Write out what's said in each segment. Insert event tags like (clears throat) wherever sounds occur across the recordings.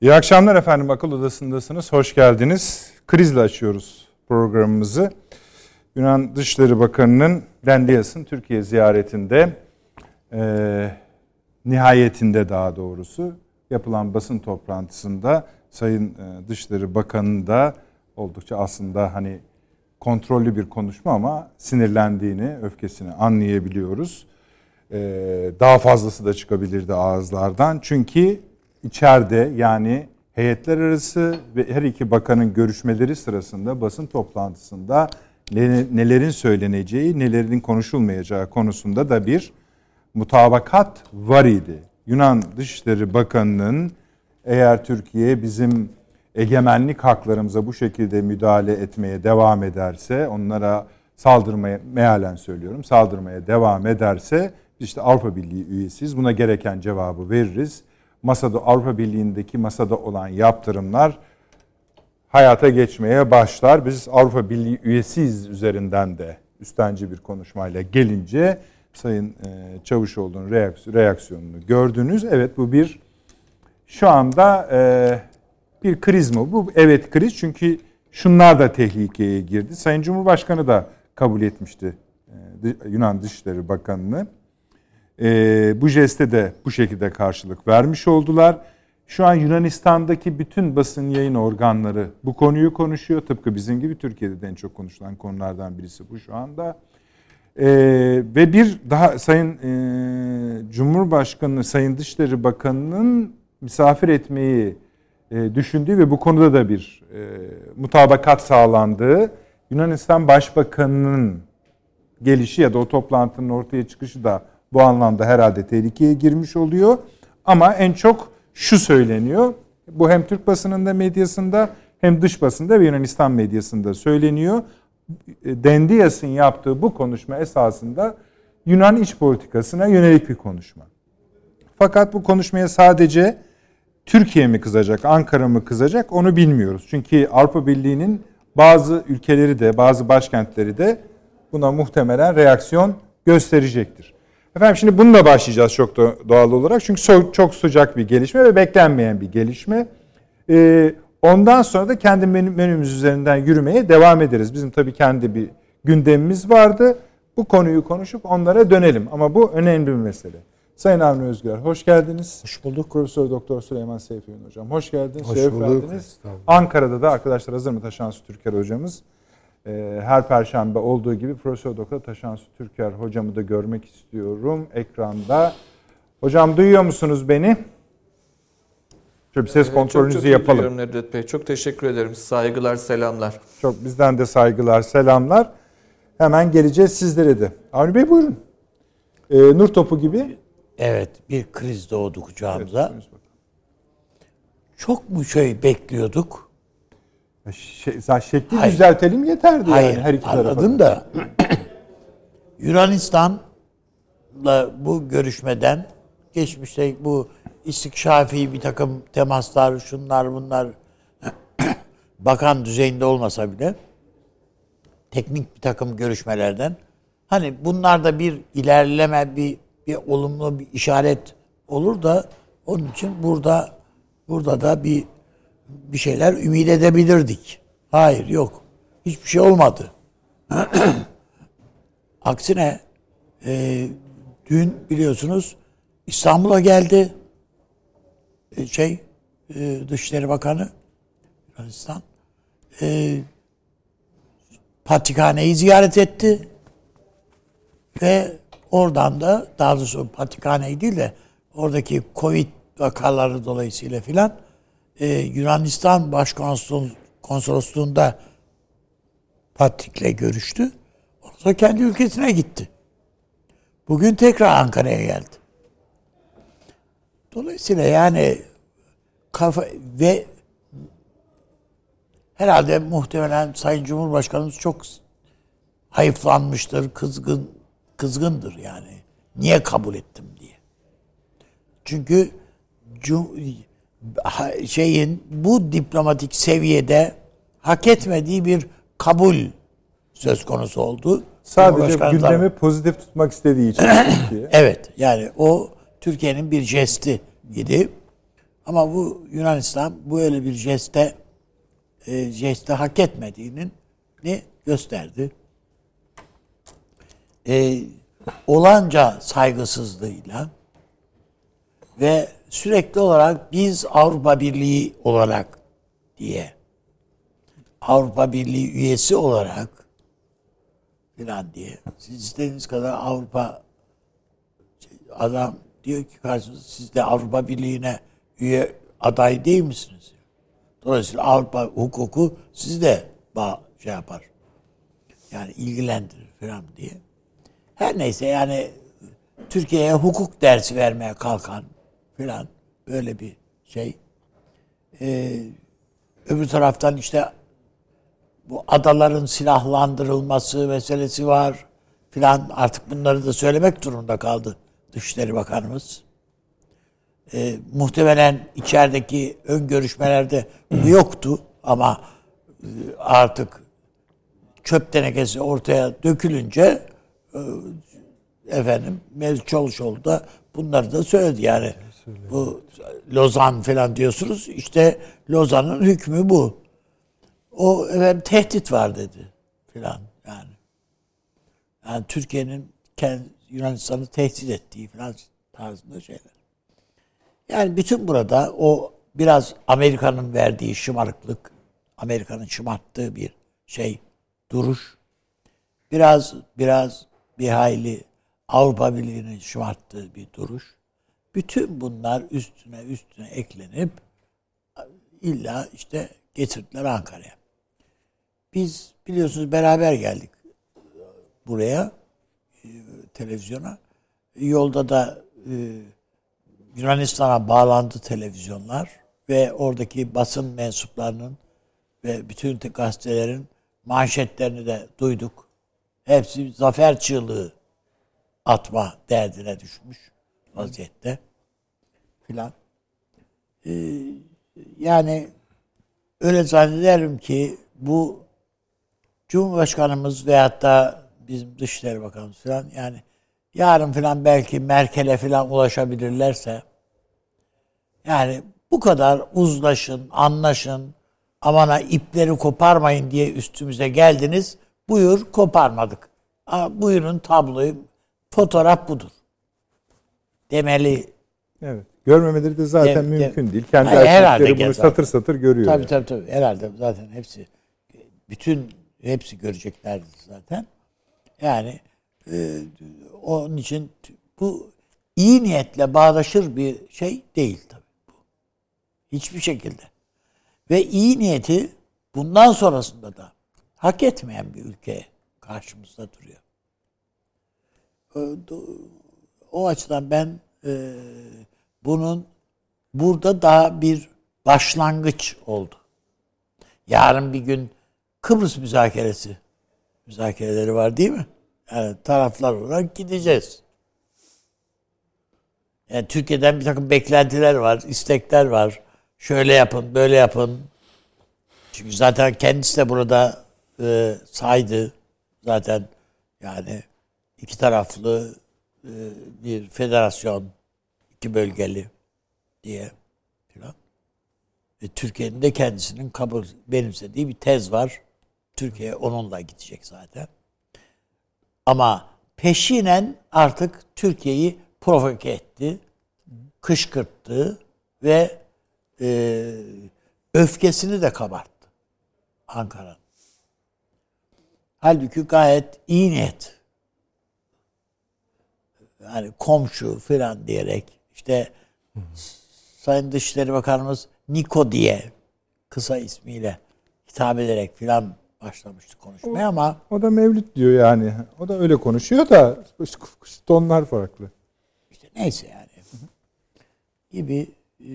İyi akşamlar efendim. Akıl Odası'ndasınız. Hoş geldiniz. Krizle açıyoruz programımızı. Yunan Dışişleri Bakanı'nın Dendias'ın Türkiye ziyaretinde e, nihayetinde daha doğrusu yapılan basın toplantısında Sayın e, Dışişleri Bakanı da oldukça aslında hani kontrollü bir konuşma ama sinirlendiğini, öfkesini anlayabiliyoruz. E, daha fazlası da çıkabilirdi ağızlardan. Çünkü içeride yani heyetler arası ve her iki bakanın görüşmeleri sırasında basın toplantısında nelerin söyleneceği, nelerin konuşulmayacağı konusunda da bir mutabakat var idi. Yunan Dışişleri Bakanı'nın eğer Türkiye bizim egemenlik haklarımıza bu şekilde müdahale etmeye devam ederse, onlara saldırmaya, mealen söylüyorum, saldırmaya devam ederse işte Avrupa Birliği üyesiyiz. Buna gereken cevabı veririz masada Avrupa Birliği'ndeki masada olan yaptırımlar hayata geçmeye başlar. Biz Avrupa Birliği üyesiyiz üzerinden de üstenci bir konuşmayla gelince Sayın e, Çavuşoğlu'nun reaksiyonunu gördünüz. Evet bu bir şu anda e, bir kriz mi? Bu evet kriz çünkü şunlar da tehlikeye girdi. Sayın Cumhurbaşkanı da kabul etmişti e, Yunan Dışişleri Bakanı'nı e, bu jeste de bu şekilde karşılık vermiş oldular. Şu an Yunanistan'daki bütün basın yayın organları bu konuyu konuşuyor. Tıpkı bizim gibi Türkiye'de de en çok konuşulan konulardan birisi bu şu anda. Ee, ve bir daha Sayın e, Cumhurbaşkanı, Sayın Dışişleri Bakanı'nın misafir etmeyi e, düşündüğü ve bu konuda da bir e, mutabakat sağlandığı Yunanistan Başbakanı'nın gelişi ya da o toplantının ortaya çıkışı da bu anlamda herhalde tehlikeye girmiş oluyor. Ama en çok şu söyleniyor. Bu hem Türk basınında medyasında hem dış basında ve Yunanistan medyasında söyleniyor. Dendias'ın yaptığı bu konuşma esasında Yunan iç politikasına yönelik bir konuşma. Fakat bu konuşmaya sadece Türkiye mi kızacak, Ankara mı kızacak onu bilmiyoruz. Çünkü Avrupa Birliği'nin bazı ülkeleri de, bazı başkentleri de buna muhtemelen reaksiyon gösterecektir. Efendim şimdi bununla başlayacağız çok doğal olarak. Çünkü çok sıcak bir gelişme ve beklenmeyen bir gelişme. Ee, ondan sonra da kendi menümüz üzerinden yürümeye devam ederiz. Bizim tabii kendi bir gündemimiz vardı. Bu konuyu konuşup onlara dönelim. Ama bu önemli bir mesele. Sayın Avni Özgür, hoş geldiniz. Hoş bulduk. Profesör Doktor Süleyman Seyfi Hocam, hoş geldiniz. Hoş bulduk. Ankara'da da arkadaşlar hazır mı Taşansı Türker hocamız? Ee, her perşembe olduğu gibi Profesör Doktor Taşansu Türker hocamı da görmek istiyorum ekranda. Hocam duyuyor musunuz beni? Şöyle bir ses kontrolünüzü çok, çok yapalım. Çok Nedret Bey. Çok teşekkür ederim. Saygılar, selamlar. Çok bizden de saygılar, selamlar. Hemen geleceğiz sizlere de. Avni Bey buyurun. Ee, nur topu gibi. Evet, bir kriz doğdu kucağımıza. Evet, çok mu şey bekliyorduk? Şey, şekli Hayır. düzeltelim yeterdi Hayır, yani her iki tarafa. Anladım da (clears throat) Yunanistan'la bu görüşmeden geçmişte bu istikşafi bir takım temaslar, şunlar bunlar (clears throat) bakan düzeyinde olmasa bile teknik bir takım görüşmelerden hani bunlarda bir ilerleme, bir, bir olumlu bir işaret olur da onun için burada burada da bir bir şeyler ümit edebilirdik. Hayır yok. Hiçbir şey olmadı. (clears throat) Aksine e, dün biliyorsunuz İstanbul'a geldi e, şey e, Dışişleri Bakanı Yunanistan e, Patrikhane'yi ziyaret etti ve oradan da daha doğrusu Patrikhane'yi değil de oradaki Covid vakaları dolayısıyla filan e, Yunanistan Başkonsolosluğu'nda Patrik'le görüştü. Ondan sonra kendi ülkesine gitti. Bugün tekrar Ankara'ya geldi. Dolayısıyla yani kafa ve herhalde muhtemelen Sayın Cumhurbaşkanımız çok hayıflanmıştır, kızgın kızgındır yani. Niye kabul ettim diye. Çünkü şeyin bu diplomatik seviyede hak etmediği bir kabul söz konusu oldu. Sadece gündemi pozitif tutmak istediği için. (coughs) evet yani o Türkiye'nin bir jesti idi. Ama bu Yunanistan böyle bir jeste e, jeste hak etmediğinin ne gösterdi. E, olanca saygısızlığıyla ve sürekli olarak biz Avrupa Birliği olarak diye Avrupa Birliği üyesi olarak filan diye siz istediğiniz kadar Avrupa adam diyor ki karşınızda siz de Avrupa Birliği'ne üye aday değil misiniz? Dolayısıyla Avrupa hukuku sizi de şey yapar. Yani ilgilendirir falan diye. Her neyse yani Türkiye'ye hukuk dersi vermeye kalkan filan böyle bir şey. Ee, öbür taraftan işte bu adaların silahlandırılması meselesi var filan artık bunları da söylemek durumunda kaldı Dışişleri Bakanımız. Ee, muhtemelen içerideki ön görüşmelerde bu yoktu ama e, artık çöp tenekesi ortaya dökülünce e, efendim Mevlüt Çavuşoğlu da bunları da söyledi yani. Bu Lozan falan diyorsunuz. İşte Lozan'ın hükmü bu. O efendim tehdit var dedi filan yani. Yani Türkiye'nin Yunanistan'ı tehdit ettiği falan tarzında şeyler. Yani bütün burada o biraz Amerika'nın verdiği şımarıklık, Amerika'nın şımarttığı bir şey, duruş. Biraz biraz bir hayli Avrupa Birliği'nin şımarttığı bir duruş. Bütün bunlar üstüne üstüne eklenip illa işte getirdiler Ankara'ya. Biz biliyorsunuz beraber geldik buraya e, televizyona. Yolda da e, Yunanistan'a bağlandı televizyonlar ve oradaki basın mensuplarının ve bütün gazetelerin manşetlerini de duyduk. Hepsi zafer çığlığı atma derdine düşmüş vaziyette filan. Ee, yani öyle zannederim ki bu Cumhurbaşkanımız veyahut da bizim Dışişleri Bakanımız filan yani yarın filan belki Merkel'e filan ulaşabilirlerse yani bu kadar uzlaşın, anlaşın, amana ipleri koparmayın diye üstümüze geldiniz. Buyur koparmadık. buyurun tabloyu, fotoğraf budur. Demeli. Evet. Görmemeleri de zaten de, mümkün de, değil. Kendi herhalde bunu zaten. satır satır görüyor. Tabii yani. tabii tabii. Herhalde zaten hepsi bütün hepsi göreceklerdi zaten. Yani e, onun için bu iyi niyetle bağdaşır bir şey değil tabii bu. Hiçbir şekilde. Ve iyi niyeti bundan sonrasında da hak etmeyen bir ülke karşımızda duruyor. O açıdan ben e, bunun burada daha bir başlangıç oldu. Yarın bir gün Kıbrıs müzakeresi müzakereleri var değil mi? Yani taraflar olarak gideceğiz. Yani Türkiye'den bir takım beklentiler var, istekler var. Şöyle yapın, böyle yapın. Çünkü zaten kendisi de burada e, saydı. Zaten yani iki taraflı bir federasyon, iki bölgeli diye filan. Ve Türkiye'nin de kendisinin kabul benimsediği bir tez var. Türkiye onunla gidecek zaten. Ama peşinen artık Türkiye'yi provoke etti, kışkırttı ve e, öfkesini de kabarttı Ankara'nın. Halbuki gayet iyi niyet. Yani komşu falan diyerek işte Sayın Dışişleri Bakanımız Niko diye kısa ismiyle hitap ederek filan başlamıştı konuşmaya o, ama o da Mevlüt diyor yani. O da öyle konuşuyor da tonlar farklı. İşte neyse yani. Gibi e,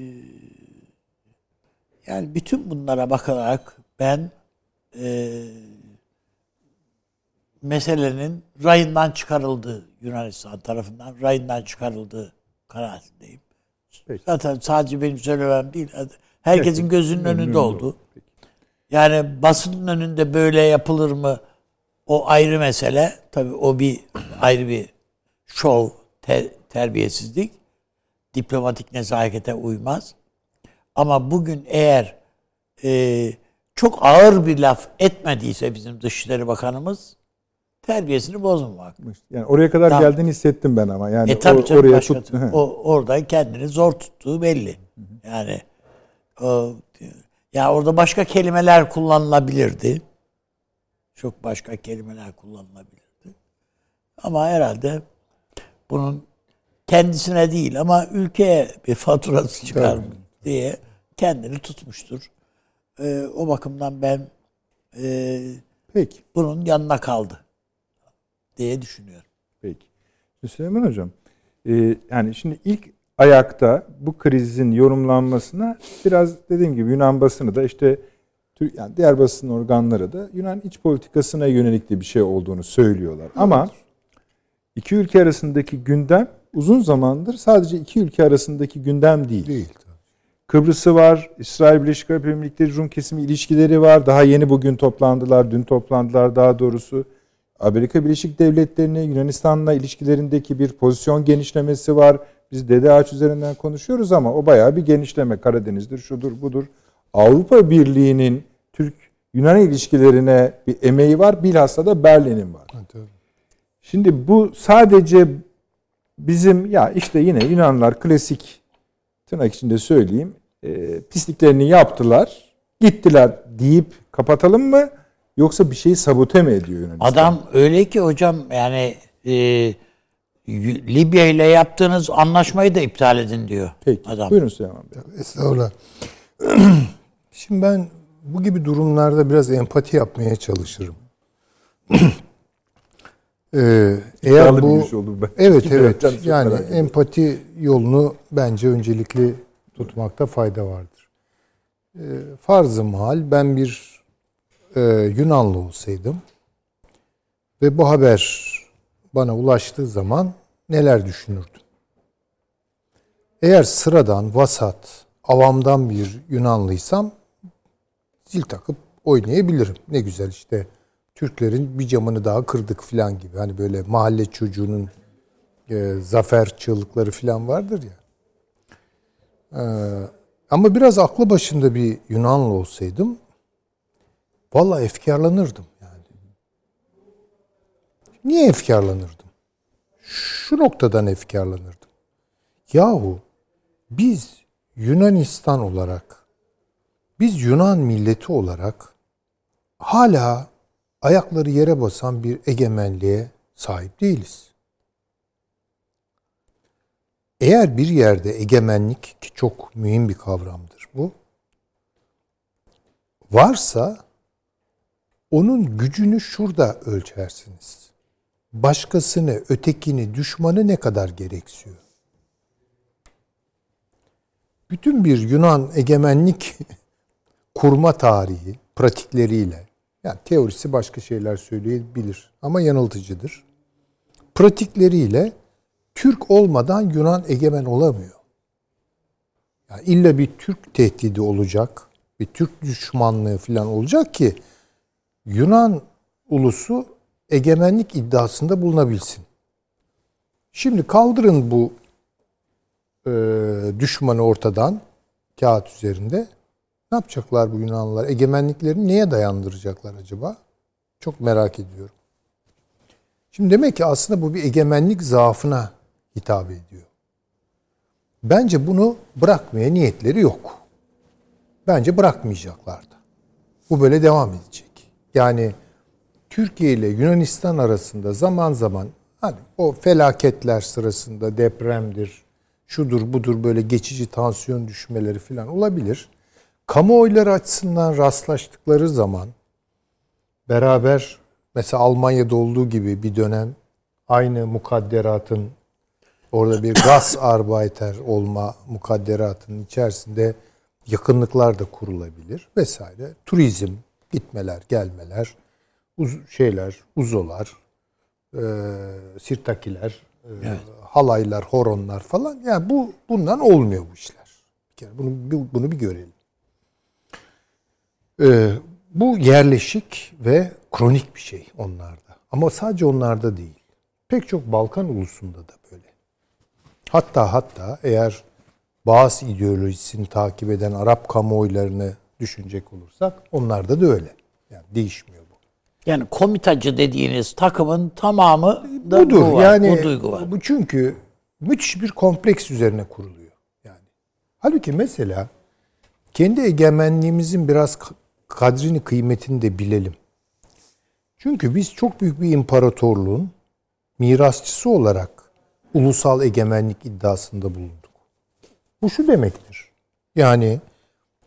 yani bütün bunlara bakarak ben e, meselenin rayından çıkarıldığı Yunanistan tarafından rayından çıkarıldığı kanaatindeyim. Peki. Zaten sadece benim söylemem değil. Herkesin gözünün önünde oldu. Peki. Yani basının önünde böyle yapılır mı? O ayrı mesele. Tabii o bir ayrı bir şov, te, terbiyesizlik. Diplomatik nezakete uymaz. Ama bugün eğer e, çok ağır bir laf etmediyse bizim Dışişleri Bakanımız terbiyesini bozmamak. Yani oraya kadar Tamam. geldiğini hissettim ben ama. Yani E tabii canım oraya başka tut. o orada kendini zor tuttuğu belli. Yani o, ya orada başka kelimeler kullanılabilirdi. Çok başka kelimeler kullanılabilirdi. Ama herhalde bunun kendisine değil ama ülkeye bir faturası çıkar mı diye kendini tutmuştur. Ee, o bakımdan ben e, Peki. bunun yanına kaldı diye düşünüyorum. Peki. Şimdi Süleyman Hocam, e, yani şimdi ilk ayakta bu krizin yorumlanmasına biraz dediğim gibi Yunan basını da işte yani diğer basın organları da Yunan iç politikasına yönelik de bir şey olduğunu söylüyorlar. Ama iki ülke arasındaki gündem uzun zamandır sadece iki ülke arasındaki gündem değil. Değil. Kıbrıs'ı var, İsrail Birleşik Arap Emirlikleri Rum kesimi ilişkileri var. Daha yeni bugün toplandılar, dün toplandılar daha doğrusu. Amerika Birleşik Devletleri'ne Yunanistan'la ilişkilerindeki bir pozisyon genişlemesi var. Biz Dede Ağaç üzerinden konuşuyoruz ama o bayağı bir genişleme. Karadeniz'dir, şudur, budur. Avrupa Birliği'nin Türk-Yunan ilişkilerine bir emeği var. Bilhassa da Berlin'in var. Şimdi bu sadece bizim ya işte yine Yunanlar klasik tırnak içinde söyleyeyim e, pisliklerini yaptılar gittiler deyip kapatalım mı yoksa bir şeyi sabote mi ediyor Yunanistan? Adam öyle ki hocam yani e, Libya ile yaptığınız anlaşmayı da iptal edin diyor Peki adam. buyurun Süleyman Bey. Estağfurullah. (clears throat) Şimdi ben bu gibi durumlarda biraz empati yapmaya çalışırım. (clears throat) Ee, eğer bu oldu ben. evet Kim (laughs) evet yani ediyorum. empati yolunu bence öncelikli tutmakta fayda vardır. Ee, farzı mahal ben bir e, Yunanlı olsaydım ve bu haber bana ulaştığı zaman neler düşünürdüm? Eğer sıradan, vasat, avamdan bir Yunanlıysam zil takıp oynayabilirim. Ne güzel işte Türklerin bir camını daha kırdık falan gibi. Hani böyle mahalle çocuğunun e, zafer çığlıkları falan vardır ya. Ee, ama biraz aklı başında bir Yunanlı olsaydım valla efkarlanırdım yani. Niye efkarlanırdım? Şu noktadan efkarlanırdım. Yahu biz Yunanistan olarak, biz Yunan milleti olarak hala ayakları yere basan bir egemenliğe sahip değiliz. Eğer bir yerde egemenlik ki çok mühim bir kavramdır bu. Varsa onun gücünü şurada ölçersiniz. Başkasını, ötekini, düşmanı ne kadar gereksiyor? bütün bir Yunan egemenlik (laughs) kurma tarihi pratikleriyle yani teorisi başka şeyler söyleyebilir ama yanıltıcıdır. Pratikleriyle Türk olmadan Yunan egemen olamıyor. Yani illa bir Türk tehdidi olacak, bir Türk düşmanlığı falan olacak ki Yunan ulusu egemenlik iddiasında bulunabilsin. Şimdi kaldırın bu e, düşmanı ortadan kağıt üzerinde. Ne yapacaklar bu Yunanlılar? Egemenliklerini neye dayandıracaklar acaba? Çok merak ediyorum. Şimdi demek ki aslında bu bir egemenlik zaafına hitap ediyor. Bence bunu bırakmaya niyetleri yok. Bence bırakmayacaklar da. Bu böyle devam edecek. Yani Türkiye ile Yunanistan arasında zaman zaman hani o felaketler sırasında depremdir, şudur budur böyle geçici tansiyon düşmeleri falan olabilir. Kamuoyları açısından rastlaştıkları zaman beraber mesela Almanya'da olduğu gibi bir dönem aynı mukadderatın orada bir gaz (coughs) arbeiter olma mukadderatının içerisinde yakınlıklar da kurulabilir vesaire. Turizm, gitmeler, gelmeler, uz şeyler, uzolar, e, sirtakiler, e, halaylar, horonlar falan. Yani bu bundan olmuyor bu işler. Bir kere bunu bunu bir görelim. E, bu yerleşik ve kronik bir şey onlarda. Ama sadece onlarda değil. Pek çok Balkan ulusunda da böyle. Hatta hatta eğer Bağız ideolojisini takip eden Arap kamuoylarını düşünecek olursak onlarda da öyle. Yani değişmiyor bu. Yani komitacı dediğiniz takımın tamamı da Budur. bu var. yani bu duygu var. bu çünkü müthiş bir kompleks üzerine kuruluyor. Yani halbuki mesela kendi egemenliğimizin biraz kadrini kıymetini de bilelim. Çünkü biz çok büyük bir imparatorluğun mirasçısı olarak ulusal egemenlik iddiasında bulunduk. Bu şu demektir. Yani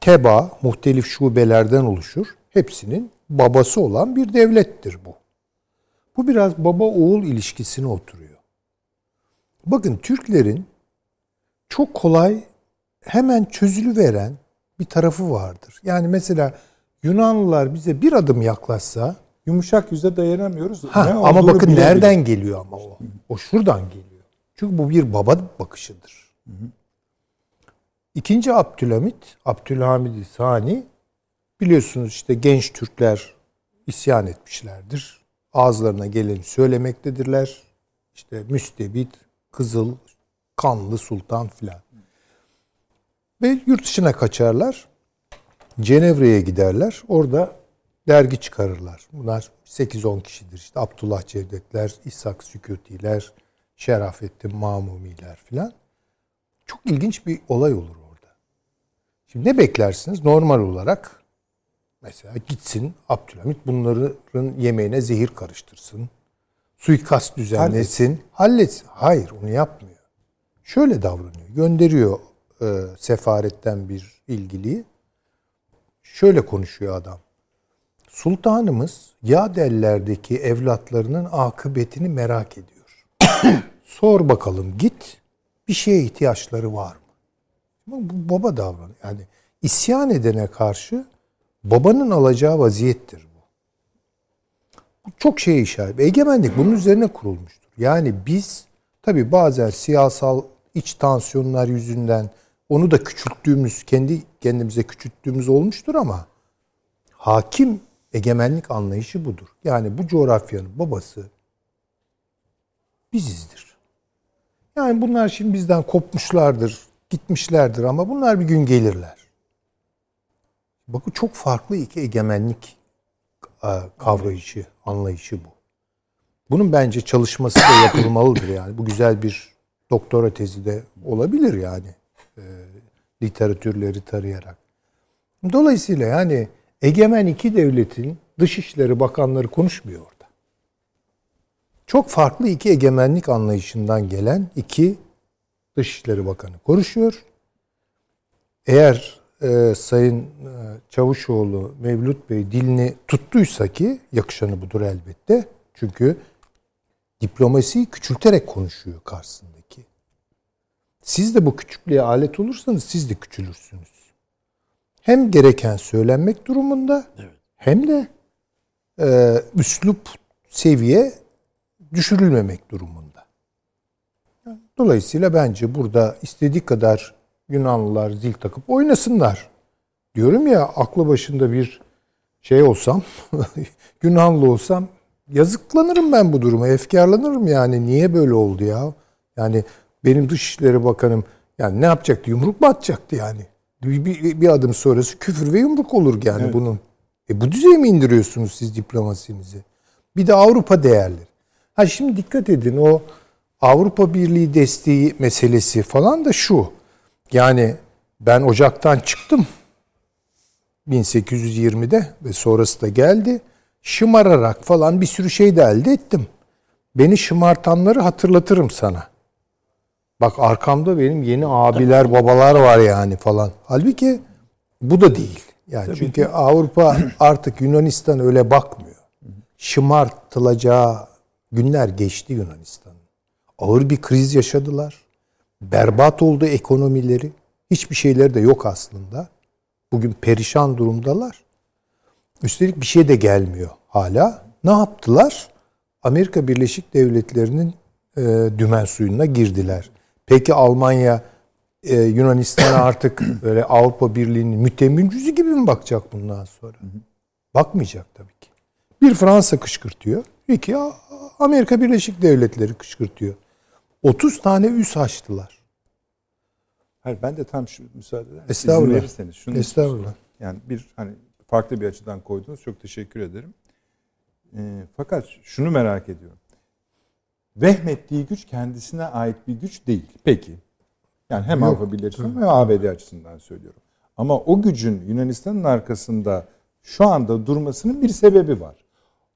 teba muhtelif şubelerden oluşur. Hepsinin babası olan bir devlettir bu. Bu biraz baba oğul ilişkisine oturuyor. Bakın Türklerin çok kolay hemen çözülüveren bir tarafı vardır. Yani mesela Yunanlılar bize bir adım yaklaşsa Yumuşak yüze dayanamıyoruz. Ha, Ne ama bakın bile bile. nereden geliyor ama o. O şuradan geliyor. Çünkü bu bir baba bakışıdır. İkinci Abdülhamit, Abdülhamid Sani biliyorsunuz işte genç Türkler isyan etmişlerdir. Ağızlarına geleni söylemektedirler. İşte müstebit, kızıl, kanlı sultan filan. Ve yurt dışına kaçarlar. Cenevre'ye giderler. Orada dergi çıkarırlar. Bunlar 8-10 kişidir. İşte Abdullah Cevdetler, İshak Sükutiler, Şerafettin Mamumiler filan. Çok ilginç bir olay olur orada. Şimdi ne beklersiniz? Normal olarak mesela gitsin Abdülhamit bunların yemeğine zehir karıştırsın. Suikast düzenlesin. Halletsin. Hayır onu yapmıyor. Şöyle davranıyor. Gönderiyor e, sefaretten bir ilgiliyi. Şöyle konuşuyor adam. Sultanımız Yadeller'deki evlatlarının akıbetini merak ediyor. (coughs) Sor bakalım git bir şeye ihtiyaçları var mı? Bu baba davranıyor. Yani isyan edene karşı babanın alacağı vaziyettir bu. Bu çok şeye işaret. Egemenlik bunun üzerine kurulmuştur. Yani biz tabi bazen siyasal iç tansiyonlar yüzünden onu da küçülttüğümüz, kendi kendimize küçülttüğümüz olmuştur ama hakim egemenlik anlayışı budur. Yani bu coğrafyanın babası bizizdir. Yani bunlar şimdi bizden kopmuşlardır, gitmişlerdir ama bunlar bir gün gelirler. Bakın çok farklı iki egemenlik e, kavrayışı, anlayışı bu. Bunun bence çalışması da yapılmalıdır yani. Bu güzel bir doktora tezi de olabilir yani. E, literatürleri tarayarak. Dolayısıyla yani egemen iki devletin dışişleri bakanları konuşmuyor orada. Çok farklı iki egemenlik anlayışından gelen iki dışişleri bakanı konuşuyor. Eğer e, Sayın e, Çavuşoğlu, Mevlüt Bey dilini tuttuysa ki yakışanı budur elbette. Çünkü diplomasiyi küçülterek konuşuyor karşısındaki. Siz de bu küçüklüğe alet olursanız siz de küçülürsünüz. Hem gereken söylenmek durumunda hem de e, üslup seviye düşürülmemek durumunda. Dolayısıyla bence burada istediği kadar Yunanlılar zil takıp oynasınlar. Diyorum ya aklı başında bir şey olsam, (laughs) Yunanlı olsam yazıklanırım ben bu duruma, efkarlanırım yani. Niye böyle oldu ya? Yani benim Dışişleri Bakanım yani ne yapacaktı? Yumruk mu atacaktı yani? Bir, bir, bir adım sonrası küfür ve yumruk olur yani Evet. bunun. E bu düzeye mi indiriyorsunuz siz diplomasinizi? Bir de Avrupa değerleri. Ha şimdi dikkat edin o Avrupa Birliği desteği meselesi falan da şu. Yani ben Ocak'tan çıktım 1820'de ve sonrası da geldi. Şımararak falan bir sürü şey de elde ettim. Beni şımartanları hatırlatırım sana. Bak arkamda benim yeni abiler, babalar var yani falan. Halbuki bu da değil. Yani çünkü Avrupa (clears throat) artık Yunanistan öyle bakmıyor. Şımartılacağı günler geçti Yunanistan'ın. Ağır bir kriz yaşadılar. Berbat oldu ekonomileri. Hiçbir şeyleri de yok aslında. Bugün perişan durumdalar. Üstelik bir şey de gelmiyor hala. Ne yaptılar? Amerika Birleşik Devletleri'nin e, dümen suyuna girdiler. Peki Almanya e, Yunanistan'a (coughs) artık böyle Avrupa Birliği'nin mütemmimcüsü gibi mi bakacak bundan sonra? Bakmayacak tabii ki. Bir Fransa kışkırtıyor. İki Amerika Birleşik Devletleri kışkırtıyor. 30 tane üs açtılar. Hayır ben de tam şu müsaade eder misiniz? Estağfurullah. İzin verirseniz şunu Estağfurullah. Yani bir hani farklı bir açıdan koydunuz. Çok teşekkür ederim. Ee, fakat şunu merak ediyorum. Vehmettiği güç kendisine ait bir güç değil. Peki. Yani hem. Avrupa açısından hem ABD açısından söylüyorum. Ama o gücün Yunanistan'ın arkasında şu anda durmasının bir sebebi var.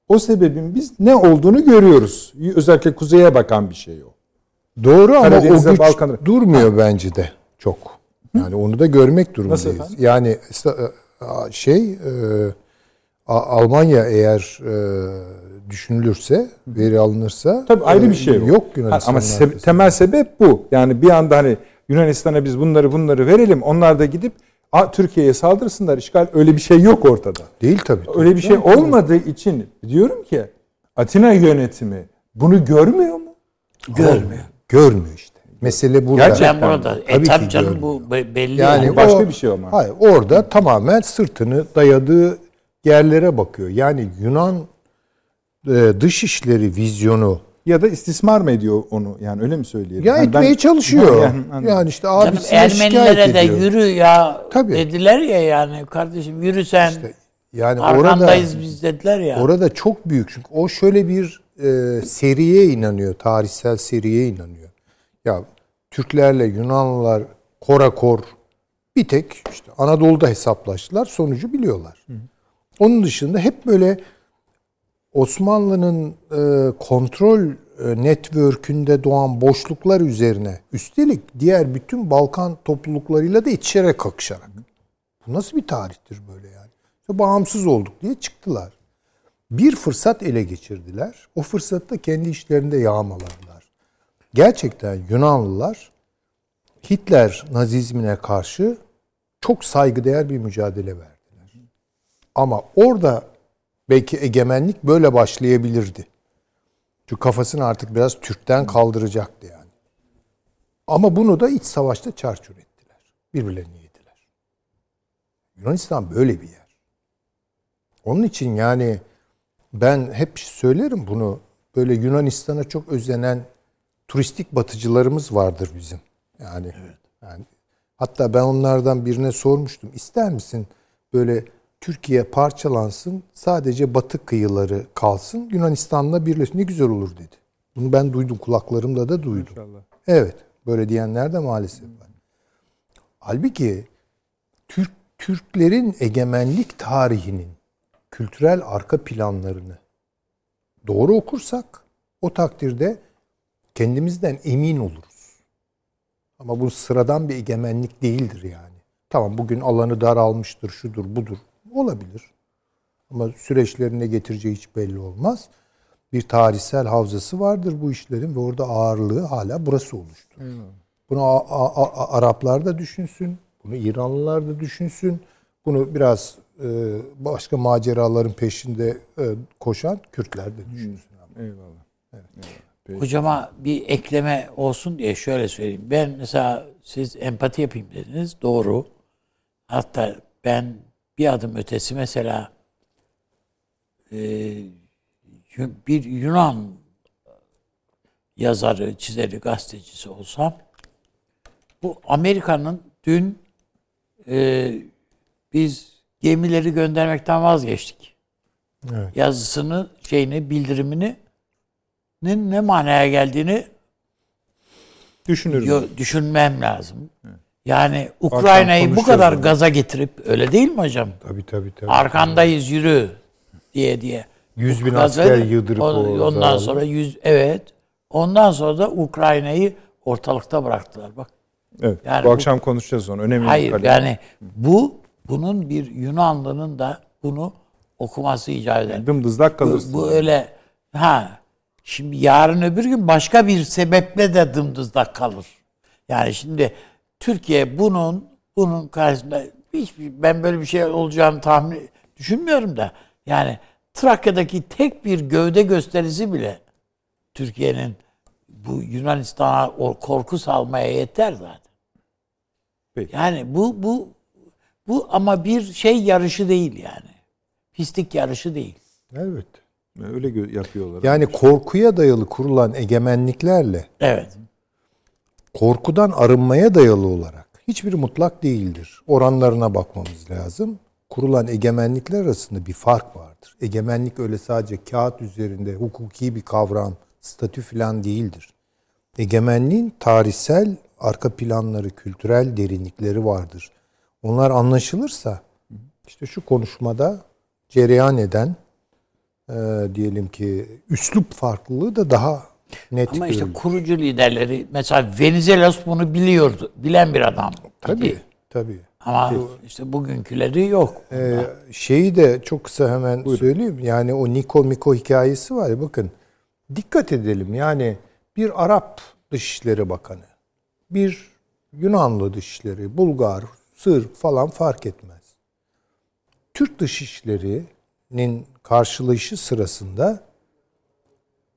O sebebin biz ne olduğunu görüyoruz. Özellikle kuzeye bakan bir şey o. Doğru ama o Karadeniz'e, güç Balkan'a- durmuyor bence de çok. Yani onu da görmek durumundayız. efendim? Yani e, şey e, Almanya eğer e, düşünülürse, veri alınırsa Tabii ayrı bir şey o. Yok Yunanistan'ın Ama se- temel sebep bu. Yani bir anda hani Yunanistan'a biz bunları bunları verelim. Onlar da gidip "Aa, Türkiye'ye saldırsınlar. işgal öyle bir şey yok ortada. değil tabii. Öyle bir şey olmadığı için diyorum ki Atina yönetimi bunu görmüyor mu? Görmüyor. Görmüyor işte. Mesele burada. Gerçekten. Ben burada. Tabii E tabii canım görmüyor. bu be- belli. Yani yani. başka o- bir şey ama. Hayır, orada tamamen sırtını dayadığı yerlere bakıyor. Yani Yunan e, dışişleri vizyonu Ya da istismar mı ediyor onu? Yani öyle mi söyleyelim? ya Yani ben- etmeye çalışıyor. Yani, anladım. yani işte şikayet Ermenilere de ediyor. yürü ya Tabii. dediler ya yani kardeşim yürü sen. yani orada Arkandayız biz dediler ya. orada çok büyük çünkü o şöyle bir e, seriye inanıyor, tarihsel seriye inanıyor. Ya Türklerle Yunanlılar korakor bir tek işte Anadolu'da hesaplaştılar, sonucu biliyorlar. Onun dışında hep böyle Osmanlı'nın e, kontrol e, network'ünde doğan boşluklar üzerine üstelik diğer bütün Balkan topluluklarıyla da içerek kakışarak. Bu nasıl bir tarihtir böyle yani? İşte bağımsız olduk diye çıktılar. Bir fırsat ele geçirdiler. O fırsatı da kendi işlerinde yağmaladılar. Gerçekten Yunanlılar Hitler nazizmine karşı çok saygıdeğer bir mücadele verdiler. Ama orada belki egemenlik böyle başlayabilirdi. Çünkü kafasını artık biraz Türk'ten kaldıracaktı yani. Ama bunu da iç savaşta çarçur ettiler. Birbirlerini yediler. Yunanistan böyle bir yer. Onun için yani ben hep söylerim bunu. Böyle Yunanistan'a çok özenen turistik batıcılarımız vardır bizim. Yani, yani hatta ben onlardan birine sormuştum. İster misin böyle Türkiye parçalansın, sadece batı kıyıları kalsın, Yunanistan'la birleşsin. Ne güzel olur dedi. Bunu ben duydum, kulaklarımla da duydum. İnşallah. Evet, böyle diyenler de maalesef var. Halbuki Türk Türklerin egemenlik tarihinin kültürel arka planlarını doğru okursak o takdirde kendimizden emin oluruz. Ama bu sıradan bir egemenlik değildir yani. Tamam bugün alanı daralmıştır, şudur, budur. Olabilir. Ama süreçlerine getireceği hiç belli olmaz. Bir tarihsel havzası vardır bu işlerin ve orada ağırlığı hala burası oluştu. Bunu A- A- A- Araplar da düşünsün, bunu İranlılar da düşünsün. Bunu biraz başka maceraların peşinde e, koşan Kürtler de düşünsün. Eyvallah. Hocama bir ekleme olsun diye şöyle söyleyeyim. Ben mesela siz empati yapayım dediniz. Doğru. Hatta ben bir adım ötesi mesela e, bir Yunan yazarı, çizeri, gazetecisi olsam bu Amerika'nın dün e, biz gemileri göndermekten vazgeçtik. Evet. Yazısını, şeyini, bildirimini ne, ne manaya geldiğini Düşünürüz. yo- düşünmem lazım. Yani Ukrayna'yı bu kadar onu. gaza getirip öyle değil mi hocam? Tabii tabii tabii. Arkandayız yürü diye diye. Yüz bin Gaza- asker yıldırıp on- Ondan sonra yüz evet. Ondan sonra da Ukrayna'yı ortalıkta bıraktılar. Bak Evet. Yani bu bu- akşam konuşacağız onu. Önemli Hayır yani bu bunun bir Yunanlının da bunu okuması icap eder. Dımdızlak Bu, kalırsın. bu öyle ha şimdi yarın öbür gün başka bir sebeple de dımdızlak kalır. Yani şimdi Türkiye bunun bunun karşısında hiçbir ben böyle bir şey olacağını tahmin düşünmüyorum da yani Trakya'daki tek bir gövde gösterisi bile Türkiye'nin bu Yunanistan'a korku salmaya yeter zaten. Peki. Yani bu bu bu ama bir şey yarışı değil yani. Pislik yarışı değil. Evet. Öyle yapıyorlar. Yani korkuya dayalı kurulan egemenliklerle Evet. korkudan arınmaya dayalı olarak hiçbiri mutlak değildir. Oranlarına bakmamız lazım. Kurulan egemenlikler arasında bir fark vardır. Egemenlik öyle sadece kağıt üzerinde hukuki bir kavram, statü falan değildir. Egemenliğin tarihsel arka planları, kültürel derinlikleri vardır. Onlar anlaşılırsa işte şu konuşmada cereyan eden e, diyelim ki üslup farklılığı da daha net Ama işte görülür. kurucu liderleri mesela Venizelos bunu biliyordu. Bilen bir adam. Tabii, tabii. Ama işte bugünküleri yok. Ee, şeyi de çok kısa hemen söyleyeyim. Yani o Niko Miko hikayesi var ya bakın. Dikkat edelim yani bir Arap Dışişleri Bakanı, bir Yunanlı Dışişleri, Bulgar, Sırp falan fark etmez. Türk Dışişleri'nin karşılayışı sırasında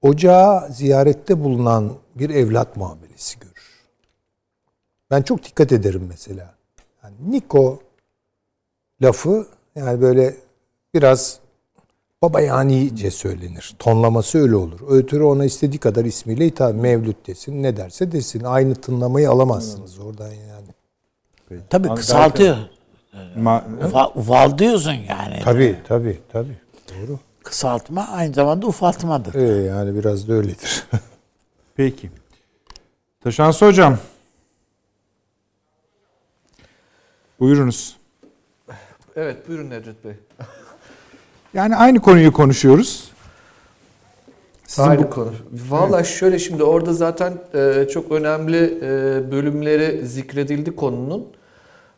ocağa ziyarette bulunan bir evlat muamelesi görür. Ben çok dikkat ederim mesela. Yani Niko lafı yani böyle biraz babayanice söylenir. Tonlaması öyle olur. Ötürü ona istediği kadar ismiyle hitap Mevlüt desin ne derse desin. Aynı tınlamayı alamazsınız oradan yani. Tabii Ama kısaltıyor. Ma- Ufa, ufaltıyorsun yani. Tabii tabii tabii. Doğru. Kısaltma aynı zamanda ufaltmadır. Ee, yani biraz da öyledir. (laughs) Peki. Taşansı Hocam. Buyurunuz. Evet buyurun Nedret Bey. Yani aynı konuyu konuşuyoruz. Sizin Aynı bu- konu. Valla şöyle şimdi orada zaten e, çok önemli e, bölümleri zikredildi konunun.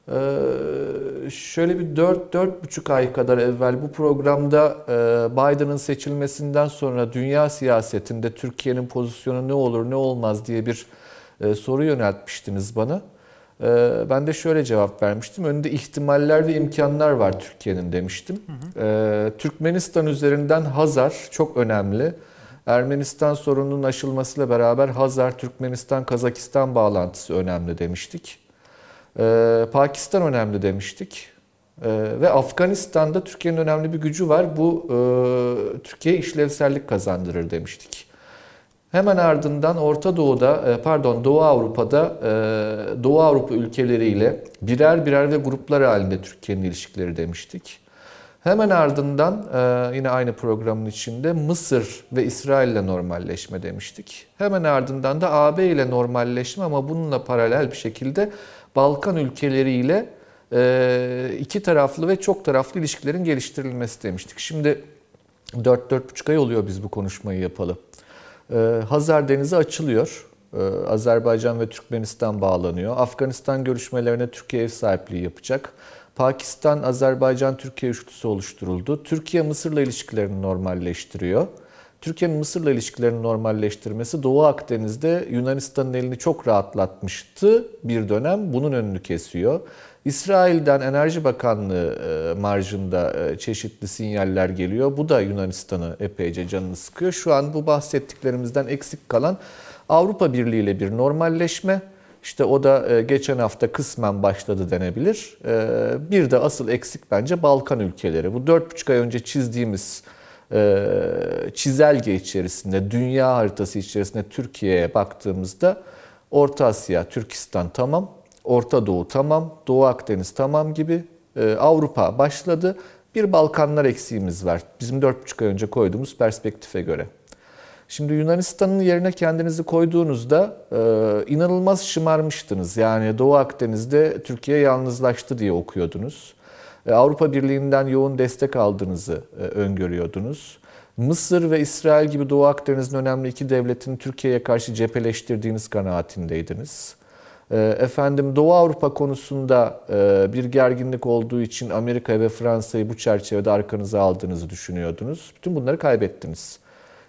E, şöyle bir 4-4,5 ay kadar evvel bu programda e, Biden'ın seçilmesinden sonra dünya siyasetinde Türkiye'nin pozisyonu ne olur ne olmaz diye bir e, soru yöneltmiştiniz bana. E, ben de şöyle cevap vermiştim. Önünde ihtimaller ve imkanlar var Türkiye'nin demiştim. E, Türkmenistan üzerinden Hazar çok önemli. Ermenistan sorununun aşılmasıyla beraber Hazar-Türkmenistan-Kazakistan bağlantısı önemli demiştik. Ee, Pakistan önemli demiştik. Ee, ve Afganistan'da Türkiye'nin önemli bir gücü var. Bu e, Türkiye'ye işlevsellik kazandırır demiştik. Hemen ardından Orta Doğu'da, e, pardon Doğu Avrupa'da e, Doğu Avrupa ülkeleriyle birer birer ve gruplar halinde Türkiye'nin ilişkileri demiştik. Hemen ardından yine aynı programın içinde Mısır ve İsrail ile normalleşme demiştik. Hemen ardından da AB ile normalleşme ama bununla paralel bir şekilde Balkan ülkeleriyle e, iki taraflı ve çok taraflı ilişkilerin geliştirilmesi demiştik. Şimdi 4-4,5 ay oluyor biz bu konuşmayı yapalı. Ee, Hazar Denizi açılıyor. Ee, Azerbaycan ve Türkmenistan bağlanıyor. Afganistan görüşmelerine Türkiye ev sahipliği yapacak. Pakistan, Azerbaycan, Türkiye üçlüsü oluşturuldu. Türkiye Mısır'la ilişkilerini normalleştiriyor. Türkiye'nin Mısır'la ilişkilerini normalleştirmesi Doğu Akdeniz'de Yunanistan'ın elini çok rahatlatmıştı bir dönem. Bunun önünü kesiyor. İsrail'den Enerji Bakanlığı e, marjında e, çeşitli sinyaller geliyor. Bu da Yunanistan'ı epeyce canını sıkıyor. Şu an bu bahsettiklerimizden eksik kalan Avrupa Birliği ile bir normalleşme. İşte o da e, geçen hafta kısmen başladı denebilir. Bir de asıl eksik bence Balkan ülkeleri. Bu 4,5 ay önce çizdiğimiz çizelge içerisinde, dünya haritası içerisinde Türkiye'ye baktığımızda Orta Asya, Türkistan tamam, Orta Doğu tamam, Doğu Akdeniz tamam gibi e, Avrupa başladı. Bir Balkanlar eksiğimiz var. Bizim 4,5 ay önce koyduğumuz perspektife göre. Şimdi Yunanistan'ın yerine kendinizi koyduğunuzda e, inanılmaz şımarmıştınız. Yani Doğu Akdeniz'de Türkiye yalnızlaştı diye okuyordunuz. E, Avrupa Birliği'nden yoğun destek aldığınızı e, öngörüyordunuz. Mısır ve İsrail gibi Doğu Akdeniz'in önemli iki devletini Türkiye'ye karşı cepheleştirdiğiniz kanaatindeydiniz. E, Efendim Doğu Avrupa konusunda bir gerginlik olduğu için Amerika ve Fransa'yı bu çerçevede arkanıza aldığınızı düşünüyordunuz. Bütün bunları kaybettiniz.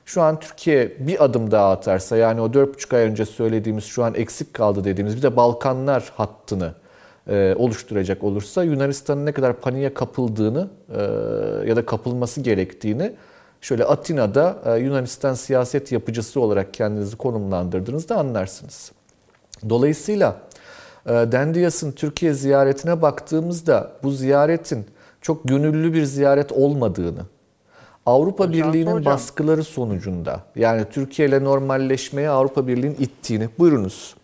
Şu an Türkiye bir adım daha atarsa yani o 4,5 ay önce söylediğimiz şu an eksik kaldı dediğimiz bir de Balkanlar hattını oluşturacak olursa Yunanistan'ın ne kadar paniğe kapıldığını e, ya da kapılması gerektiğini şöyle Atina'da e, Yunanistan siyaset yapıcısı olarak kendinizi konumlandırdığınızda anlarsınız. Dolayısıyla e, Dendias'ın Türkiye ziyaretine baktığımızda bu ziyaretin çok gönüllü bir ziyaret olmadığını, Avrupa Birliği'nin baskıları sonucunda yani Türkiye ile normalleşmeye Avrupa Birliği'nin ittiğini buyurunuz.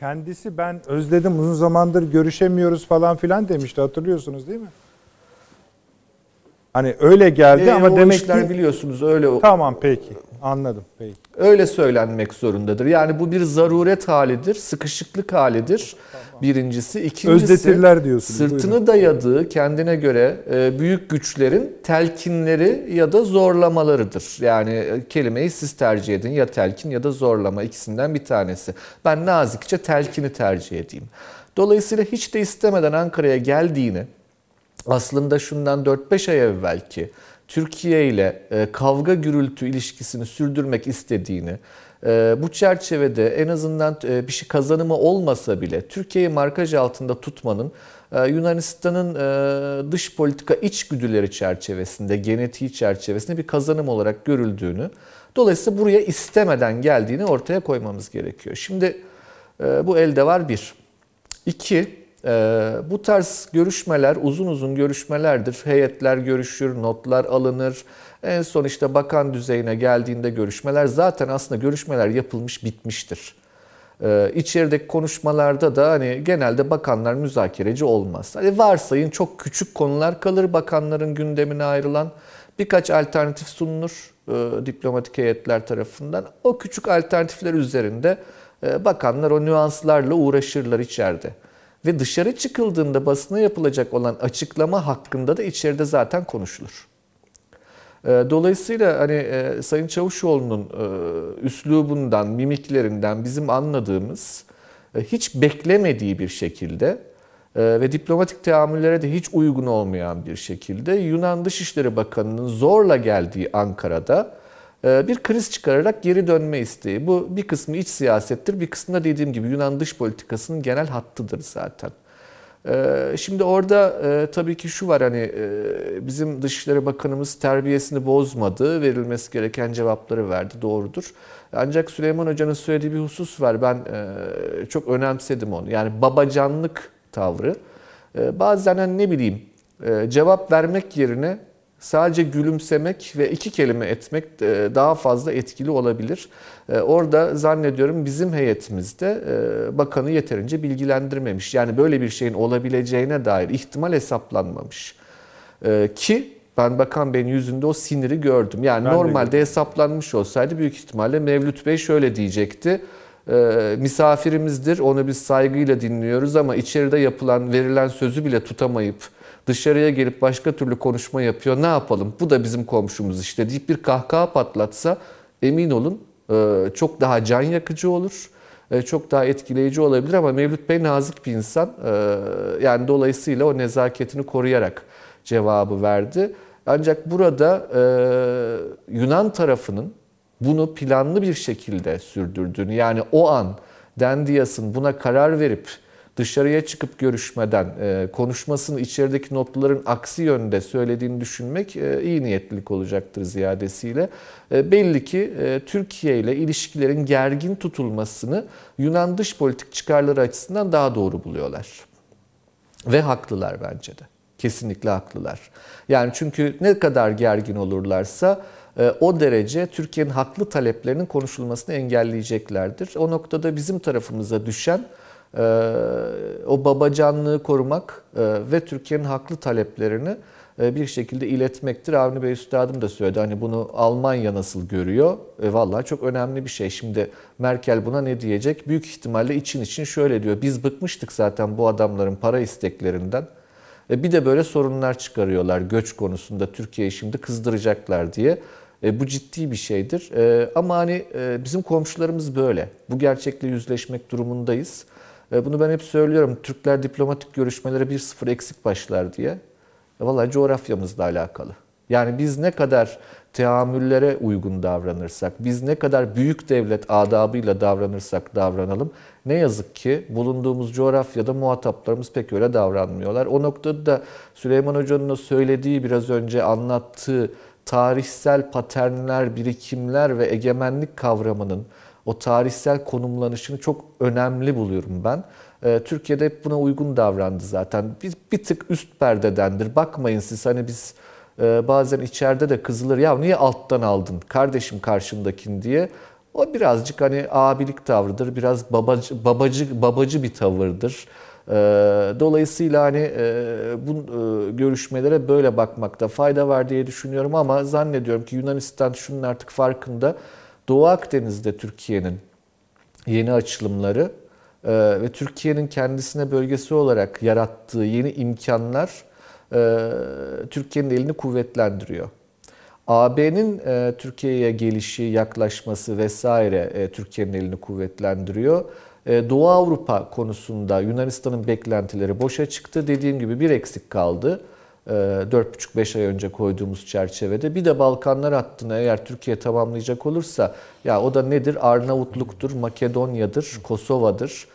Kendisi ben özledim uzun zamandır görüşemiyoruz falan filan demişti hatırlıyorsunuz değil mi? Hani öyle geldi E, ama demek ki biliyorsunuz öyle tamam peki anladım peki. öyle söylenmek zorundadır. Yani bu bir zaruret halidir, sıkışıklık halidir. Birincisi, ikincisi Özletirler diyorsunuz, Sırtını buyurun. dayadığı kendine göre e, büyük güçlerin telkinleri ya da zorlamalarıdır. Yani e, kelimeyi siz tercih edin ya telkin ya da zorlama ikisinden bir tanesi. Ben nazikçe telkini tercih edeyim. Dolayısıyla hiç de istemeden Ankara'ya geldiğini aslında şundan 4-5 ay evvelki Türkiye ile e, kavga gürültü ilişkisini sürdürmek istediğini, e, bu çerçevede en azından e, bir şey kazanımı olmasa bile Türkiye'yi markaj altında tutmanın Yunanistan'ın dış politika içgüdüleri çerçevesinde, genetiği çerçevesinde bir kazanım olarak görüldüğünü, dolayısıyla buraya istemeden geldiğini ortaya koymamız gerekiyor. Şimdi bu elde var bir. İki, bu tarz görüşmeler uzun uzun görüşmelerdir. Heyetler görüşür, notlar alınır. En son işte bakan düzeyine geldiğinde görüşmeler zaten aslında görüşmeler yapılmış bitmiştir. Ee, içerideki konuşmalarda da hani genelde bakanlar müzakereci olmaz. Hani varsayın çok küçük konular kalır bakanların gündemine ayrılan. Birkaç alternatif sunulur e, diplomatik heyetler tarafından. O küçük alternatifler üzerinde e, bakanlar o nüanslarla uğraşırlar içeride. Ve dışarı çıkıldığında basına yapılacak olan açıklama hakkında da içeride zaten konuşulur. E, Dolayısıyla hani e, Sayın Çavuşoğlu'nun e, üslubundan, mimiklerinden bizim anladığımız e, hiç beklemediği bir şekilde ve diplomatik teamüllere de hiç uygun olmayan bir şekilde Yunan Dışişleri Bakanı'nın zorla geldiği Ankara'da bir kriz çıkararak geri dönme isteği. Bu bir kısmı iç siyasettir, bir kısmı da dediğim gibi Yunan dış politikasının genel hattıdır zaten. Ee, Şimdi orada e, tabii ki şu var hani e, bizim Dışişleri Bakanımız terbiyesini bozmadı, verilmesi gereken cevapları verdi, doğrudur. Ancak Süleyman Hoca'nın söylediği bir husus var, ben e, çok önemsedim onu. Yani babacanlık tavrı. Bazen hani ne bileyim cevap vermek yerine sadece gülümsemek ve iki kelime etmek e, daha fazla etkili olabilir. E, Orada zannediyorum bizim heyetimizde e, bakanı yeterince bilgilendirmemiş. Yani böyle bir şeyin olabileceğine dair ihtimal hesaplanmamış. Ki ben Bakan Bey'in yüzünde o siniri gördüm. Yani Ben de normalde hesaplanmış olsaydı büyük ihtimalle Mevlüt Bey şöyle diyecekti. E, misafirimizdir, onu biz saygıyla dinliyoruz ama içeride yapılan, verilen sözü bile tutamayıp dışarıya gelip başka türlü konuşma yapıyor. Ne yapalım? Bu da bizim komşumuz işte deyip bir kahkaha patlatsa emin olun e, çok daha can yakıcı olur. e, Çok daha etkileyici olabilir ama Mevlüt Bey nazik bir insan. E, Yani dolayısıyla o nezaketini koruyarak cevabı verdi. Ancak burada Yunan tarafının bunu planlı bir şekilde sürdürdüğünü yani o an Dendias'ın buna karar verip dışarıya çıkıp görüşmeden e, konuşmasını içerideki notların aksi yönde söylediğini düşünmek e, iyi niyetlilik olacaktır ziyadesiyle. E, belli ki Türkiye ile ilişkilerin gergin tutulmasını Yunan dış politik çıkarları açısından daha doğru buluyorlar. Ve haklılar bence de. Kesinlikle haklılar. Yani çünkü ne kadar gergin olurlarsa o derece Türkiye'nin haklı taleplerinin konuşulmasını engelleyeceklerdir. O noktada bizim tarafımıza düşen o babacanlığı korumak e, ve Türkiye'nin haklı taleplerini e, bir şekilde iletmektir. Avni Bey Üstadım da söyledi. Hani bunu Almanya nasıl görüyor? E, vallahi çok önemli bir şey. Şimdi Merkel buna ne diyecek? Büyük ihtimalle için için şöyle diyor. Biz bıkmıştık zaten bu adamların para isteklerinden. E, bir de böyle sorunlar çıkarıyorlar göç konusunda Türkiye'yi şimdi kızdıracaklar diye. E, bu ciddi bir şeydir. E, ama hani e, bizim komşularımız böyle. Bu gerçekle yüzleşmek durumundayız. E, bunu ben hep söylüyorum. Türkler diplomatik görüşmelere 1-0 eksik başlar diye. E, vallahi coğrafyamızla alakalı. Yani biz ne kadar teamüllere uygun davranırsak, biz ne kadar büyük devlet adabıyla davranırsak davranalım, ne yazık ki bulunduğumuz coğrafyada muhataplarımız pek öyle davranmıyorlar. O noktada da Süleyman Hoca'nın o söylediği biraz önce anlattığı tarihsel paternler, birikimler ve egemenlik kavramının o tarihsel konumlanışını çok önemli buluyorum ben. Ee, Türkiye'de hep buna uygun davrandı zaten. Bir, bir tık üst perdedendir. Bakmayın siz hani biz e, bazen içeride de kızılır ya niye alttan aldın kardeşim karşındakini diye. O birazcık hani abilik tavrıdır, biraz babacı babacı babacı bir tavırdır. Ee, Dolayısıyla hani e, bu e, görüşmelere böyle bakmakta fayda var diye düşünüyorum ama zannediyorum ki Yunanistan şunun artık farkında. Doğu Akdeniz'de Türkiye'nin yeni açılımları e, ve Türkiye'nin kendisine bölgesi olarak yarattığı yeni imkanlar e, Türkiye'nin elini kuvvetlendiriyor. AB'nin e, Türkiye'ye gelişi, yaklaşması vesaire Türkiye'nin elini kuvvetlendiriyor. Doğu Avrupa konusunda Yunanistan'ın beklentileri boşa çıktı. Dediğim gibi bir eksik kaldı. E, 4,5-5 ay önce koyduğumuz çerçevede. Bir de Balkanlar hattını eğer Türkiye tamamlayacak olursa ya o da nedir? Arnavutluk'tur, Makedonya'dır, Kosova'dır.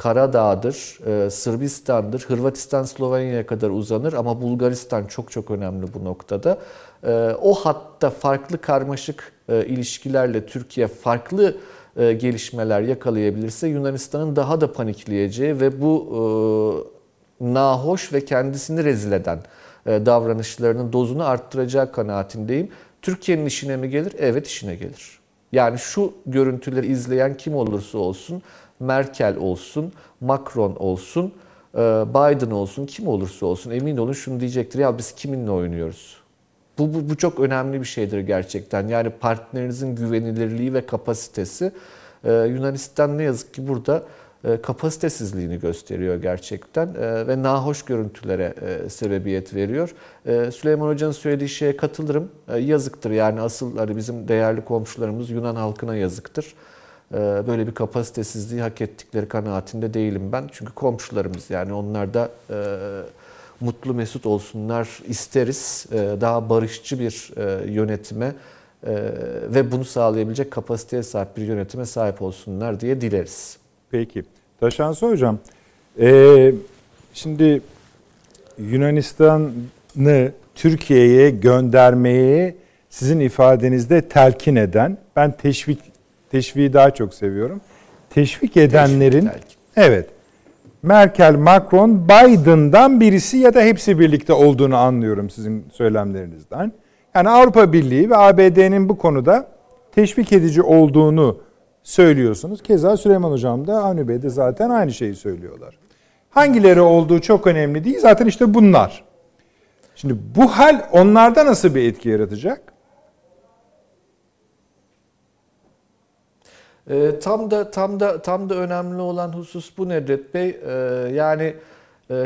Karadağ'dır, e, Sırbistan'dır, Hırvatistan, Slovenya'ya kadar uzanır ama Bulgaristan çok çok önemli bu noktada. E, o hatta farklı karmaşık e, ilişkilerle Türkiye farklı gelişmeler yakalayabilirse Yunanistan'ın daha da panikleyeceği ve bu nahoş ve kendisini rezil eden davranışlarının dozunu arttıracağı kanaatindeyim. Türkiye'nin işine mi gelir? Evet işine gelir. Yani şu görüntüleri izleyen kim olursa olsun, Merkel olsun, Macron olsun, e, Biden olsun, kim olursa olsun emin olun şunu diyecektir. Ya biz kiminle oynuyoruz? Bu, bu, bu çok önemli bir şeydir gerçekten. Yani partnerinizin güvenilirliği ve kapasitesi. Ee, Yunanistan ne yazık ki burada e, kapasitesizliğini gösteriyor gerçekten e, ve nahoş görüntülere e, sebebiyet veriyor. E, Süleyman Hoca'nın söylediği şeye katılırım. E, yazıktır yani asıl hani bizim değerli komşularımız Yunan halkına yazıktır. E, böyle bir kapasitesizliği hak ettikleri kanaatinde değilim ben. Çünkü komşularımız yani onlar da e, mutlu mesut olsunlar isteriz. E, daha barışçı bir e, yönetime e, ve bunu sağlayabilecek kapasiteye sahip bir yönetime sahip olsunlar diye dileriz. Peki. Taşansı Hocam, e, şimdi Yunanistan'ı Türkiye'ye göndermeyi sizin ifadenizde telkin eden, ben teşvik teşviği daha çok seviyorum. Teşvik edenlerin, Teşvik, telkin. evet, Merkel, Macron, Biden'dan birisi ya da hepsi birlikte olduğunu anlıyorum sizin söylemlerinizden. Yani Avrupa Birliği ve ABD'nin bu konuda teşvik edici olduğunu söylüyorsunuz. Keza Süleyman Hocam da Avni Bey de zaten aynı şeyi söylüyorlar. Hangileri olduğu çok önemli değil. Zaten işte bunlar. Şimdi bu hal onlarda nasıl bir etki yaratacak? E, tam da tam da tam da önemli olan husus bu Nedret Bey. E, yani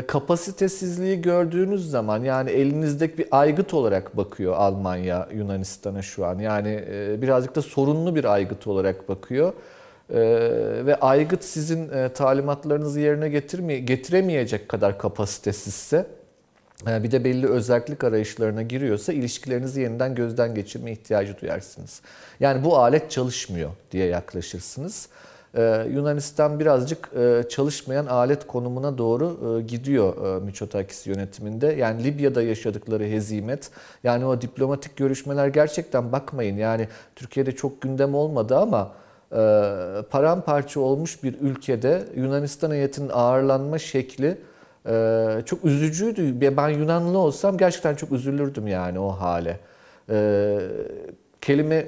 kapasitesizliği gördüğünüz zaman yani elinizdeki bir aygıt olarak bakıyor Almanya Yunanistan'a şu an. Yani e, birazcık da sorunlu bir aygıt olarak bakıyor. E, ve aygıt sizin e, talimatlarınızı yerine getirmeye, getiremeyecek kadar kapasitesizse e, bir de belli özellik arayışlarına giriyorsa ilişkilerinizi yeniden gözden geçirme ihtiyacı duyarsınız. Yani bu alet çalışmıyor diye yaklaşırsınız. Ee, Yunanistan birazcık e, çalışmayan alet konumuna doğru e, gidiyor e, Mitsotakis yönetiminde. Yani Libya'da yaşadıkları hezimet, yani o diplomatik görüşmeler gerçekten bakmayın. Yani Türkiye'de çok gündem olmadı ama paramparça olmuş bir ülkede Yunanistan heyetinin ağırlanma şekli çok üzücüydü. Ben Yunanlı olsam gerçekten çok üzülürdüm yani o hale. Kelime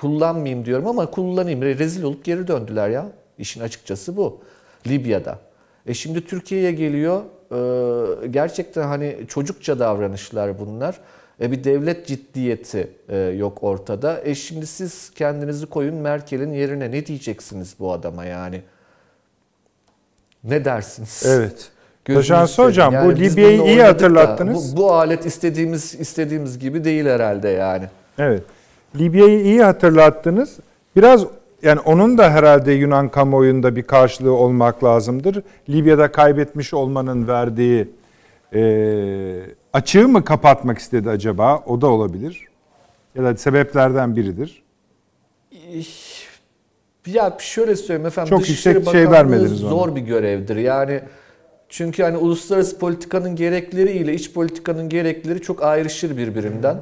kullanmayayım diyorum ama kullanayım. Rezil olup geri döndüler ya. İşin açıkçası bu. Libya'da. E şimdi Türkiye'ye geliyor. E, gerçekten hani çocukça davranışlar bunlar. E bir devlet ciddiyeti e, yok ortada. E şimdi siz kendinizi koyun Merkel'in yerine ne diyeceksiniz bu adama yani? Ne dersiniz? Evet. Taşansı. Hocam Yani bu Libya'yı iyi oynadık da hatırlattınız. Bu, bu alet istediğimiz istediğimiz gibi değil herhalde yani. Evet. Libya'yı iyi hatırlattınız. Biraz yani onun da herhalde Yunan kamuoyunda bir karşılığı olmak lazımdır. Libya'da kaybetmiş olmanın verdiği e, açığı mı kapatmak istedi acaba? O da olabilir. Ya da sebeplerden biridir. Ya şöyle söyleyeyim efendim. Çok yüksek şey vermediniz ona. Zor bir görevdir. Yani çünkü hani uluslararası politikanın gerekleri ile iç politikanın gerekleri çok ayrışır birbirinden.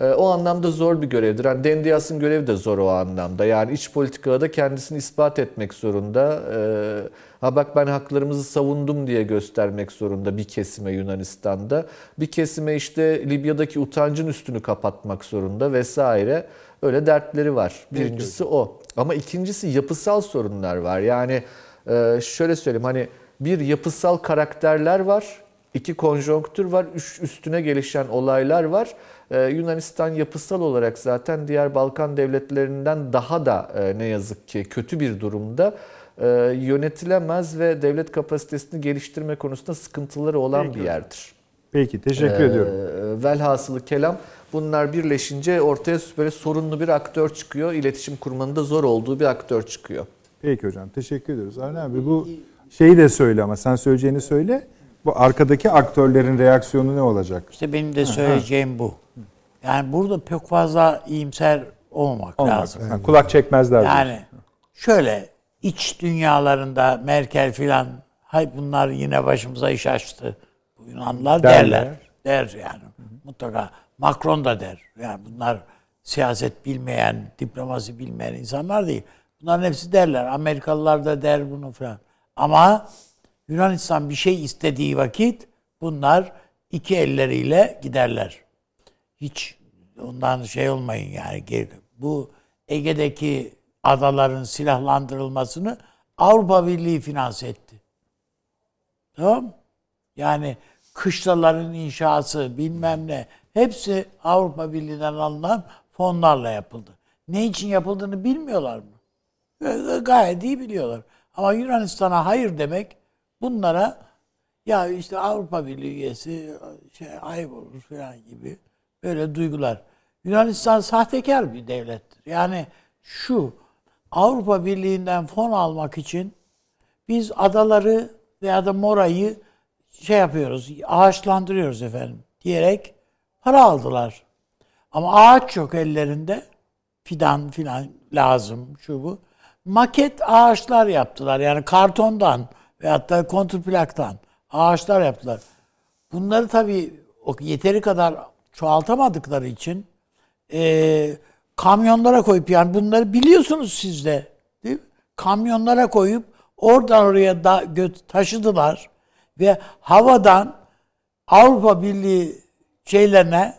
Ee, o anlamda zor bir görevdir. Yani Dendias'ın görevi de zor o anlamda. Yani iç politikada da kendisini ispat etmek zorunda. Ee, ha bak ben haklarımızı savundum diye göstermek zorunda bir kesime Yunanistan'da. Bir kesime işte Libya'daki utancın üstünü kapatmak zorunda vesaire. Öyle dertleri var. Birincisi o. Ama ikincisi yapısal sorunlar var. Yani e, şöyle söyleyeyim hani bir yapısal karakterler var, iki konjonktür var, üç üstüne gelişen olaylar var. Ee, Yunanistan yapısal olarak zaten diğer Balkan devletlerinden daha da e, ne yazık ki kötü bir durumda. E, yönetilemez ve devlet kapasitesini geliştirme konusunda sıkıntıları olan bir yerdir. Peki teşekkür Ee, ediyorum. Velhasılı kelam bunlar birleşince ortaya böyle sorunlu bir aktör çıkıyor. İletişim kurmanın da zor olduğu bir aktör çıkıyor. Peki hocam teşekkür ediyoruz. Avni abi bu şeyi de söyle ama sen söyleyeceğini söyle. Bu arkadaki aktörlerin reaksiyonu ne olacak? İşte benim de söyleyeceğim bu. Yani burada pek fazla iyimser olmamak Olmaz. lazım. Ha, kulak çekmezler. diyorsun. Yani şöyle iç dünyalarında Merkel filan hay bunlar yine başımıza iş açtı. Bu Yunanlılar Derler. derler. Der yani. Mutlaka Macron da der. Yani bunlar siyaset bilmeyen, diplomasi bilmeyen insanlar değil. Bunların hepsi derler. Amerikalılar da der bunu falan. Ama Yunanistan bir şey istediği vakit bunlar iki elleriyle giderler. Hiç ondan şey olmayın yani. Bu Ege'deki adaların silahlandırılmasını Avrupa Birliği finanse etti. Tamam? Yani kışlaların inşası bilmem ne hepsi Avrupa Birliği'nden alınan fonlarla yapıldı. Ne için yapıldığını bilmiyorlar mı? Gayet iyi biliyorlar. Ama Yunanistan'a hayır demek bunlara ya işte Avrupa Birliği üyesi şey ayıp olur falan gibi böyle duygular. Yunanistan sahtekar bir devlettir. Yani şu Avrupa Birliği'nden fon almak için biz adaları veya da Mora'yı şey yapıyoruz, ağaçlandırıyoruz efendim diyerek para aldılar. Ama ağaç yok ellerinde. Fidan filan lazım şu bu. Maket ağaçlar yaptılar. Yani kartondan veyahut da kontrplaktan ağaçlar yaptılar. Bunları tabii yeteri kadar çoğaltamadıkları için e, kamyonlara koyup yani bunları biliyorsunuz siz de değil mi? Kamyonlara koyup oradan oraya da gö- taşıdılar ve havadan Avrupa Birliği şeylerine,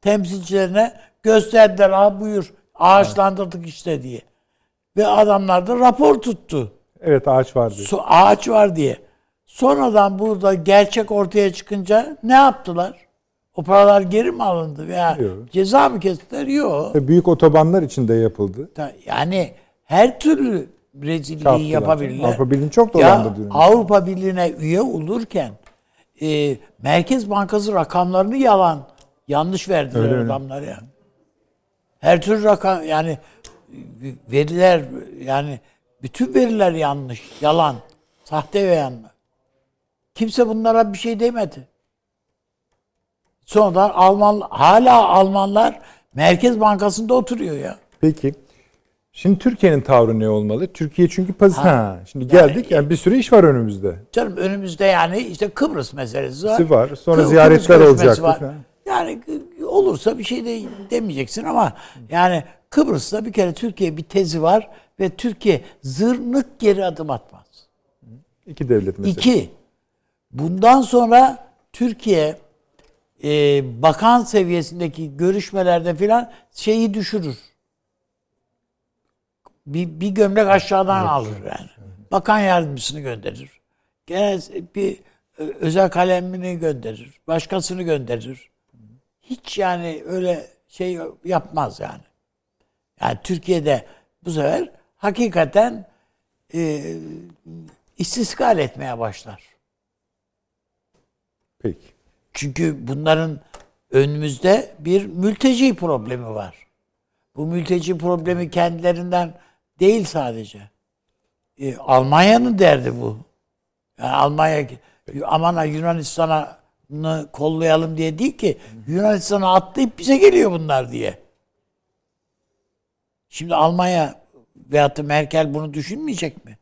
temsilcilerine gösterdiler. Ha buyur ağaçlandırdık işte diye. Ve adamlar da rapor tuttu. Evet ağaç vardı. Su, ağaç var diye. Sonradan burada gerçek ortaya çıkınca ne yaptılar? O paralar geri mi alındı veya Yok. ceza mı kestiler? Yok. Ve büyük otobanlar içinde yapıldı. Ta- Yani her türlü rezilliği Çarptılar. yapabilirler. Avrupa Birliği'ni çok dolandırdı Yunanistan. Avrupa Birliği'ne üye olurken e, Merkez Bankası rakamlarını yalan, yanlış verdiler Öyle, öyle. adamlar yani. Her türlü rakam yani veriler yani bütün veriler yanlış, yalan, sahte ve yanlış. Kimse bunlara bir şey demedi. Sonradan Alman hala Almanlar Merkez Bankası'nda oturuyor ya. Peki. Şimdi Türkiye'nin tavrı ne olmalı? Türkiye çünkü paz ha. şimdi geldik yani bir sürü iş var önümüzde. Canım önümüzde yani işte Kıbrıs meselesi var. var. Sonra Kıbrıs ziyaretler var. falan. Yani olursa bir şey de demeyeceksin ama yani Kıbrıs'ta bir kere Türkiye bir tezi var ve Türkiye zırnık geri adım atmaz. İki devlet meselesi. İki, bundan sonra Türkiye e, bakan seviyesindeki görüşmelerde filan şeyi düşürür. Bir, bir gömlek aşağıdan alır yani. Bakan yardımcısını gönderir. Gene bir ö- özel kalemini gönderir. Başkasını gönderir. Hiç yani öyle şey yapmaz yani. Yani Türkiye'de bu sefer hakikaten e, istiskal etmeye başlar. Peki. Çünkü bunların önümüzde bir mülteci problemi var. Bu mülteci problemi kendilerinden değil sadece. E, Almanya'nın derdi bu. Yani Almanya aman ha Yunanistan'ı kollayalım diye değil ki Yunanistan'a atlayıp bize geliyor bunlar diye. Şimdi Almanya veyahut da Merkel bunu düşünmeyecek mi?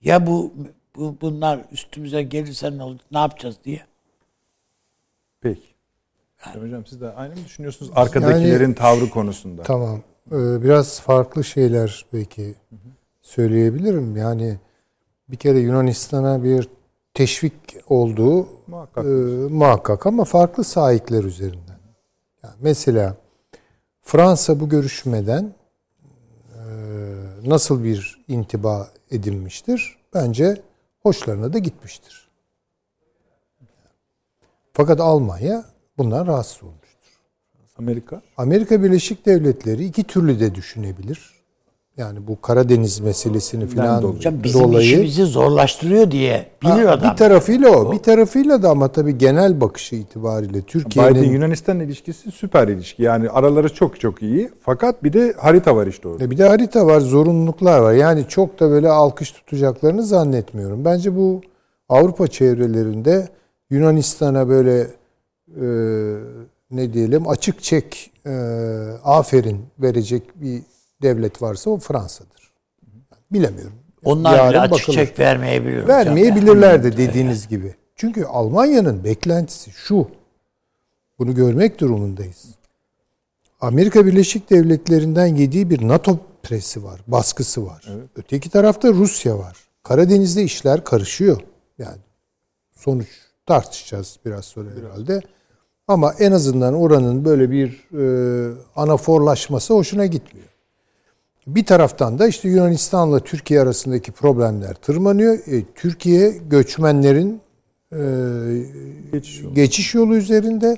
Ya bu, bu bunlar üstümüze gelirse ne, olur, ne yapacağız diye. Peki. Hocam siz de aynı mı düşünüyorsunuz arkadakilerin tavrı konusunda? Tamam. Ee, biraz farklı şeyler belki söyleyebilirim. Yani bir kere Yunanistan'a bir teşvik olduğu Muhakkak. e, muhakkak ama farklı sahipler üzerinden. Yani mesela Fransa bu görüşmeden nasıl bir intiba edinmiştir? Bence hoşlarına da gitmiştir. Fakat Almanya bundan rahatsız olmuştur. Amerika. Amerika Birleşik Devletleri iki türlü de düşünebilir. Yani bu Karadeniz meselesini falan dolayı. Bizim dolayı işimizi zorlaştırıyor diye bilir Ha, adam. Bir tarafıyla o. Bir tarafıyla da ama tabii genel bakışı itibariyle Türkiye'nin Biden-Yunanistan ilişkisi süper ilişki. Yani araları çok çok iyi. Fakat bir de harita var işte orada. E bir de harita var, zorunluluklar var. Yani çok da böyle alkış tutacaklarını zannetmiyorum. Bence bu Avrupa çevrelerinde Yunanistan'a böyle e, ne diyelim açık çek e, aferin verecek bir devlet varsa o Fransa'dır. Bilemiyorum. Onlar bile Yarın açık bakılır. çek vermeyebilir. hocam. Vermeyebilirler de dediğiniz gibi. Çünkü Almanya'nın beklentisi şu. Bunu görmek durumundayız. Amerika Birleşik Devletleri'nden yediği bir NATO presi var, baskısı var. Öteki tarafta Rusya var. Karadeniz'de işler karışıyor. Yani sonuç tartışacağız biraz sonra herhalde. Ama en azından oranın böyle bir e, anaforlaşması hoşuna gitmiyor. Bir taraftan da işte Yunanistan'la Türkiye arasındaki problemler tırmanıyor. E, Türkiye göçmenlerin e, Geçiş yolu. geçiş yolu üzerinde.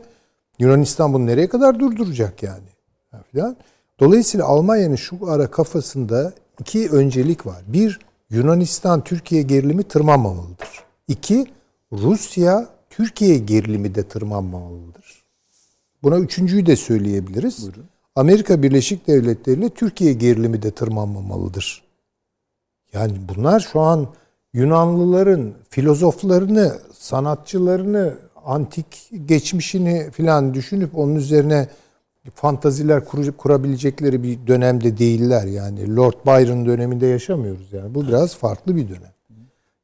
Yunanistan bunu nereye kadar durduracak yani? Ha, Filan. Dolayısıyla Almanya'nın şu ara kafasında iki öncelik var. Bir, Yunanistan Türkiye gerilimi tırmanmamalıdır. İki, Rusya Türkiye gerilimi de tırmanmamalıdır. Buna üçüncüyü de söyleyebiliriz. Amerika Birleşik Devletleri ile Türkiye gerilimi de tırmanmamalıdır. Yani bunlar şu an Yunanlıların filozoflarını, sanatçılarını, antik geçmişini filan düşünüp onun üzerine fantaziler kur- kurabilecekleri bir dönemde değiller. Yani Lord Byron döneminde yaşamıyoruz yani. Bu biraz farklı bir dönem.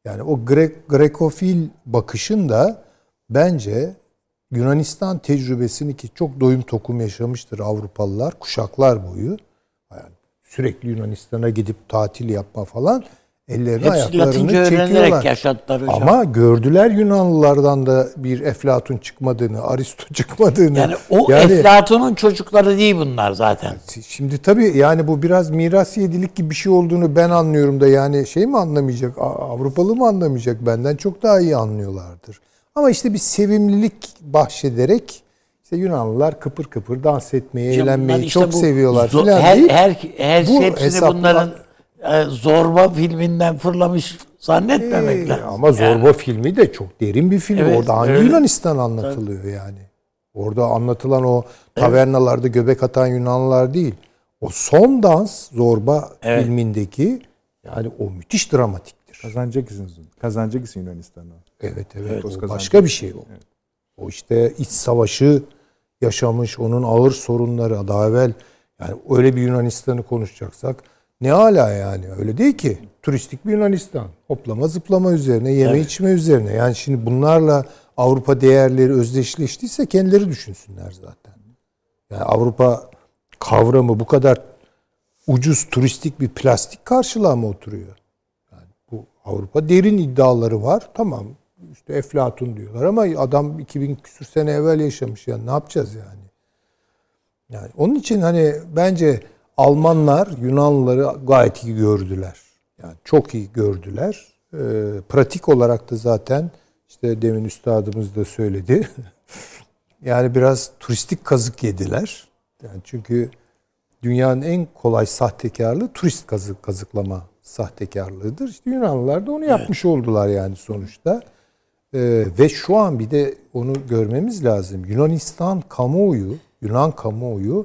Yani o Grek, Grekofil bakışın da bence Yunanistan tecrübesini ki çok doyum tokum yaşamıştır Avrupalılar kuşaklar boyu. Yani sürekli Yunanistan'a gidip tatil yapma falan ellerini Hepsi ayaklarını Latince çekiyorlar. yaşattılar hocam. Ama gördüler Yunanlılardan da bir Eflatun çıkmadığını, Aristo (laughs) çıkmadığını. yani o Eflatun'un çocukları değil bunlar zaten. Şimdi tabii yani bu biraz miras yedilik gibi bir şey olduğunu ben anlıyorum da yani şey mi anlamayacak, Avrupalı mı anlamayacak benden çok daha iyi anlıyorlardır. Ama işte bir sevimlilik bahşederek işte Yunanlılar kıpır kıpır dans etmeyi, bunlar eğlenmeyi işte çok bu seviyorlar zo- filan her, deyip her, her bu hepsini hesapla- bunların e, zorba filminden fırlamış zannetmemek Ee, lazım. Ama Zorba filmi de çok derin bir film. Evet, Orada hangi öyle. Yunanistan anlatılıyor yani? Orada anlatılan o tavernalarda göbek atan Yunanlılar değil. O son dans Zorba Evet. filmindeki yani o müthiş dramatiktir. Kazanacaksınız. Kazanacaksın Yunanistan'a. Evet evet. Evet, o başka bir şey o. O işte iç savaşı yaşamış, onun ağır sorunları daha evvel yani öyle bir Yunanistan'ı konuşacaksak ne hala yani öyle değil ki. Turistik bir Yunanistan. Hoplama zıplama üzerine, yeme içme üzerine. Yani şimdi bunlarla Avrupa değerleri özdeşleştiyse kendileri düşünsünler zaten. Yani Avrupa kavramı bu kadar ucuz turistik bir plastik karşılığa mı oturuyor? Yani bu Avrupa derin iddiaları var. Tamam işte Eflatun diyorlar ama adam 2000 küsür sene evvel yaşamış yani ne yapacağız yani? Yani onun için hani bence Almanlar Yunanlıları gayet iyi gördüler. Yani çok iyi gördüler. Ee, pratik olarak da zaten işte demin üstadımız da söyledi. (laughs) yani biraz turistik kazık yediler. Yani çünkü dünyanın en kolay sahtekarlığı turist kazık kazıklama sahtekarlığıdır. İşte Yunanlılar da onu yapmış oldular yani sonuçta. Ee, ve şu an bir de onu görmemiz lazım. Yunanistan kamuoyu, Yunan kamuoyu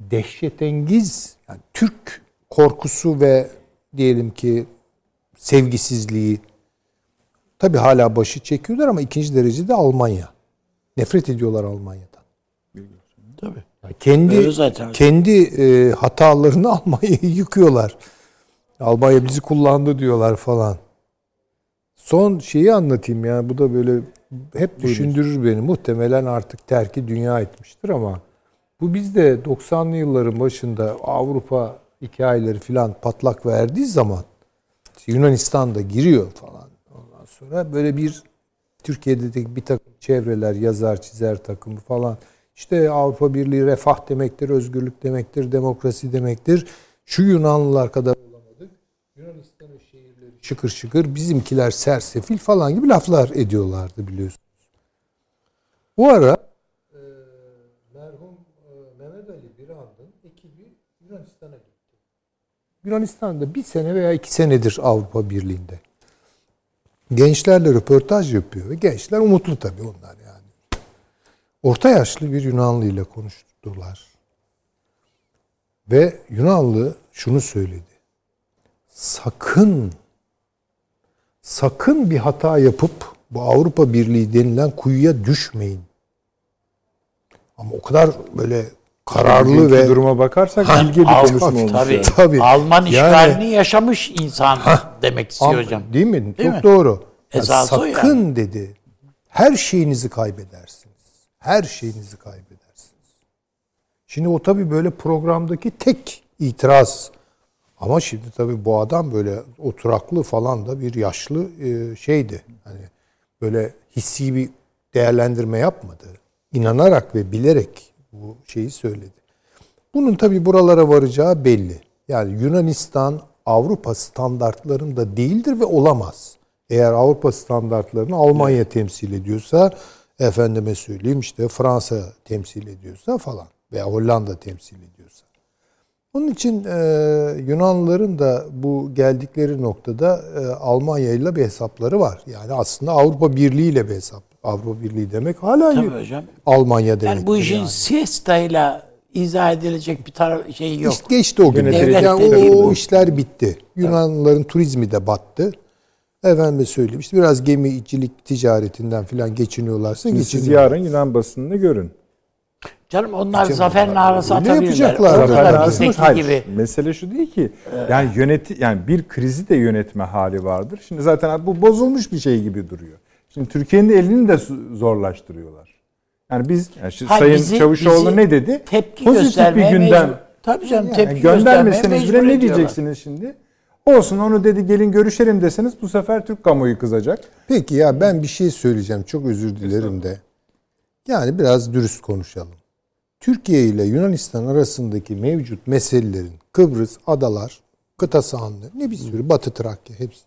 dehşetengiz yani Türk korkusu ve diyelim ki sevgisizliği tabi hala başı çekiyorlar ama ikinci derecede Almanya. Nefret ediyorlar Almanya'dan. Tabii. Yani kendi Öyle zaten. kendi e, hatalarını (laughs) Almanya'yı yıkıyorlar. Almanya bizi kullandı diyorlar falan. Son şeyi anlatayım ya. Bu da böyle hep düşündürür beni. Muhtemelen artık terki dünya etmiştir ama bu bizde 90'lı yılların başında Avrupa hikayeleri filan patlak verdiği zaman işte Yunanistan da giriyor falan. Ondan sonra böyle bir Türkiye'de de bir takım çevreler, yazar, çizer takımı falan. İşte Avrupa Birliği refah demektir, özgürlük demektir, demokrasi demektir. Şu Yunanlılar kadar olamadık. Şehirleri şıkır şıkır, bizimkiler sersefil falan gibi laflar ediyorlardı biliyorsunuz. Bu ara e, merhum e, Mehmet Ali Birand'ın ekibi Yunanistan'a gitti. Yunanistan'da bir sene veya iki senedir Avrupa Birliği'nde. Gençlerle röportaj yapıyor ve gençler umutlu tabii onlar yani. Orta yaşlı bir Yunanlı ile konuştular. Ve Yunanlı şunu söyledi. Sakın sakın bir hata yapıp bu Avrupa Birliği denilen kuyuya düşmeyin. Ama o kadar böyle kararlı Bugünkü ve duruma bakarsak Ha, bilge bir Al- konuşma olmuş. Tabii. yani. Tabii. Alman Yani- işgalini yaşamış insan demek istiyor Ama- hocam. Değil mi? Değil Çok mi? doğru. Ya Esası o sakın yani. dedi. Her şeyinizi kaybedersiniz. Her şeyinizi kaybedersiniz. Şimdi o tabii böyle programdaki tek itiraz. Ama şimdi tabii bu adam böyle oturaklı falan da bir yaşlı e, şeydi. Hani böyle hissi bir değerlendirme yapmadı. İnanarak ve bilerek bu şeyi söyledi. Bunun tabii buralara varacağı belli. Yani Yunanistan Avrupa standartlarında değildir ve olamaz. Eğer Avrupa standartlarını Almanya temsil ediyorsa, efendime söyleyeyim işte Fransa temsil ediyorsa falan veya Hollanda temsil ediyorsa. Onun için e, Yunanlıların da bu geldikleri noktada e, Almanya ile bir hesapları var. Yani aslında Avrupa Birliği ile bir hesap. Avrupa Birliği demek hala Tabii hocam. Almanya demek. Yani bu işin siestayla izah edilecek bir taraf şey yok. İşte geçti o gün. Yönetilecek Yani o, o işler bitti. Yunanlıların turizmi de battı. Efendim söyleyeyim işte biraz gemicilik ticaretinden falan geçiniyorlarsa Şimdi siz yarın Yunan basınını görün. Canım onlar zafer narası atabilirler. Zafer bizdeki hayır, gibi. Mesele şu değil ki. Yani yöneti yani bir krizi de yönetme hali vardır. Şimdi zaten bu bozulmuş bir şey gibi duruyor. Şimdi Türkiye'nin elini de zorlaştırıyorlar. Yani biz yani şimdi Hayır, Sayın bizi- Çavuşoğlu bizi ne dedi? Tepki Pozitif bir gündem. mecbur. Tabii canım Yani tepki göndermeseniz bile ne diyeceksiniz şimdi? Olsun onu dedi gelin görüşelim deseniz bu sefer Türk kamuoyu kızacak. Peki ya ben bir şey söyleyeceğim. Çok özür dilerim de. Yani biraz dürüst konuşalım. Türkiye ile Yunanistan arasındaki mevcut meselelerin Kıbrıs, adalar, kıta sahanlığı, ne bir sürü Batı Trakya hepsi.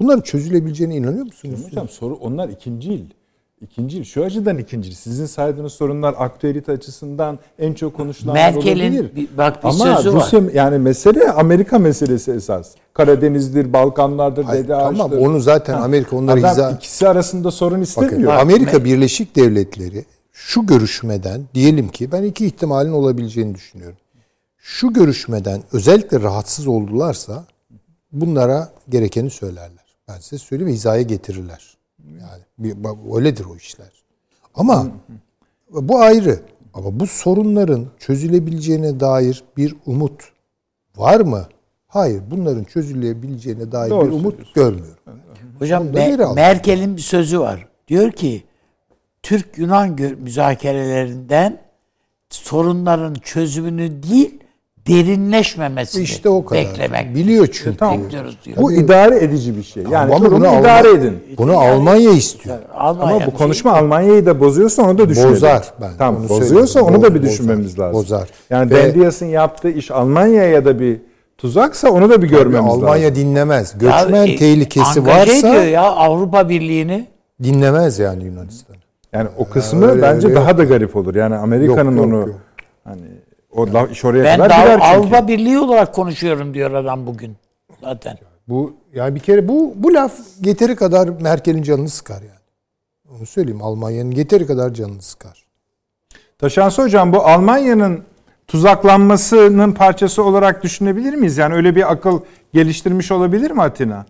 Bunların çözülebileceğine inanıyor musunuz? Hocam soru onlar ikincil. İkincil. Şu açıdan ikincil. Sizin saydığınız sorunlar aktüelite açısından en çok Merkel'in olabilir. bir- bak bir Ama sözü var. Rusya yani mesele Amerika meselesi esas. Karadeniz'dir, Balkanlardır, Hayır, Dede tamam Ağaç'tır. onu zaten Amerika onları Adam izah... ikisi arasında sorun Bakın istemiyor. Amerika Birleşik Devletleri şu görüşmeden diyelim ki ben iki ihtimalin olabileceğini düşünüyorum. Şu görüşmeden özellikle rahatsız oldularsa bunlara gerekeni söylerler. Ben size söyleyeyim hizaya getirirler. Yani bir, öyledir o işler. Ama bu ayrı. Ama bu sorunların çözülebileceğine dair bir umut var mı? Hayır. Bunların çözülebileceğine dair Doğru bir umut görmüyorum. Hocam Me-. Merkel'in bir sözü var. Diyor ki Türk-Yunan müzakerelerinden sorunların çözümünü değil derinleşmemesini İşte o kadar. beklemek. Biliyor çünkü. Tamam. Bekliyoruz diyor. Bu idare edici bir şey. Yani Ama durumu bunu idare Alman- edin. Bunu Almanya istiyor. Almanya Ama bu konuşma Almanya'yı da bozuyorsa onu da düşünelim. Bozar. Ben Tamam onu bozuyorsa onu da bir Bozar, düşünmemiz lazım. bozar. Yani Ve- Dendias'ın yaptığı iş Almanya'ya da bir tuzaksa onu da bir görmemiz Almanya lazım. dinlemez. Ya, Göçmen e, tehlikesi angaje varsa ediyor ya Avrupa Birliği'ni. dinlemez yani Yunanistan. Yani o kısmı öyle- bence öyle daha yok. da garip olur. Yani Amerika'nın onu yok. hani o la- iş oraya Ben kadar daha gider çünkü. Avrupa Birliği olarak konuşuyorum diyor adam bugün. Zaten. Bu yani bir kere bu bu laf yeteri kadar Merkel'in canını sıkar yani. Onu söyleyeyim Almanya'nın yeteri kadar canını sıkar. Taşansı hocam bu Almanya'nın tuzaklanmasının parçası olarak düşünebilir miyiz? Yani öyle bir akıl geliştirmiş olabilir mi Atina?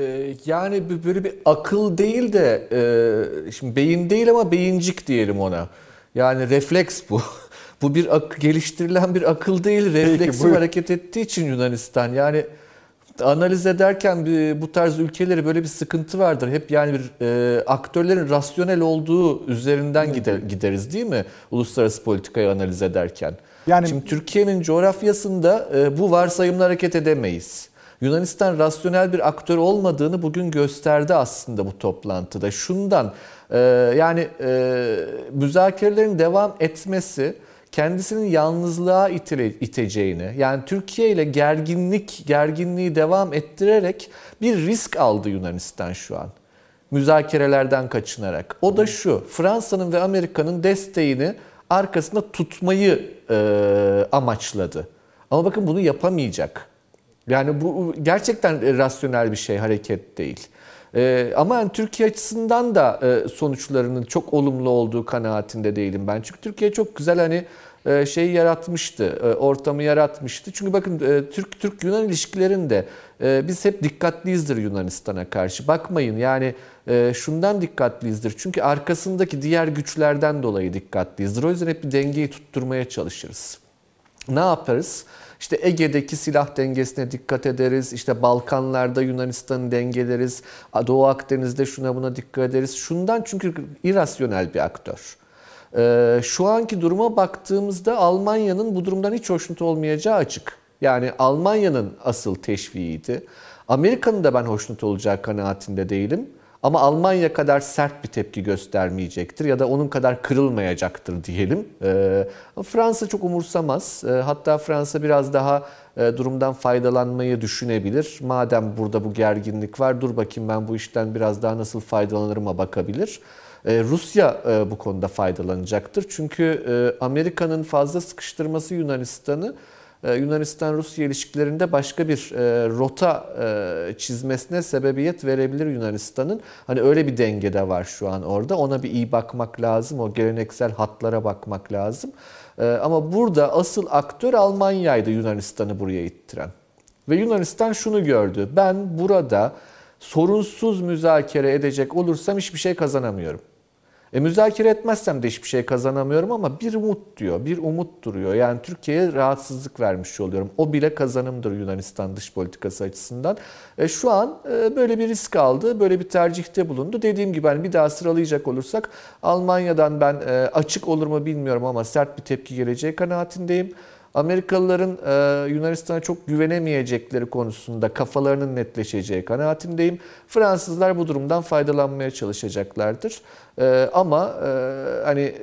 Ee, Yani bir- böyle bir akıl değil de e, şimdi beyin değil ama beyincik diyelim ona. Yani refleks bu. (laughs) Bu bir ak- geliştirilen bir akıl değil, refleksif buyur. hareket ettiği için Yunanistan. Yani analiz ederken bu tarz ülkeleri böyle bir sıkıntı vardır. Hep yani bir e, aktörlerin rasyonel olduğu üzerinden gider, gideriz değil mi? Uluslararası politikayı analiz ederken. Yani- Şimdi Türkiye'nin coğrafyasında e, bu varsayımla hareket edemeyiz. Yunanistan rasyonel bir aktör olmadığını bugün gösterdi aslında bu toplantıda. Şundan e, yani e, müzakerelerin devam etmesi kendisinin yalnızlığa itile, iteceğini, yani Türkiye ile gerginlik, gerginliği devam ettirerek bir risk aldı Yunanistan şu an. Müzakerelerden kaçınarak. O da şu, Fransa'nın ve Amerika'nın desteğini arkasında tutmayı e, amaçladı. Ama bakın bunu yapamayacak. Yani bu gerçekten rasyonel bir şey, hareket değil. Ee, ama yani Türkiye açısından da e, sonuçlarının çok olumlu olduğu kanaatinde değilim ben. Çünkü Türkiye çok güzel hani e, şeyi yaratmıştı, e, ortamı yaratmıştı. Çünkü bakın e, Türk Türk Yunan ilişkilerinde e, biz hep dikkatliyizdir Yunanistan'a karşı. Bakmayın yani şundan dikkatliyizdir. Çünkü arkasındaki diğer güçlerden dolayı dikkatliyizdir. O yüzden hep bir dengeyi tutturmaya çalışırız. Ne yaparız? İşte Ege'deki silah dengesine dikkat ederiz. İşte Balkanlarda Yunanistan'ı dengeleriz. Doğu Akdeniz'de şuna buna dikkat ederiz. Şundan çünkü irasyonel bir aktör. Ee, şu anki duruma baktığımızda Almanya'nın bu durumdan hiç hoşnut olmayacağı açık. Yani Almanya'nın asıl teşviğiydi. Amerika'nın da ben hoşnut olacağı kanaatinde değilim. Ama Almanya kadar sert bir tepki göstermeyecektir ya da onun kadar kırılmayacaktır diyelim. Ee, Fransa çok umursamaz. Ee, hatta Fransa biraz daha e, durumdan faydalanmayı düşünebilir. Madem burada bu gerginlik var dur bakayım ben bu işten biraz daha nasıl faydalanırıma bakabilir. Ee, Rusya e, bu konuda faydalanacaktır. Çünkü e, Amerika'nın fazla sıkıştırması Yunanistan'ı Yunanistan-Rusya ilişkilerinde başka bir e, rota e, çizmesine sebebiyet verebilir Yunanistan'ın. Hani öyle bir dengede var şu an orada. Ona bir iyi bakmak lazım. O geleneksel hatlara bakmak lazım. Ama burada asıl aktör Almanya'ydı Yunanistan'ı buraya ittiren. Ve Yunanistan şunu gördü. Ben burada sorunsuz müzakere edecek olursam hiçbir şey kazanamıyorum. E, müzakere etmezsem de hiçbir şey kazanamıyorum ama bir umut diyor, bir umut duruyor. Yani Türkiye'ye rahatsızlık vermiş oluyorum. O bile kazanımdır Yunanistan dış politikası açısından. E, şu an e, böyle bir risk aldı, böyle bir tercihte bulundu. Dediğim gibi hani bir daha sıralayacak olursak Almanya'dan ben e, açık olur mu bilmiyorum ama sert bir tepki geleceği kanaatindeyim. Amerikalıların e, Yunanistan'a çok güvenemeyecekleri konusunda kafalarının netleşeceği kanaatindeyim. Fransızlar bu durumdan faydalanmaya çalışacaklardır. E, ama e, hani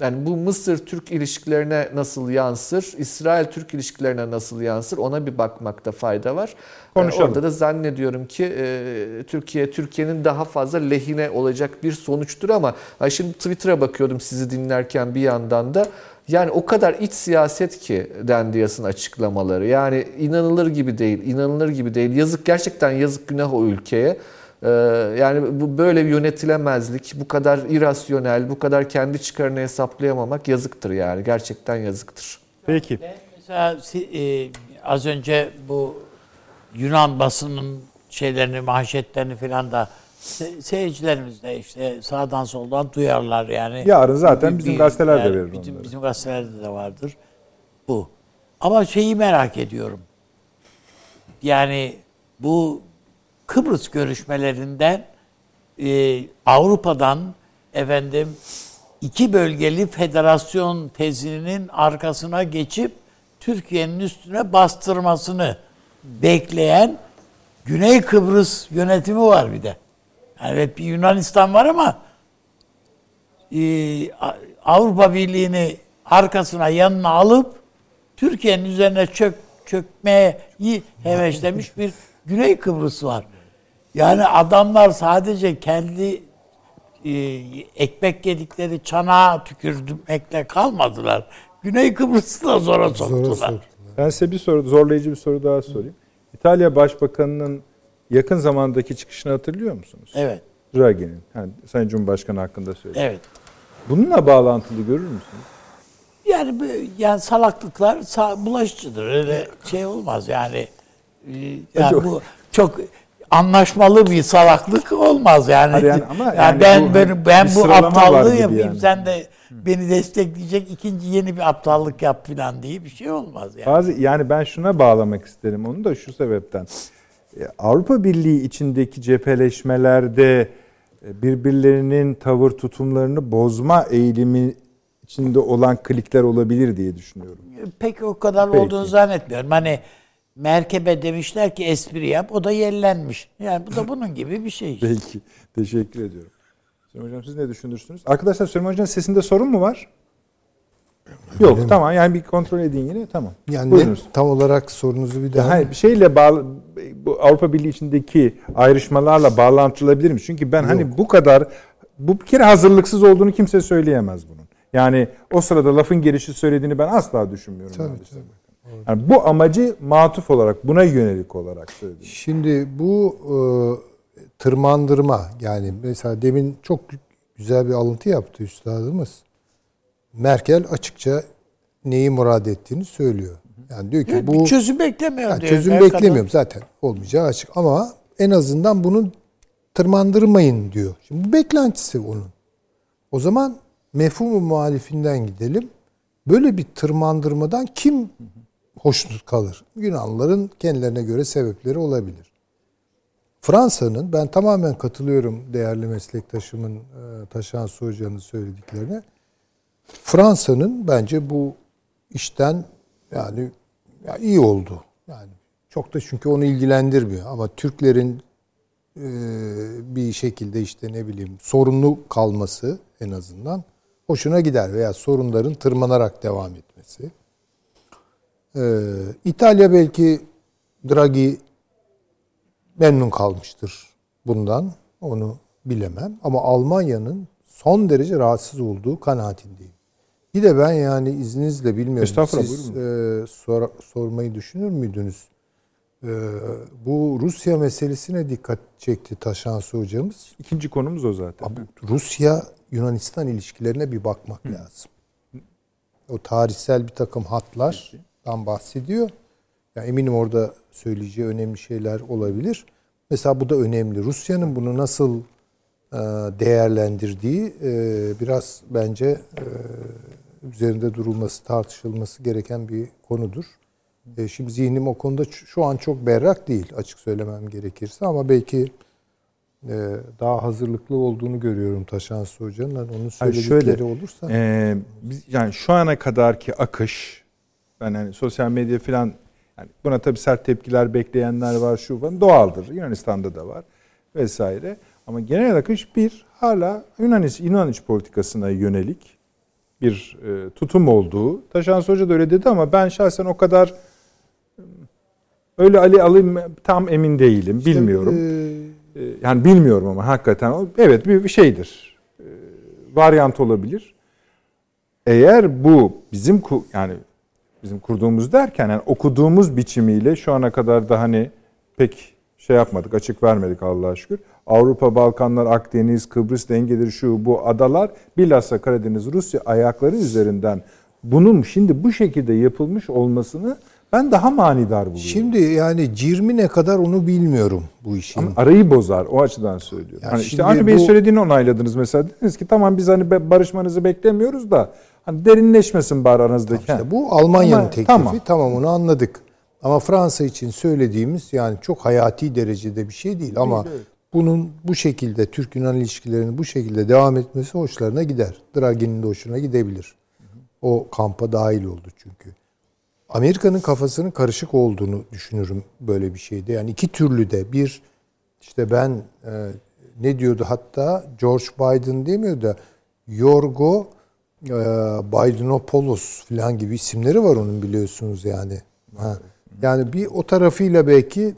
yani bu Mısır-Türk ilişkilerine nasıl yansır, İsrail-Türk ilişkilerine nasıl yansır ona bir bakmakta fayda var. Konuşalım. Orada da zannediyorum ki e, Türkiye, Türkiye'nin daha fazla lehine olacak bir sonuçtur ama şimdi Twitter'a bakıyordum sizi dinlerken bir yandan da yani o kadar iç siyaset ki Dendiyas'ın açıklamaları. Yani inanılır gibi değil, inanılır gibi değil. Yazık gerçekten yazık günah o ülkeye. Ee, yani bu böyle bir yönetilemezlik, bu kadar irasyonel, bu kadar kendi çıkarını hesaplayamamak yazıktır yani. Gerçekten yazıktır. Peki. Mesela e, az önce bu Yunan basının şeylerini, manşetlerini falan da se- seyircilerimiz de işte sağdan soldan duyarlar yani. Yarın zaten bizim gazeteler de verir Bizim, onları. bizim gazetelerde de vardır bu. Ama şeyi merak ediyorum. Yani bu Kıbrıs görüşmelerinden e, Avrupa'dan efendim iki bölgeli federasyon tezinin arkasına geçip Türkiye'nin üstüne bastırmasını bekleyen Güney Kıbrıs yönetimi var bir de. Evet bir Yunanistan var ama e, Avrupa Birliği'ni arkasına yanına alıp Türkiye'nin üzerine çök çökmeye heveslemiş bir Güney Kıbrıs var. Yani adamlar sadece kendi e, ekmek yedikleri çanağa tükürmekle kalmadılar. Güney Kıbrıs'ı da zora soktular. soktular. Ben size bir soru, zorlayıcı bir soru daha sorayım. İtalya Başbakanı'nın yakın zamandaki çıkışını hatırlıyor musunuz? Evet, Draghi'nin. Yani Sayın Cumhurbaşkanı hakkında söyledi. evet. Bununla bağlantılı görür müsünüz? Yani yani salaklıklar sa- bulaşıcıdır. Öyle şey olmaz yani. Ee, Yani bu çok anlaşmalı bir salaklık olmaz yani. Hayır yani ama Yani yani ben bu ben, ben bu aptallığı yapayım yani. sen de beni destekleyecek ikinci yeni bir aptallık yap falan diye bir şey olmaz yani. Bazı yani ben şuna bağlamak isterim onu da şu sebepten. E, Avrupa Birliği içindeki cepheleşmelerde e, birbirlerinin tavır tutumlarını bozma eğilimi içinde olan klikler olabilir diye düşünüyorum. Pek o kadar Peki. olduğunu zannetmiyorum. Hani merkebe demişler ki espri yap o da yellenmiş. Yani bu da (laughs) bunun gibi bir şey. Peki. Teşekkür ediyorum. Süleyman Hocam siz ne düşünürsünüz? Arkadaşlar Süleyman Hoca'nın sesinde sorun mu var? Yok tamam yani bir kontrol edin yine tamam. Yani Buyurunuz. ne- tam olarak sorunuzu bir daha. Hayır bir şeyle bağlı bu Avrupa Birliği içindeki ayrışmalarla bağlantılabilir mi? Çünkü ben hani bu kadar bu bir kere hazırlıksız olduğunu kimse söyleyemez bunun. Yani o sırada lafın gelişi söylediğini ben asla düşünmüyorum. Tabii, maalesef. Yani bu amacı matuf olarak buna yönelik olarak söyledim. Şimdi bu e, tırmandırma yani mesela demin çok güzel bir alıntı yaptı üstadımız. Merkel açıkça neyi murad ettiğini söylüyor. Yani diyor ki Bir bu çözüm beklemiyor yani diyor. çözüm kadar- beklemiyorum zaten olmayacağı açık ama en azından bunu tırmandırmayın diyor. Şimdi bu beklentisi onun. O zaman mefhumu muhalifinden gidelim. Böyle bir tırmandırmadan kim hoşnut kalır? Yunanlıların kendilerine göre sebepleri olabilir. Fransa'nın ben tamamen katılıyorum değerli meslektaşımın e, Taşan Hoca'nın söylediklerine. Fransa'nın bence bu işten yani ya iyi oldu. Yani çok da çünkü onu ilgilendirmiyor ama Türklerin e, bir şekilde işte ne bileyim sorunlu kalması en azından hoşuna gider veya sorunların tırmanarak devam etmesi. Ee, İtalya belki Draghi memnun kalmıştır bundan. Onu bilemem. Ama Almanya'nın son derece rahatsız olduğu kanaatindeyim. Bir de ben yani izninizle bilmiyorum. Estağfurullah, Siz e, sor- sormayı düşünür müydünüz? E, bu Rusya meselesine dikkat çekti Taşansı hocamız. İkinci konumuz o zaten. Abi, Rusya Yunanistan ilişkilerine bir bakmak lazım. O tarihsel bir takım hatlardan bahsediyor. Ya eminim orada söyleyeceği önemli şeyler olabilir. Mesela bu da önemli. Rusya'nın bunu nasıl değerlendirdiği e, biraz bence e, üzerinde durulması, tartışılması gereken bir konudur. E, Şimdi zihnim o konuda şu an çok berrak değil açık söylemem gerekirse ama belki e, daha hazırlıklı olduğunu görüyorum Taşansı Hoca'nın. Hani onun söyledikleri şöyle, olursa. Ee, biz, yani şu ana kadarki akış ben hani sosyal medya falan yani buna tabii sert tepkiler bekleyenler var şu falan doğaldır. Yunanistan'da da var vesaire. Ama genel akış bir hala Yunan, Yunan iç politikasına yönelik bir e, tutum olduğu. Taşans Hoca da öyle dedi ama ben şahsen o kadar e, öyle Ali alayım tam emin değilim. Bilmiyorum. E, Ee, yani bilmiyorum ama hakikaten evet bir bir şeydir. Ee, Varyant olabilir. Eğer bu bizim yani bizim kurduğumuz derken yani okuduğumuz biçimiyle şu ana kadar da hani pek şey yapmadık, açık vermedik Allah'a şükür. Avrupa, Balkanlar, Akdeniz, Kıbrıs dengeleri şu bu adalar bilhassa Karadeniz, Rusya ayakları üzerinden bunun şimdi bu şekilde yapılmış olmasını ben daha manidar buluyorum. Şimdi yani cirmi ne kadar onu bilmiyorum bu işin. Ama arayı bozar. O açıdan söylüyorum. Yani hani işte Avni bu- söylediğini onayladınız mesela. Dediniz ki tamam biz hani barışmanızı beklemiyoruz da hani derinleşmesin bari aranızdaki. İşte bu Almanya'nın Ama- teklifi. tamam. Tamam. onu anladık. Ama Fransa için söylediğimiz yani çok hayati derecede bir şey değil ama bunun bu şekilde Türk-Yunan ilişkilerinin bu şekilde devam etmesi hoşlarına gider. Draghi'nin de hoşuna gidebilir. O kampa dahil oldu çünkü. Amerika'nın kafasının karışık olduğunu düşünürüm böyle bir şeyde. Yani iki türlü de bir işte ben e, ne diyordu hatta George Biden demiyor da Yorgo e, Bidenopoulos falan gibi isimleri var onun biliyorsunuz yani. Ha. Yani bir o tarafıyla belki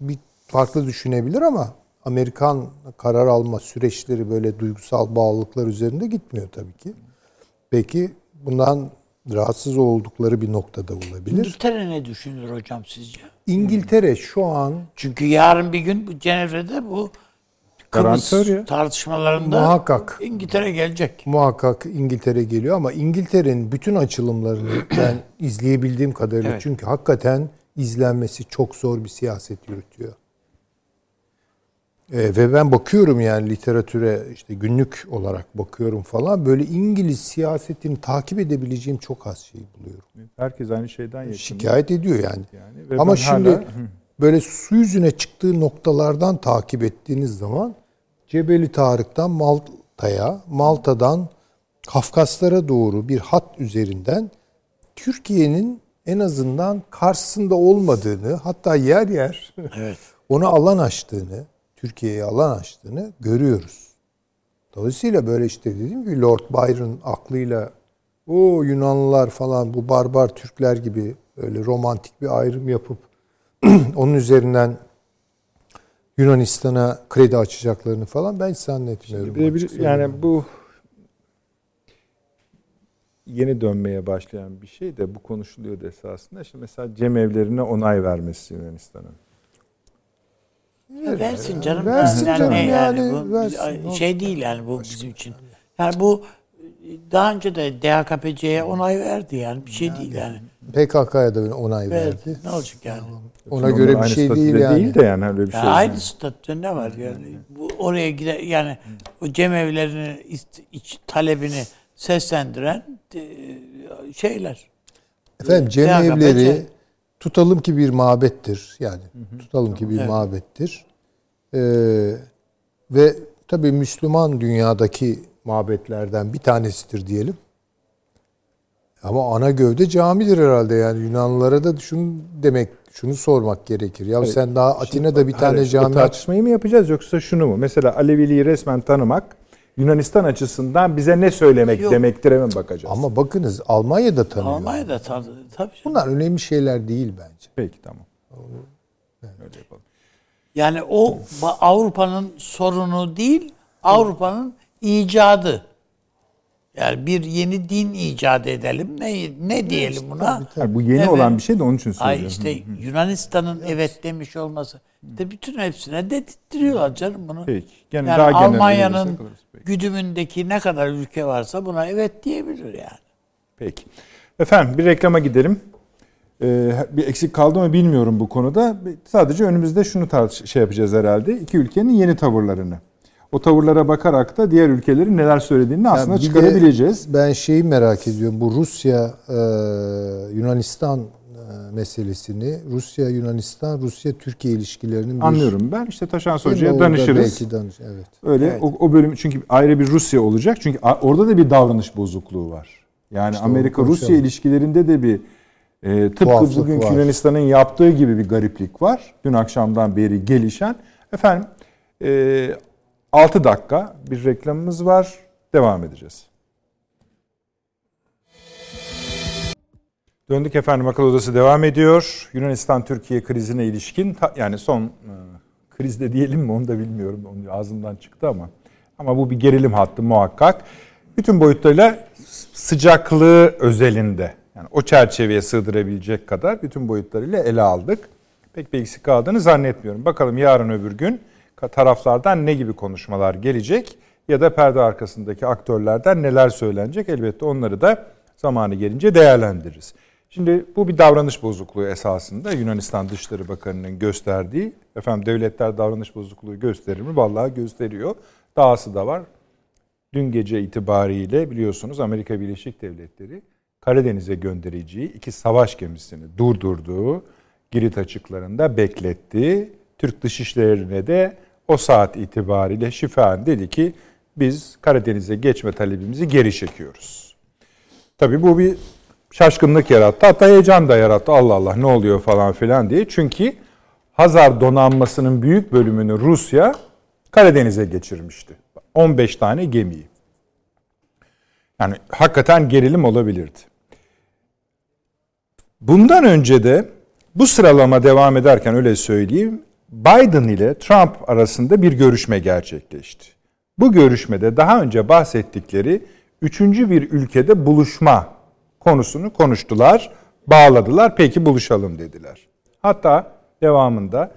bir farklı düşünebilir ama Amerikan karar alma süreçleri böyle duygusal bağlılıklar üzerinde gitmiyor tabii ki. Peki bundan rahatsız oldukları bir noktada olabilir. İngiltere ne düşünür hocam sizce? İngiltere şu an Çünkü yarın bir gün bu Cenevre'de bu Kıbrıs ya. tartışmalarında Muhakkak. İngiltere gelecek. muhakkak İngiltere geliyor ama İngiltere'nin bütün açılımlarını (clears throat) ben izleyebildiğim kadarıyla Evet. çünkü hakikaten izlenmesi çok zor bir siyaset yürütüyor. Ee, ve ben bakıyorum yani literatüre işte günlük olarak bakıyorum falan böyle İngiliz siyasetini takip edebileceğim çok az şey buluyorum. Herkes aynı şeyden yaşıyor. Şikayet ediyor yani. Yani ve Ama şimdi hala- böyle su yüzüne çıktığı noktalardan takip ettiğiniz zaman Cebeli Tarık'tan Malta'ya, Malta'dan Kafkaslara doğru bir hat üzerinden Türkiye'nin en azından karşısında olmadığını, hatta yer yer Evet. ona alan açtığını, Türkiye'ye alan açtığını görüyoruz. Dolayısıyla böyle işte dediğim gibi Lord Byron aklıyla o Yunanlılar falan bu barbar Türkler gibi öyle romantik bir ayrım yapıp (clears throat) onun üzerinden Yunanistan'a kredi açacaklarını falan ben hiç zannetmiyorum. De bir- yani bu yeni dönmeye başlayan bir şey de bu konuşuluyordu esasında. Şimdi mesela cemevlerine onay vermesi Yunanistan'ın. Ya versin canım. Versin Yani canım ne yani, bu versin. şey değil yani bu bizim için. Yani bu daha önce de DHKPC'ye onay verdi yani bir şey değil yani. PKK'ya da onay Verdi. verdi. Ne olacak yani? Ona Şimdi göre bir şey değil yani. Değil de yani öyle bir Ya şey. aynı statüde ne var yani? Bu oraya gider yani o cemevlerini ist- iç, talebini seslendiren e, şeyler. Efendim DHKPC. cemevleri tutalım ki bir mabettir. Yani tutalım ki bir Evet. mabettir. Ee, ve tabii Müslüman dünyadaki mabetlerden bir tanesidir diyelim. Ama ana gövde camidir herhalde yani Yunanlılara da şunu demek şunu sormak gerekir. Ya sen daha Atina'da bir tane Hayır, cami tartışmayı mı yapacağız yoksa şunu mu? Mesela Aleviliği resmen tanımak Yunanistan açısından bize ne söylemek Yok. demektir hemen bakacağız. Ama bakınız Almanya'da tanıyor. Almanya'da tabii. tabii. Bunlar önemli şeyler değil bence. Peki tamam. Öyle yapalım. Yani o Avrupa'nın sorunu değil, Avrupa'nın icadı. Yani bir yeni din icat edelim. Ne ne diyelim buna? Ha, bu yeni Evet. olan bir şey de onun için söylüyorum. Ay işte Yunanistan'ın evet demiş olması. De bütün hepsine dedirtiyorlar canım bunu. Peki. Gene Yani daha genel Almanya'nın güdümündeki ne kadar ülke varsa buna evet diyebilir yani. Peki. Efendim bir reklama gidelim. Ee, bir eksik kaldı mı bilmiyorum bu konuda. Sadece önümüzde şunu tartış şey yapacağız herhalde. İki ülkenin yeni tavırlarını. O tavırlara bakarak da diğer ülkelerin neler söylediğini aslında bir de çıkarabileceğiz. Ben şeyi merak ediyorum. Bu Rusya e, Yunanistan meselesini, Rusya Yunanistan, Rusya Türkiye ilişkilerinin bir Anlıyorum ben. İşte Taşan? Hoca'ya danışırız. Belki danış, evet. Öyle o, o bölüm çünkü ayrı bir Rusya olacak. Çünkü orada da bir davranış bozukluğu var. Yani İşte Amerika Rusya ilişkilerinde de bir e, tıpkı Tuhaflık bugünkü var. Yunanistan'ın yaptığı gibi bir gariplik var. Dün akşamdan beri gelişen. Efendim e, 6 dakika bir reklamımız var. Devam edeceğiz. Döndük efendim akıl odası devam ediyor. Yunanistan-Türkiye krizine ilişkin yani son e, krizde diyelim mi onu da bilmiyorum. Onun ağzımdan çıktı ama. Ama bu bir gerilim hattı muhakkak. Bütün boyutlarıyla sıcaklığı özelinde yani o çerçeveye sığdırabilecek kadar bütün boyutlarıyla ele aldık. Pek bir eksik kaldığını zannetmiyorum. Bakalım yarın öbür gün taraflardan ne gibi konuşmalar gelecek ya da perde arkasındaki aktörlerden neler söylenecek elbette onları da zamanı gelince değerlendiririz. Şimdi bu bir davranış bozukluğu esasında Yunanistan Dışişleri Bakanı'nın gösterdiği. Efendim devletler davranış bozukluğu gösterir mi? Vallahi gösteriyor. Dahası da var. Dün gece itibariyle biliyorsunuz Amerika Birleşik Devletleri Karadeniz'e göndereceği iki savaş gemisini durdurduğu Girit açıklarında bekletti. Türk Dışişleri'ne de o saat itibariyle şifaen dedi ki biz Karadeniz'e geçme talebimizi geri çekiyoruz. Tabii bu bir şaşkınlık yarattı. Hatta heyecan da yarattı. Allah Allah ne oluyor falan filan diye. Çünkü Hazar donanmasının büyük bölümünü Rusya Karadeniz'e geçirmişti. 15 tane gemiyi. Yani hakikaten gerilim olabilirdi. Bundan önce de bu sıralama devam ederken öyle söyleyeyim. Biden ile Trump arasında bir görüşme gerçekleşti. Bu görüşmede daha önce bahsettikleri üçüncü bir ülkede buluşma konusunu konuştular, bağladılar. Peki buluşalım dediler. Hatta devamında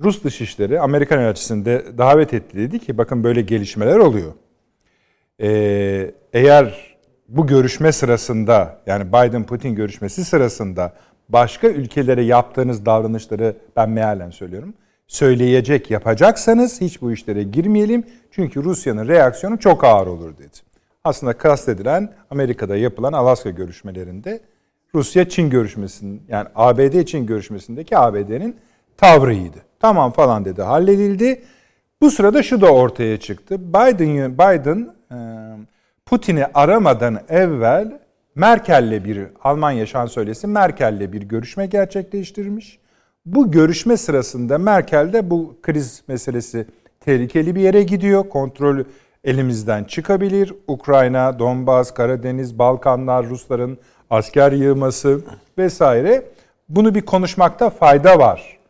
Rus Dışişleri Amerikan elçisini davet etti dedi ki bakın böyle gelişmeler oluyor. Ee, eğer bu görüşme sırasında yani Biden-Putin görüşmesi sırasında başka ülkelere yaptığınız davranışları ben mealen söylüyorum. Söyleyecek yapacaksanız hiç bu işlere girmeyelim. Çünkü Rusya'nın reaksiyonu çok ağır olur dedi. Aslında kastedilen Amerika'da yapılan Alaska görüşmelerinde Rusya-Çin görüşmesinin yani ABD-Çin görüşmesindeki ABD'nin tavrıydı. Tamam falan dedi halledildi. Bu sırada şu da ortaya çıktı. Biden, Biden Putin'i aramadan evvel Merkel'le bir Almanya şansölyesi Merkel'le bir görüşme gerçekleştirmiş. Bu görüşme sırasında Merkel de bu kriz meselesi tehlikeli bir yere gidiyor. Kontrol elimizden çıkabilir. Ukrayna, Donbas, Karadeniz, Balkanlar, Rusların asker yığması vesaire. Bunu bir konuşmakta fayda var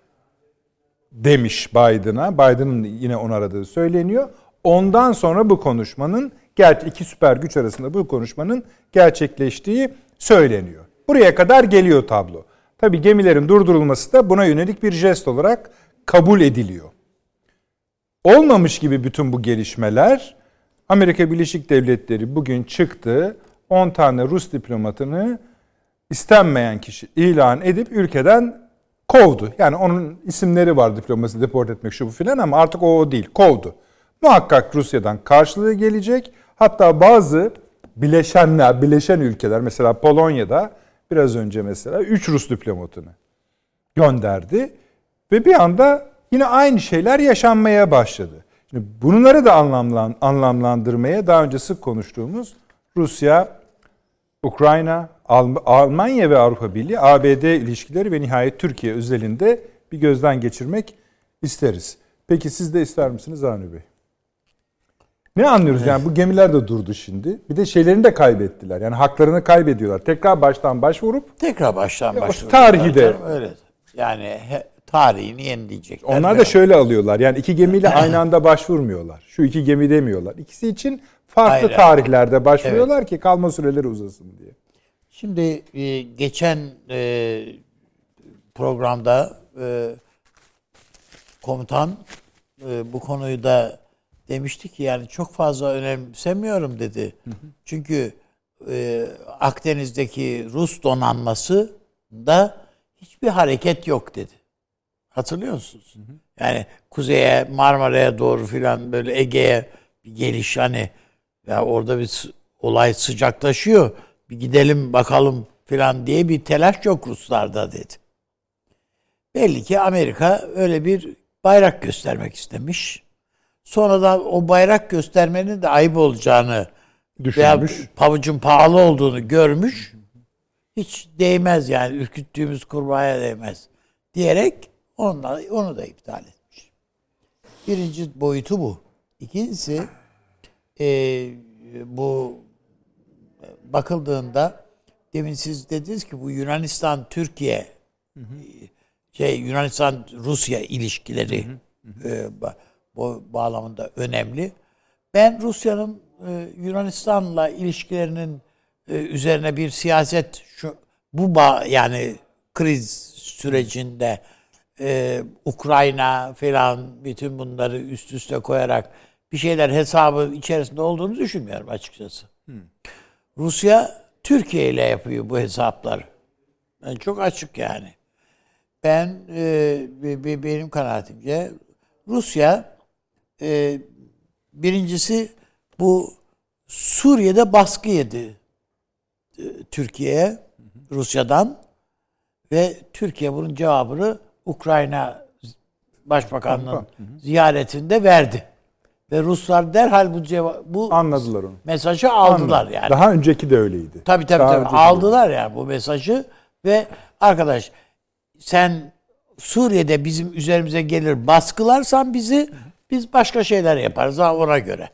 demiş Biden'a. Biden'ın yine onu aradığı söyleniyor. Ondan sonra bu konuşmanın gerçi iki süper güç arasında bu konuşmanın gerçekleştiği söyleniyor. Buraya kadar geliyor tablo. Tabi gemilerin durdurulması da buna yönelik bir jest olarak kabul ediliyor. Olmamış gibi bütün bu gelişmeler Amerika Birleşik Devletleri bugün çıktı 10 tane Rus diplomatını istenmeyen kişi ilan edip ülkeden kovdu. Yani onun isimleri var diplomasi deport etmek şu bu filan ama artık o, değil kovdu. Muhakkak Rusya'dan karşılığı gelecek. Hatta bazı bileşenler, bileşen ülkeler mesela Polonya'da biraz önce mesela 3 Rus diplomatını gönderdi. Ve bir anda yine aynı şeyler yaşanmaya başladı. Şimdi bunları da anlamlan, anlamlandırmaya daha önce sık konuştuğumuz Rusya, Ukrayna, Almanya ve Avrupa Birliği, ABD ilişkileri ve nihayet Türkiye özelinde bir gözden geçirmek isteriz. Peki siz de ister misiniz Avni Bey? Ne anlıyoruz yani bu gemiler de durdu şimdi. Bir de şeylerini de kaybettiler. Yani haklarını kaybediyorlar. Tekrar baştan başvurup tekrar baştan başvurup tarihi de öyle. Yani tarihini yenileyecekler. Onlar da şöyle alıyorlar. Yani iki gemiyle (laughs) aynı anda başvurmuyorlar. Şu iki gemi demiyorlar. İkisi için farklı Hayır, tarihlerde başvuruyorlar evet. ki kalma süreleri uzasın diye. Şimdi e, geçen e, programda e, komutan bu konuyu da demişti ki yani çok fazla önemsemiyorum dedi. Hı hı. Çünkü Akdeniz'deki Rus donanması da hiçbir hareket yok dedi. Hatırlıyor musunuz? Hı hı. Yani kuzeye, Marmara'ya doğru filan böyle Ege'ye bir geliş hani ya orada bir olay sıcaklaşıyor. Bir gidelim bakalım filan diye bir telaş yok Ruslarda dedi. Belli ki Amerika öyle bir bayrak göstermek istemiş. Sonra da o bayrak göstermenin de ayıp olacağını düşünmüş. Veya pabucun pahalı olduğunu görmüş. Hiç değmez yani ürküttüğümüz kurbağaya değmez diyerek onunla, onu da iptal etmiş. Birinci boyutu bu. İkincisi e, bu bakıldığında demin siz dediniz ki bu Yunanistan Türkiye hı hı. şey Yunanistan Rusya ilişkileri hı hı. E, bu bağlamında önemli. Ben Rusya'nın e, Yunanistan'la ilişkilerinin e, üzerine bir siyaset şu bu bağ, yani kriz sürecinde e, Ukrayna falan bütün bunları üst üste koyarak bir şeyler hesabı içerisinde olduğunu düşünmüyorum açıkçası. Hmm. Rusya Türkiye ile yapıyor bu hesapları. Yani çok açık yani. Ben e, benim kanaatimce Rusya e, birincisi bu Suriye'de baskı yedi e, Türkiye'ye Rusya'dan ve Türkiye bunun cevabını Ukrayna Başbakanının ziyaretinde verdi. Ve Ruslar derhal bu cevap bu anladılar onu. Mesajı aldılar Anladım. yani. Daha önceki de öyleydi. Tabii tabii, tabii. aldılar yani bu mesajı ve arkadaş sen Suriye'de bizim üzerimize gelir baskılarsan bizi biz başka şeyler yaparız ha ona göre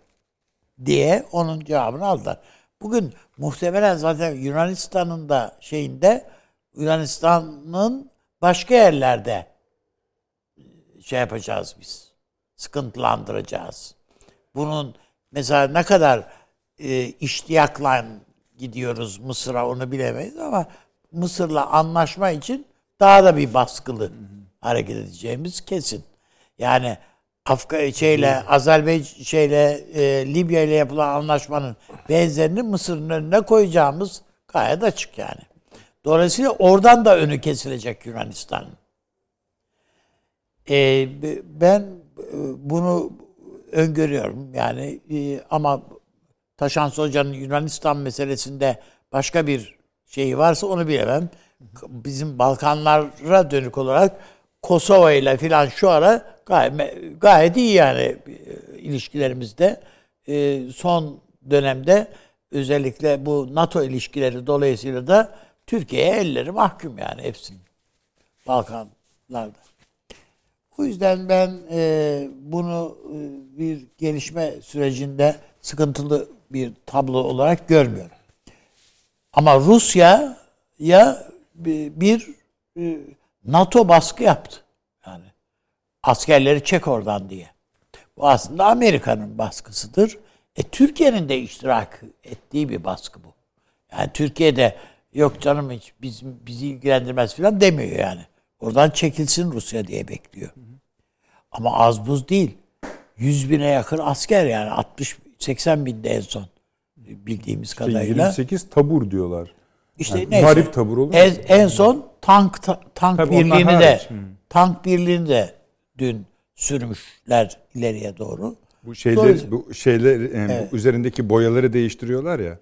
diye onun cevabını aldılar. Bugün muhtemelen zaten Yunanistan'ın da şeyinde Yunanistan'ın başka yerlerde şey yapacağız biz. Sıkıntılandıracağız. Bunun mesela ne kadar e, iştiyakla gidiyoruz Mısır'a onu bilemeyiz ama Mısır'la anlaşma için daha da bir baskılı hareket edeceğimiz kesin. Yani Afga şeyle Azerbaycan şeyle e, Libya ile yapılan anlaşmanın benzerini Mısır'ın önüne koyacağımız gayet açık yani. Dolayısıyla oradan da önü kesilecek Yunanistan'ın. E, ben bunu öngörüyorum yani e, ama Taşan Hoca'nın Yunanistan meselesinde başka bir şeyi varsa onu bilemem. Bizim Balkanlara dönük olarak Kosova ile filan şu ara gayet, gayet iyi yani e, ilişkilerimizde. E, son dönemde özellikle bu NATO ilişkileri dolayısıyla da Türkiye'ye elleri mahkum yani hepsinin. Balkanlarda. O yüzden ben e, bunu e, bir gelişme sürecinde sıkıntılı bir tablo olarak görmüyorum. Ama Rusya ya bir e, NATO baskı yaptı. Yani askerleri çek oradan diye. Bu aslında Amerika'nın baskısıdır. E, Türkiye'nin de iştirak ettiği bir baskı bu. Yani Türkiye'de yok canım hiç biz, bizi ilgilendirmez falan demiyor yani. Oradan çekilsin Rusya diye bekliyor. Ama az buz değil. 100 bine yakın asker yani 60-80 binde en son bildiğimiz İşte kadarıyla. 28 tabur diyorlar. İşte Yani neyse. muharip tabur olur? En, en son tank ta- tank Tabii birliğini de. Hı. tank birliğini de dün sürmüşler ileriye doğru. Bu şeyler, bu şeyler e, bu üzerindeki boyaları değiştiriyorlar ya.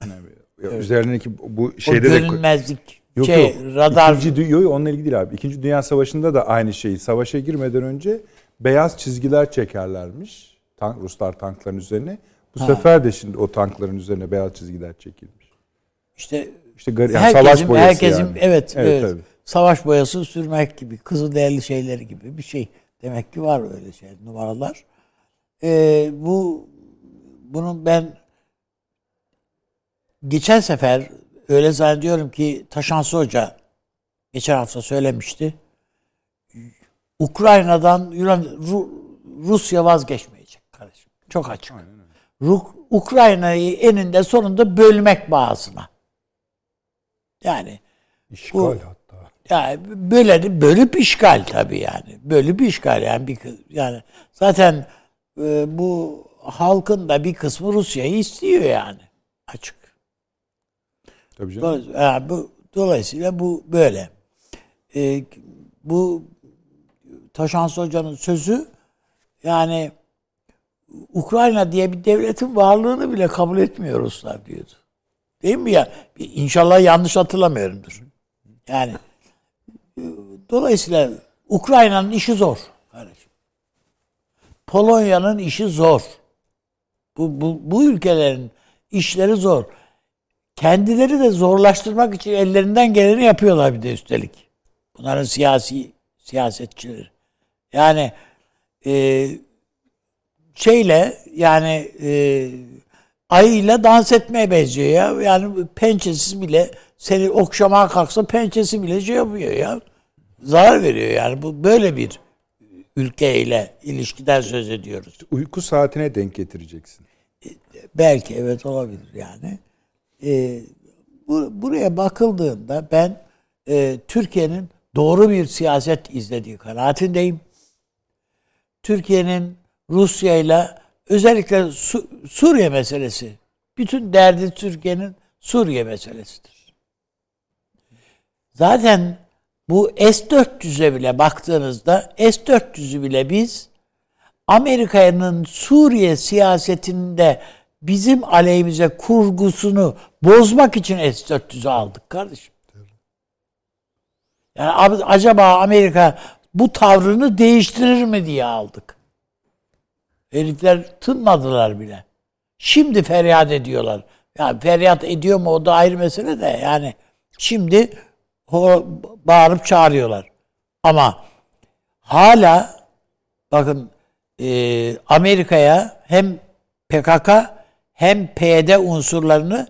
(laughs) Ya Üzerindeki bu O şeyde de görünmezlik Yok şey yok. radar İkinci, yok, yok, onunla ilgili değil abi. İkinci Dünya Savaşı'nda da aynı şeyi. Savaşa girmeden önce beyaz çizgiler çekerlermiş. Tank, Ruslar tankların üzerine. Bu sefer de şimdi o tankların üzerine beyaz çizgiler çekilmiş. işte İşte gar- yani herkesin, savaş boyası herkesin yani. evet, evet, tabii. savaş boyası sürmek gibi kızıl değerli şeyleri gibi bir şey. Demek ki var öyle şey numaralar. Ee, bu bunun ben geçen sefer öyle zannediyorum ki Taşansı Hoca geçen hafta söylemişti. Ukrayna'dan Yunan Ru- Rusya vazgeçmeyecek kardeşim. Çok açık. Ru- Ukrayna'yı eninde sonunda bölmek bağısına. Yani İşgal Bu- hatta. yani böyle bölüp işgal tabii yani. Bölüp işgal yani bir yani zaten e, bu halkın da bir kısmı Rusya'yı istiyor yani açık. Tabii canım. Dolayısıyla, yani bu, dolayısıyla bu böyle. E, bu Taşans Hoca'nın sözü yani Ukrayna diye bir devletin varlığını bile kabul etmiyor Ruslar diyordu. Değil mi ya? İnşallah yanlış hatırlamıyorumdur. Yani dolayısıyla Ukrayna'nın işi zor kardeşim. Polonya'nın işi zor. Bu, bu, bu ülkelerin işleri zor. Kendileri de zorlaştırmak için ellerinden geleni yapıyorlar bir de üstelik. Bunların siyasi siyasetçileri. Yani e, şeyle yani e, ayıyla dans etmeye benziyor ya. Yani pençesiz bile seni okşamaya kalksa pençesi bile şey yapıyor ya. Zarar veriyor yani. Bu böyle bir ülkeyle ilişkiden söz ediyoruz. Uyku saatine denk getireceksin. Belki evet olabilir yani. Ee, bu, buraya bakıldığında ben e, Türkiye'nin doğru bir siyaset izlediği kanaatindeyim. Türkiye'nin Rusya ile özellikle Su- Suriye meselesi, bütün derdi Türkiye'nin Suriye meselesidir. Zaten bu S-400'e bile baktığınızda S-400'ü bile biz Amerika'nın Suriye siyasetinde bizim aleyhimize kurgusunu bozmak için S-400'ü aldık kardeşim. Yani ab- acaba Amerika bu tavrını değiştirir mi diye aldık. Herifler tınmadılar bile. Şimdi feryat ediyorlar. Yani feryat ediyor mu o da ayrı mesele de yani şimdi bağırıp çağırıyorlar. Ama hala bakın e, Amerika'ya hem PKK hem PYD unsurlarını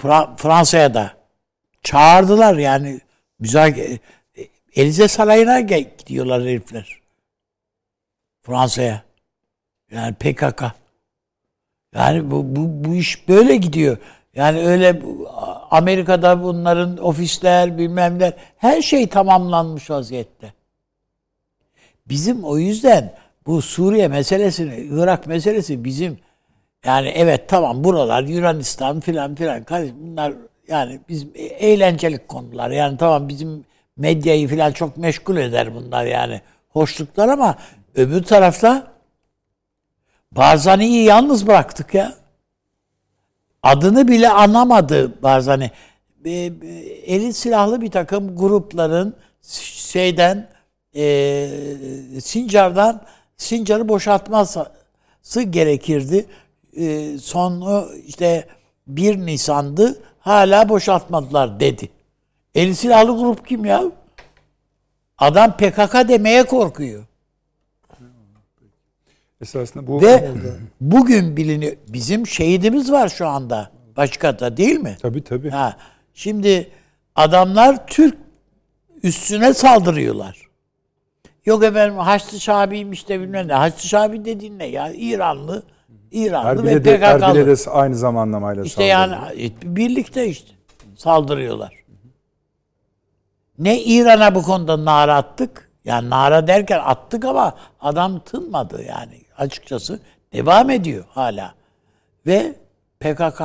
Fra- Fransa'ya da çağırdılar yani müzakere Elize Sarayı'na gidiyorlar herifler. Fransa'ya. Yani PKK. Yani bu, bu, bu iş böyle gidiyor. Yani öyle Amerika'da bunların ofisler bilmem ne her şey tamamlanmış vaziyette. Bizim o yüzden bu Suriye meselesini, Irak meselesi bizim yani evet tamam buralar Yunanistan filan filan kardeşim bunlar yani bizim eğlencelik konular. Yani tamam bizim medyayı filan çok meşgul eder bunlar yani hoşluklar ama öbür tarafta Barzani'yi yalnız bıraktık ya. Adını bile anamadı Barzani. Eli silahlı bir takım grupların şeyden e, Sincar'dan Sincar'ı boşaltması gerekirdi. E, sonu işte 1 Nisan'dı. Hala boşaltmadılar dedi. Eli silahlı grup kim ya? Adam PKK demeye korkuyor. Esasında bu Ve bugün biliniyor. Bizim şehidimiz var şu anda. Başkata değil mi? tabii tabii. Ha. Şimdi adamlar Türk üstüne saldırıyorlar. Yok efendim Haçlı Şabi'ymiş de bilmem ne. Haçlı Şabi dediğin ne ya? İranlı. İranlı ve Erbil'e Erbil'e PKK'lı. de aynı zamanlamayla İşte yani saldırdı. e, birlikte işte saldırıyorlar. Ne İran'a bu konuda nara attık. Yani nara derken attık ama adam tınmadı yani açıkçası. Devam ediyor hala. Ve PKK.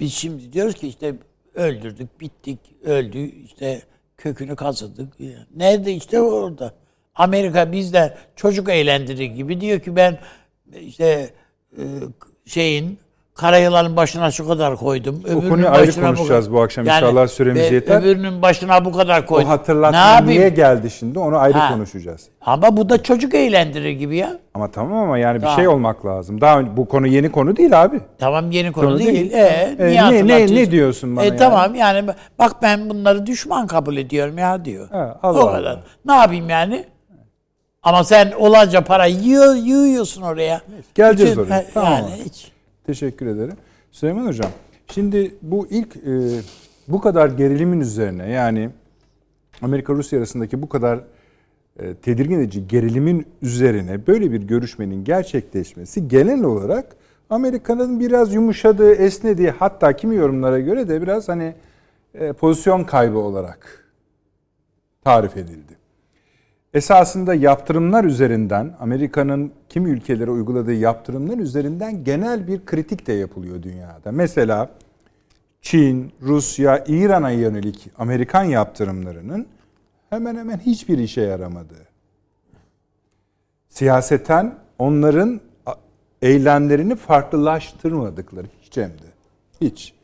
Biz şimdi diyoruz ki işte öldürdük, bittik, öldü, işte kökünü kazıdık. Nerede işte orada. Amerika bizden çocuk eğlendirir gibi diyor ki ben işte e, şeyin karayılanın başına şu kadar koydum. öbürünün konuyu ayrı bu konuşacağız kadar. bu akşam. İnşallah süremiz ve yeter. Öbürünün başına bu kadar O koydum. ne hatırlatma niye geldi şimdi onu ayrı Ha. konuşacağız. Ama bu da çocuk eğlendirir gibi ya. Ama tamam ama yani bir Tamam. şey olmak lazım. Daha önce- bu konu yeni konu değil abi. Tamam yeni konu Konu değil. değil. E, E, niye ne- ne- ne diyorsun bana e, yani? Tamam yani bak ben bunları düşman kabul ediyorum ya diyor. Ha, Allah o kadar. Allah. Ne yapayım yani? Ama sen olanca para yığ, yığıyorsun oraya. Geleceğiz oraya. he, Tamam Yani hiç. Teşekkür ederim. Süleyman Hocam, şimdi bu ilk e, bu kadar gerilimin üzerine yani Amerika-Rusya arasındaki bu kadar e, tedirgin edici gerilimin üzerine böyle bir görüşmenin gerçekleşmesi genel olarak Amerika'nın biraz yumuşadığı, esnediği hatta kimi yorumlara göre de biraz hani e, pozisyon kaybı olarak tarif edildi. Esasında yaptırımlar üzerinden Amerika'nın kimi ülkelere uyguladığı yaptırımlar üzerinden genel bir kritik de yapılıyor dünyada. Mesela Çin, Rusya, İran'a yönelik Amerikan yaptırımlarının hemen hemen hiçbir işe yaramadığı. Siyaseten onların eylemlerini farklılaştırmadıkları hiç hem de. Hiç.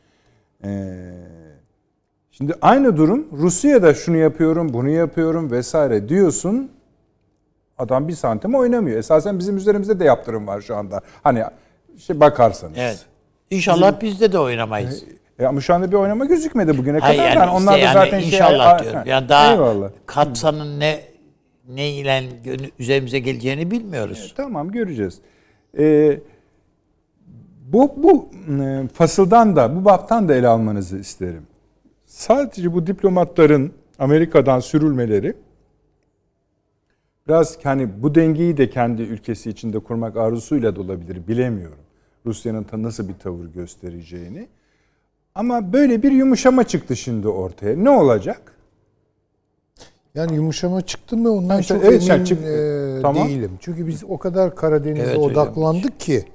Ee, Şimdi aynı durum Rusya'da şunu yapıyorum, bunu yapıyorum vesaire diyorsun. Adam bir santim oynamıyor. Esasen bizim üzerimizde de yaptırım var şu anda. Hani şey bakarsanız. Evet. İnşallah bizde de oynamayız. E ama şu anda bir oynama gözükmedi bugüne Hayır kadar. yani, Yani işte onlar da yani zaten şey- inşallah Ha, diyorum. ha. Yani daha Eyvallah. Katsa'nın ne ne ile üzerimize geleceğini bilmiyoruz. Tamam göreceğiz. Ee, bu bu e, fasıldan da bu baptan da ele almanızı isterim. Sadece bu diplomatların Amerika'dan sürülmeleri biraz hani bu dengeyi de kendi ülkesi içinde kurmak arzusuyla da olabilir bilemiyorum. Rusya'nın ta- nasıl bir tavır göstereceğini. Ama böyle bir yumuşama çıktı şimdi ortaya. Ne olacak? Yani yumuşama çıktı mı ondan İşte çok evet, emin çıktı. e, Tamam. değilim. Çünkü biz o kadar Karadeniz'e Evet hocam. odaklandık ki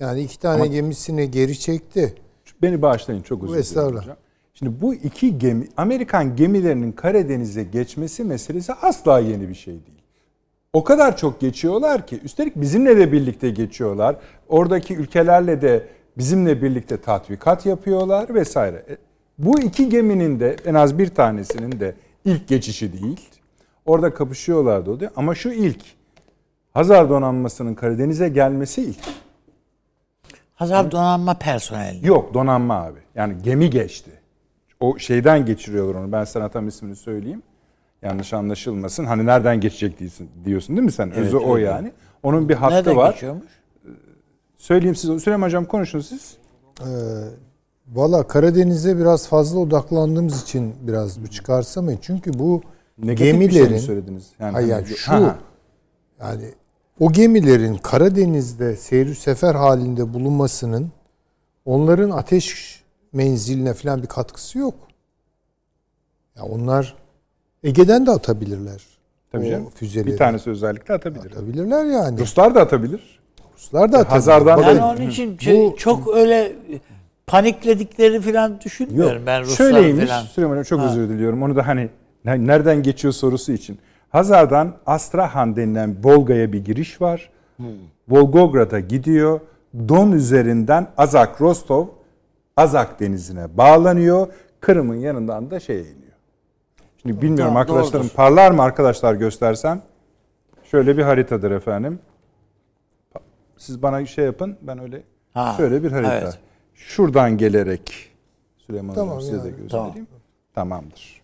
yani iki tane Ama- gemisini geri çekti. Beni bağışlayın çok özür dilerim Estağfurullah. Şimdi bu iki gemi, Amerikan gemilerinin Karadeniz'e geçmesi meselesi asla yeni bir şey değil. O kadar çok geçiyorlar ki, üstelik bizimle de birlikte geçiyorlar. Oradaki ülkelerle de bizimle birlikte tatbikat yapıyorlar vesaire. E, Bu iki geminin de en az bir tanesinin de ilk geçişi değil. Orada kapışıyorlar da oluyor. Ama şu ilk, Hazar donanmasının Karadeniz'e gelmesi ilk. Hazar donanma personeli. Yok donanma abi. Yani gemi geçti. O şeyden geçiriyorlar onu. Ben sana tam ismini söyleyeyim. Yanlış anlaşılmasın. Hani nereden geçecek diyorsun, diyorsun değil mi sen? Özü o öyle. yani. Onun bir hattı Nereden var. geçiyormuş? Söyleyeyim siz. Süleyman Hocam konuşun siz. Valla Karadeniz'e biraz fazla odaklandığımız için biraz bu çıkarsamayın. Çünkü bu Negatif şey mi gemilerin söylediniz? Yani, Hayır, hani- yani şu- Ha, yani o gemilerin Karadeniz'de seyir sefer halinde bulunmasının onların ateş menziline falan bir katkısı yok. Ya onlar Ege'den de atabilirler. Tabii canım. füzeleri. Bir tanesi özellikle atabilir. atabilirler yani. Ruslar da atabilir. Ruslar da atabilir. Hazardan Bakın, Ben onun için şey- çok öyle panikledikleri falan düşünmüyorum ben Rusların Şöyleymiş. falan. Süleyman Hocam çok özür diliyorum. Onu da hani ne- nereden geçiyor sorusu için. Hazar'dan Astrahan denilen Volga'ya bir giriş var. Volgograd'a gidiyor. Don üzerinden Azak Rostov Azak denizine bağlanıyor. Kırım'ın yanından da şeye iniyor. Şimdi bilmiyorum Tamam, arkadaşlarım doğrudur. parlar mı arkadaşlar göstersem? Şöyle bir haritadır efendim. Siz bana şey yapın ben öyle Ha, şöyle bir harita. evet. Şuradan gelerek Süleyman Tamam Hocam size de yani, göstereyim. Tamamdır.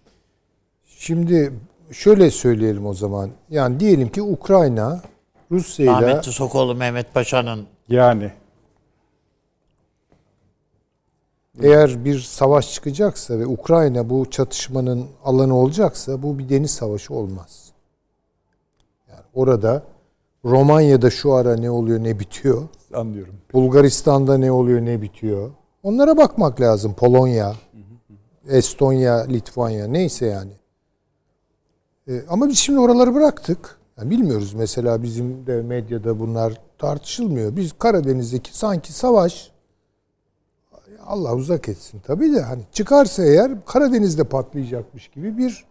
Şimdi şöyle söyleyelim o zaman. Yani diyelim ki Ukrayna Rusya ile Ahmet Sokoğlu Mehmet Paşa'nın Yani eğer bir savaş çıkacaksa ve Ukrayna bu çatışmanın alanı olacaksa bu bir deniz savaşı olmaz. Yani orada Romanya'da şu ara ne oluyor ne bitiyor. anlıyorum. Bulgaristan'da ne oluyor ne bitiyor. Onlara bakmak lazım. Polonya, Estonya, Litvanya neyse yani. E, ama biz şimdi oraları bıraktık. Yani bilmiyoruz mesela bizim de medyada bunlar tartışılmıyor. Biz Karadeniz'deki sanki savaş Allah uzak etsin tabii de hani çıkarsa eğer Karadeniz'de patlayacakmış gibi bir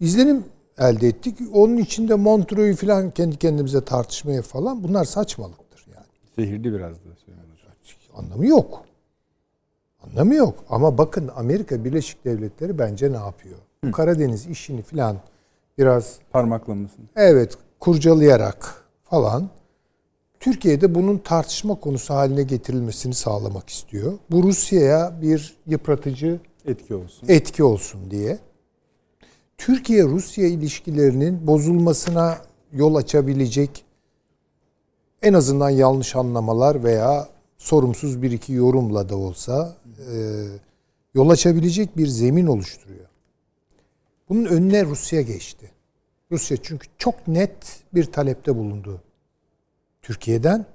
izlenim elde ettik. Onun içinde Montreux'u falan kendi kendimize tartışmaya falan bunlar saçmalıktır yani. Zehirli biraz da. Anlamı yok. Anlamı yok. Ama bakın Amerika Birleşik Devletleri bence ne yapıyor? Bu Karadeniz işini falan biraz Parmaklamasın. evet kurcalayarak falan Türkiye'de bunun tartışma konusu haline getirilmesini sağlamak istiyor. Bu Rusya'ya bir yıpratıcı Etki olsun. etki olsun diye. Türkiye-Rusya ilişkilerinin bozulmasına yol açabilecek en azından yanlış anlamalar veya sorumsuz bir iki yorumla da olsa e, yol açabilecek bir zemin oluşturuyor. Bunun önüne Rusya geçti. Rusya çünkü çok net bir talepte bulundu. Türkiye'den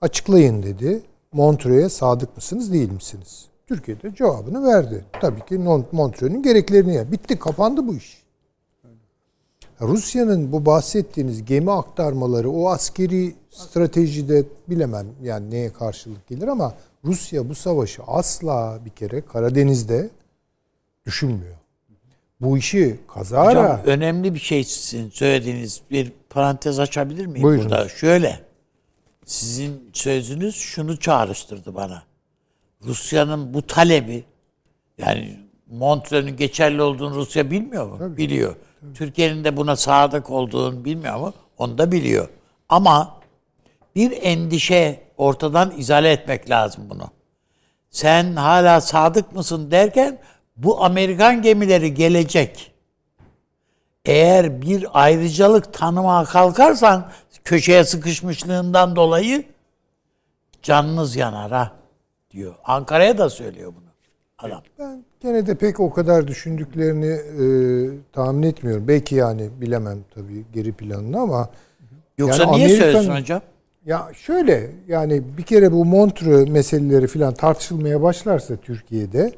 açıklayın dedi. Montreux'e sadık mısınız değil misiniz? Türkiye de cevabını verdi. Tabii ki Montreux'un gereklerini yer. Bitti kapandı bu iş. Rusya'nın bu bahsettiğiniz gemi aktarmaları o askeri stratejide bilemem yani neye karşılık gelir ama Rusya bu savaşı asla bir kere Karadeniz'de düşünmüyor. Bu işi kazara Hocam önemli bir şey sizin söylediğiniz bir parantez açabilir miyim Buyurunuz. burada? Şöyle. Sizin sözünüz şunu çağrıştırdı bana. Rusya'nın bu talebi yani Montreux'un geçerli olduğunu Rusya bilmiyor mu? Biliyor. Türkiye'nin de buna sadık olduğunu bilmiyor mu? Onu da biliyor. Ama bir endişe ortadan izale etmek lazım bunu. Sen hala sadık mısın derken bu Amerikan gemileri gelecek. Eğer bir ayrıcalık tanımaya kalkarsan köşeye sıkışmışlığından dolayı canınız yanar ha diyor. Ankara'ya da söylüyor bunu adam. Ben gene de pek o kadar düşündüklerini e, tahmin etmiyorum. Belki yani bilemem tabii geri planını ama Yoksa Yani niye Amerika'nın- söylesin hocam? ya şöyle yani bir kere bu Montreux meseleleri falan tartışılmaya başlarsa Türkiye'de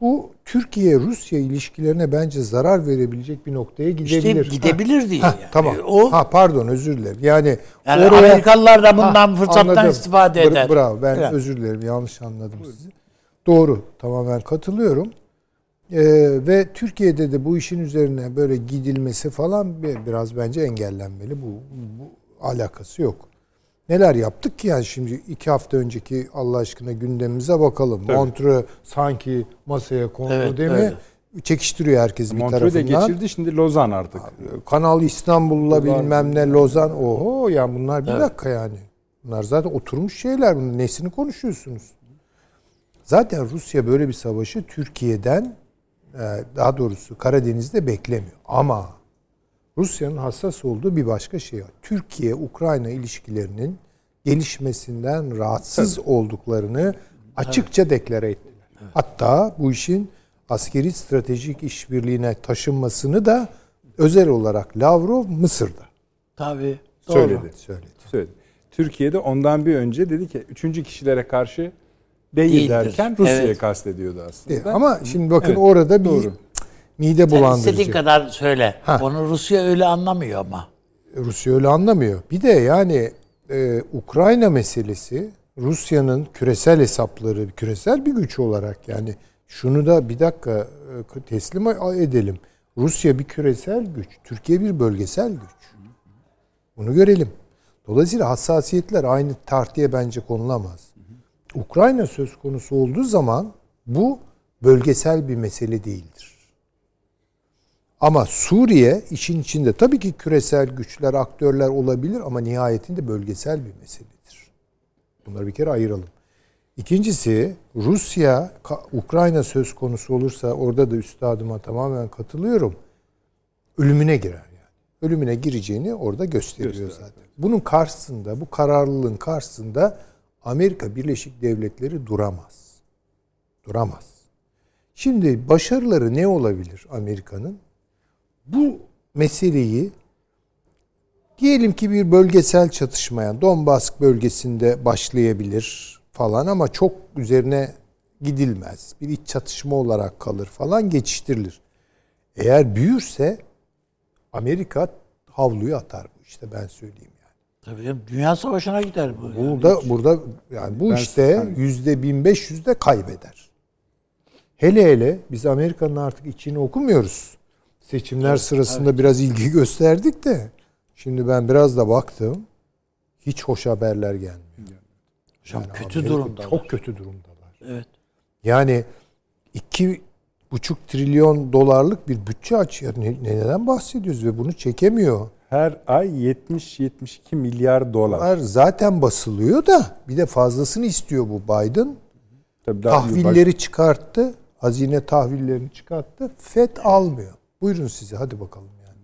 bu Türkiye-Rusya ilişkilerine bence zarar verebilecek bir noktaya gidebilir. İşte gidebilir diye Ha, yani. Tamam. O ha pardon özür dilerim. Yani, yani oraya- Amerikalılar da bundan Ha, fırsattan anladım. istifade eder. Bravo. Ben Falan. özür dilerim. Yanlış anladım sizi. Doğru. Tamamen katılıyorum. Ee, ve Türkiye'de de bu işin üzerine böyle gidilmesi falan bir- biraz bence engellenmeli. Bu, bu alakası yok. Neler yaptık ki yani şimdi iki hafta önceki Allah aşkına gündemimize bakalım. Montreux sanki masaya kondu Evet, değil mi? öyle. Çekiştiriyor herkes bir Montreux'u da tarafından. geçirdi şimdi Lozan artık. Kanal İstanbul'la bilmem ne Lozan. Oho yani bunlar bir Evet. dakika yani. Bunlar zaten oturmuş şeyler. Bunun nesini konuşuyorsunuz? Zaten Rusya böyle bir savaşı Türkiye'den e, daha doğrusu Karadeniz'de beklemiyor. Ama Rusya'nın hassas olduğu bir başka şey var. Türkiye-Ukrayna ilişkilerinin gelişmesinden rahatsız olduklarını açıkça deklare ettiler. Hatta bu işin askeri stratejik işbirliğine taşınmasını da özel olarak Lavrov Mısır'da Tabii. Doğru. Söyledi. söyledi. Söyledi. Türkiye'de ondan bir önce dedi ki üçüncü kişilere karşı değil Değildir. derken Rusya'yı Evet. kastediyordu aslında. Değil. Ama şimdi bakın Evet, orada bir doğru. Mide Sen bulandırıcı. istediğin kadar söyle. Ha. Onu Rusya öyle anlamıyor ama. Rusya öyle anlamıyor. Bir de yani e, Ukrayna meselesi Rusya'nın küresel hesapları, küresel bir güç olarak yani şunu da bir dakika e, teslim edelim. Rusya bir küresel güç, Türkiye bir bölgesel güç. Bunu görelim. Dolayısıyla hassasiyetler aynı tartıya bence konulamaz. Ukrayna söz konusu olduğu zaman bu bölgesel bir mesele değildir. Ama Suriye işin içinde tabii ki küresel güçler, aktörler olabilir ama nihayetinde bölgesel bir meseledir. Bunları bir kere ayıralım. İkincisi Rusya, Ukrayna söz konusu olursa orada da üstadıma tamamen katılıyorum. Ölümüne girer yani. Ölümüne gireceğini orada gösteriyor zaten. Bunun karşısında, bu kararlılığın karşısında Amerika Birleşik Devletleri duramaz. Duramaz. Şimdi başarıları ne olabilir Amerika'nın? Bu meseleyi diyelim ki bir bölgesel çatışmaya Donbas bölgesinde başlayabilir falan ama çok üzerine gidilmez. Bir iç çatışma olarak kalır falan geçiştirilir. Eğer büyürse Amerika havluyu atar bu işte ben söyleyeyim yani. Tabii canım, Dünya Savaşı'na gider bu. yani. Burada burada yani bu Ben- işte yüzde 1500 de kaybeder. Hele hele biz Amerika'nın artık içini okumuyoruz. Seçimler sırasında biraz ilgi (laughs) gösterdik de şimdi ben biraz da baktım. Hiç hoş haberler gelmiyor. Hocam Yani kötü durumdalar. Çok kötü durumdalar. Evet. Yani iki buçuk trilyon dolarlık bir bütçe açıyor. Ne, neden bahsediyoruz ve bunu çekemiyor. Her ay 70-72 milyar dolar. Bunlar zaten basılıyor da bir de fazlasını istiyor bu Biden. Tabii daha- Tahvilleri çıkarttı. Hazine tahvillerini çıkarttı. FED almıyor. Buyurun size hadi bakalım yani.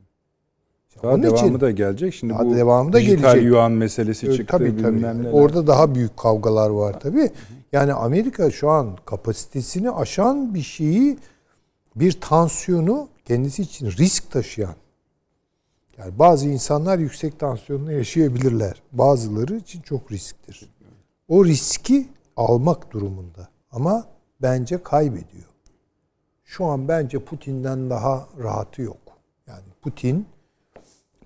Daha Onun devamı için- da gelecek. Şimdi Daha bu devamı da dijital gelecek. yuan meselesi çıktı. tabii tabii. neler. Orada daha büyük kavgalar var tabii. Yani Amerika şu an kapasitesini aşan bir şeyi bir tansiyonu kendisi için risk taşıyan. Yani bazı insanlar yüksek tansiyonla yaşayabilirler. Bazıları için çok risktir. O riski almak durumunda. Ama bence kaybediyor. Şu an bence Putin'den daha rahatı yok. Yani Putin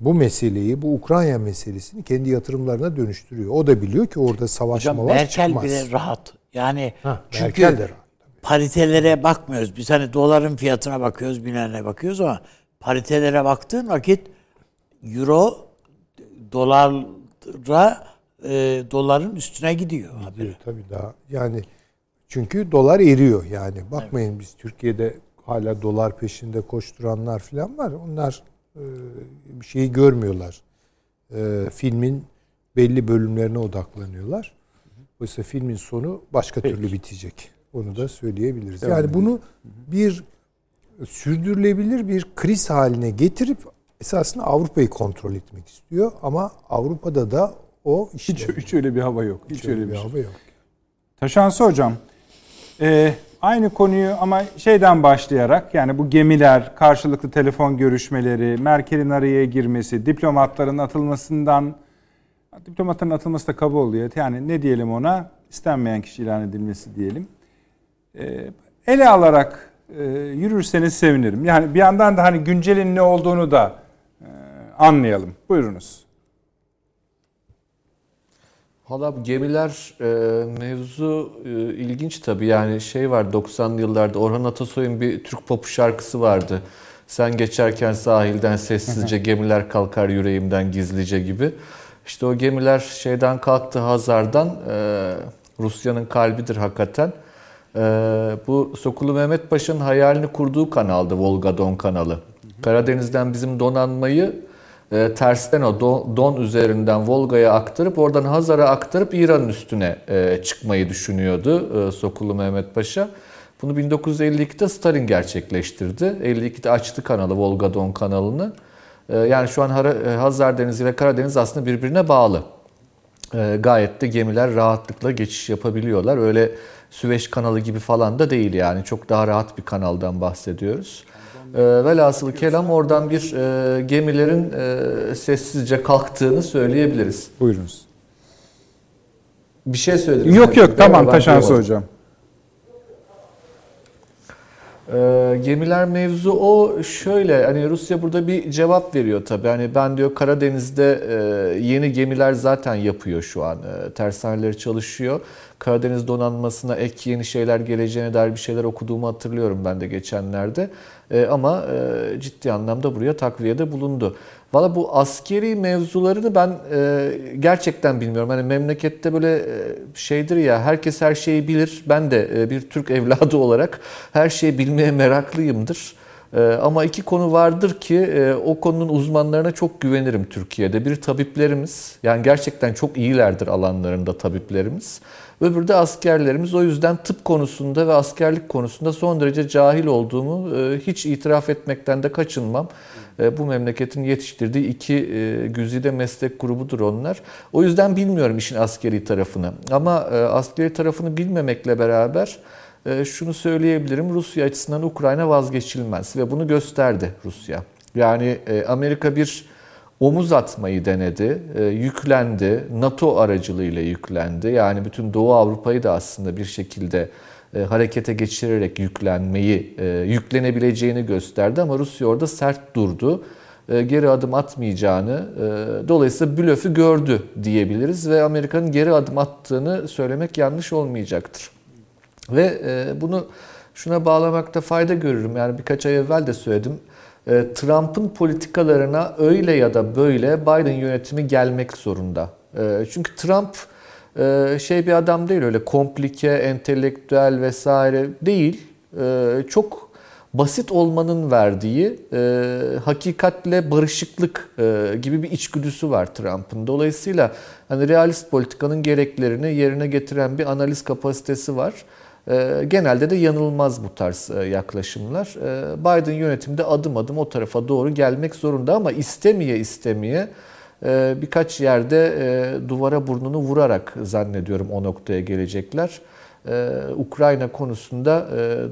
bu meseleyi, bu Ukrayna meselesini kendi yatırımlarına dönüştürüyor. O da biliyor ki orada savaşma Hocam var Merkel çıkmaz. bile rahat. Yani Ha, çünkü Merkel de rahat. paritelere bakmıyoruz. Biz hani doların fiyatına bakıyoruz, binerine bakıyoruz ama paritelere baktığın vakit euro dolara e, doların üstüne gidiyor. Gidiyor tabii daha. Yani çünkü dolar eriyor yani. Bakmayın biz Türkiye'de hala dolar peşinde koşturanlar falan var. Onlar e, bir şeyi görmüyorlar. E, filmin belli bölümlerine odaklanıyorlar. Oysa filmin sonu başka türlü bitecek. Onu da söyleyebiliriz. Yani bunu bir sürdürülebilir bir kriz haline getirip esasında Avrupa'yı kontrol etmek istiyor ama Avrupa'da da o Hiç, işte hiç öyle bir hava yok. Hiç öyle bir şey. hava yok. Taşansı hocam. E, aynı konuyu ama şeyden başlayarak yani bu gemiler, karşılıklı telefon görüşmeleri, Merkel'in araya girmesi, diplomatların atılmasından diplomatların atılması da kaba oluyor. Yani ne diyelim ona? istenmeyen kişi ilan edilmesi diyelim. E, ele alarak e, yürürseniz sevinirim. Yani bir yandan da hani güncelin ne olduğunu da e, anlayalım. Buyurunuz. Valla gemiler e, mevzu e, ilginç tabii. Yani şey var 90'lı yıllarda Orhan Atasoy'un bir Türk popu şarkısı vardı. Sen geçerken sahilden sessizce gemiler kalkar yüreğimden gizlice gibi. İşte o gemiler şeyden kalktı Hazar'dan. E, Rusya'nın kalbidir hakikaten. E, bu Sokulu Mehmet Paşa'nın hayalini kurduğu kanaldı Volga Don kanalı. Karadeniz'den bizim donanmayı e, tersten o Don, üzerinden Volga'ya aktarıp oradan Hazar'a aktarıp İran'ın üstüne e, çıkmayı düşünüyordu e, Sokulu Mehmet Paşa. Bunu 1952'de Stalin gerçekleştirdi. 52'de açtı kanalı Volga Don kanalını. E, yani şu an Hazar Denizi ve Karadeniz aslında birbirine bağlı. Gayet de gemiler rahatlıkla geçiş yapabiliyorlar. Öyle Süveyş kanalı gibi falan da değil yani. Çok daha rahat bir kanaldan bahsediyoruz. E, velhasılı kelam oradan bir e, gemilerin e, sessizce kalktığını söyleyebiliriz. Buyurunuz. Bir şey söylediniz. Yok yok tamam Ben Taşansı duyamadım. hocam. Ee, gemiler mevzu o şöyle hani Rusya burada bir cevap veriyor tabii. Hani ben diyor Karadeniz'de e, yeni gemiler zaten yapıyor şu an. E, tersaneleri çalışıyor. Karadeniz donanmasına ek yeni şeyler geleceğine dair bir şeyler okuduğumu hatırlıyorum ben de geçenlerde. E, ama e, ciddi anlamda buraya takviyede bulundu. Valla bu askeri mevzularını ben e, gerçekten bilmiyorum. Hani memlekette böyle e, şeydir ya herkes her şeyi bilir. Ben de e, bir Türk (laughs) evladı olarak her şeyi bilmeye meraklıyımdır. E, ama iki konu vardır ki e, o konunun uzmanlarına çok güvenirim Türkiye'de. Bir tabiplerimiz, yani gerçekten çok iyilerdir alanlarında tabiplerimiz. Öbürü de askerlerimiz. O yüzden tıp konusunda ve askerlik konusunda son derece cahil olduğumu e, hiç itiraf etmekten de kaçınmam. E, bu memleketin yetiştirdiği iki e, güzide meslek grubudur onlar. O yüzden bilmiyorum işin askeri tarafını. Ama askeri tarafını bilmemekle beraber şunu söyleyebilirim. Rusya açısından Ukrayna vazgeçilmez ve bunu gösterdi Rusya. Yani Amerika bir omuz atmayı denedi, e, yüklendi, NATO aracılığıyla yüklendi. Yani bütün Doğu Avrupa'yı da aslında bir şekilde e, harekete geçirerek yüklenmeyi, e, yüklenebileceğini gösterdi ama Rusya orada sert durdu. Geri adım atmayacağını, dolayısıyla blöfü gördü diyebiliriz ve Amerika'nın geri adım attığını söylemek yanlış olmayacaktır. Ve bunu şuna bağlamakta fayda görürüm. Yani birkaç ay evvel de söyledim. E, Trump'ın politikalarına öyle ya da böyle Biden yönetimi gelmek zorunda. E, çünkü Trump e, şey bir adam değil öyle komplike, entelektüel vesaire değil. Çok basit olmanın verdiği hakikatle barışıklık gibi bir içgüdüsü var Trump'ın. Dolayısıyla hani realist politikanın gereklerini yerine getiren bir analiz kapasitesi var. Ee, genelde de yanılmaz bu tarz e, yaklaşımlar. Ee, Biden yönetimde adım adım o tarafa doğru gelmek zorunda ama istemeye istemeye e, birkaç yerde e, duvara burnunu vurarak zannediyorum o noktaya gelecekler. Ee, Ukrayna konusunda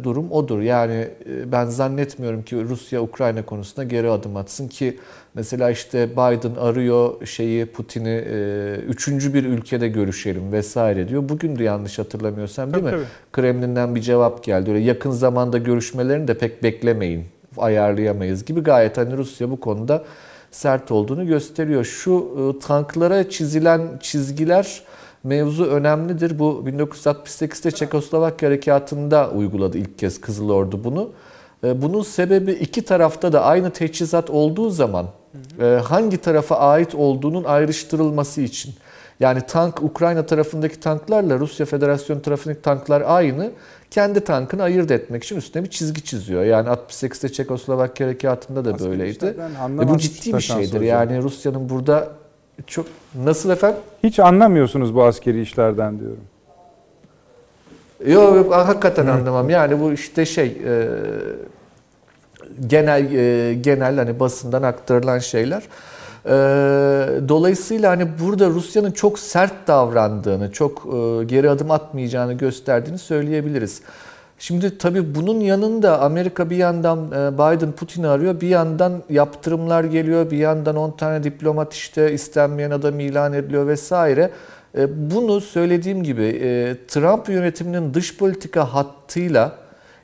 durum odur. Yani ben zannetmiyorum ki Rusya Ukrayna konusunda geri adım atsın ki Mesela işte Biden arıyor şeyi Putin'i e, üçüncü bir ülkede görüşelim vesaire diyor. Bugün de yanlış hatırlamıyorsam değil tabii, mi? Tabii. Kremlin'den bir cevap geldi. Öyle yakın zamanda görüşmelerini de pek beklemeyin. Ayarlayamayız gibi gayet hani Rusya bu konuda sert olduğunu gösteriyor. Şu e, tanklara çizilen çizgiler mevzu önemlidir. Bu 1968'te Çekoslovakya harekatında uyguladı ilk kez Kızıl Ordu bunu. E, bunun sebebi iki tarafta da aynı teçhizat olduğu zaman e, hangi tarafa ait olduğunun ayrıştırılması için. Yani tank Ukrayna tarafındaki tanklarla Rusya Federasyonu tarafındaki tanklar aynı. Kendi tankını ayırt etmek için üstüne bir çizgi çiziyor. Yani 68'te Çekoslovakya harekatında da Aslında böyleydi. E bu ciddi bir şeydir. Yani Rusya'nın burada çok nasıl efendim? Hiç anlamıyorsunuz bu askeri işlerden diyorum. Yok yok hakikaten anlamam. Yani bu işte şey e, genel e, genel hani basından aktarılan şeyler. E, dolayısıyla hani burada Rusya'nın çok sert davrandığını, çok e, geri adım atmayacağını gösterdiğini söyleyebiliriz. Şimdi tabii bunun yanında Amerika bir yandan Biden Putin'i arıyor, bir yandan yaptırımlar geliyor, bir yandan 10 tane diplomat işte istenmeyen adam ilan ediliyor vesaire. Bunu söylediğim gibi Trump yönetiminin dış politika hattıyla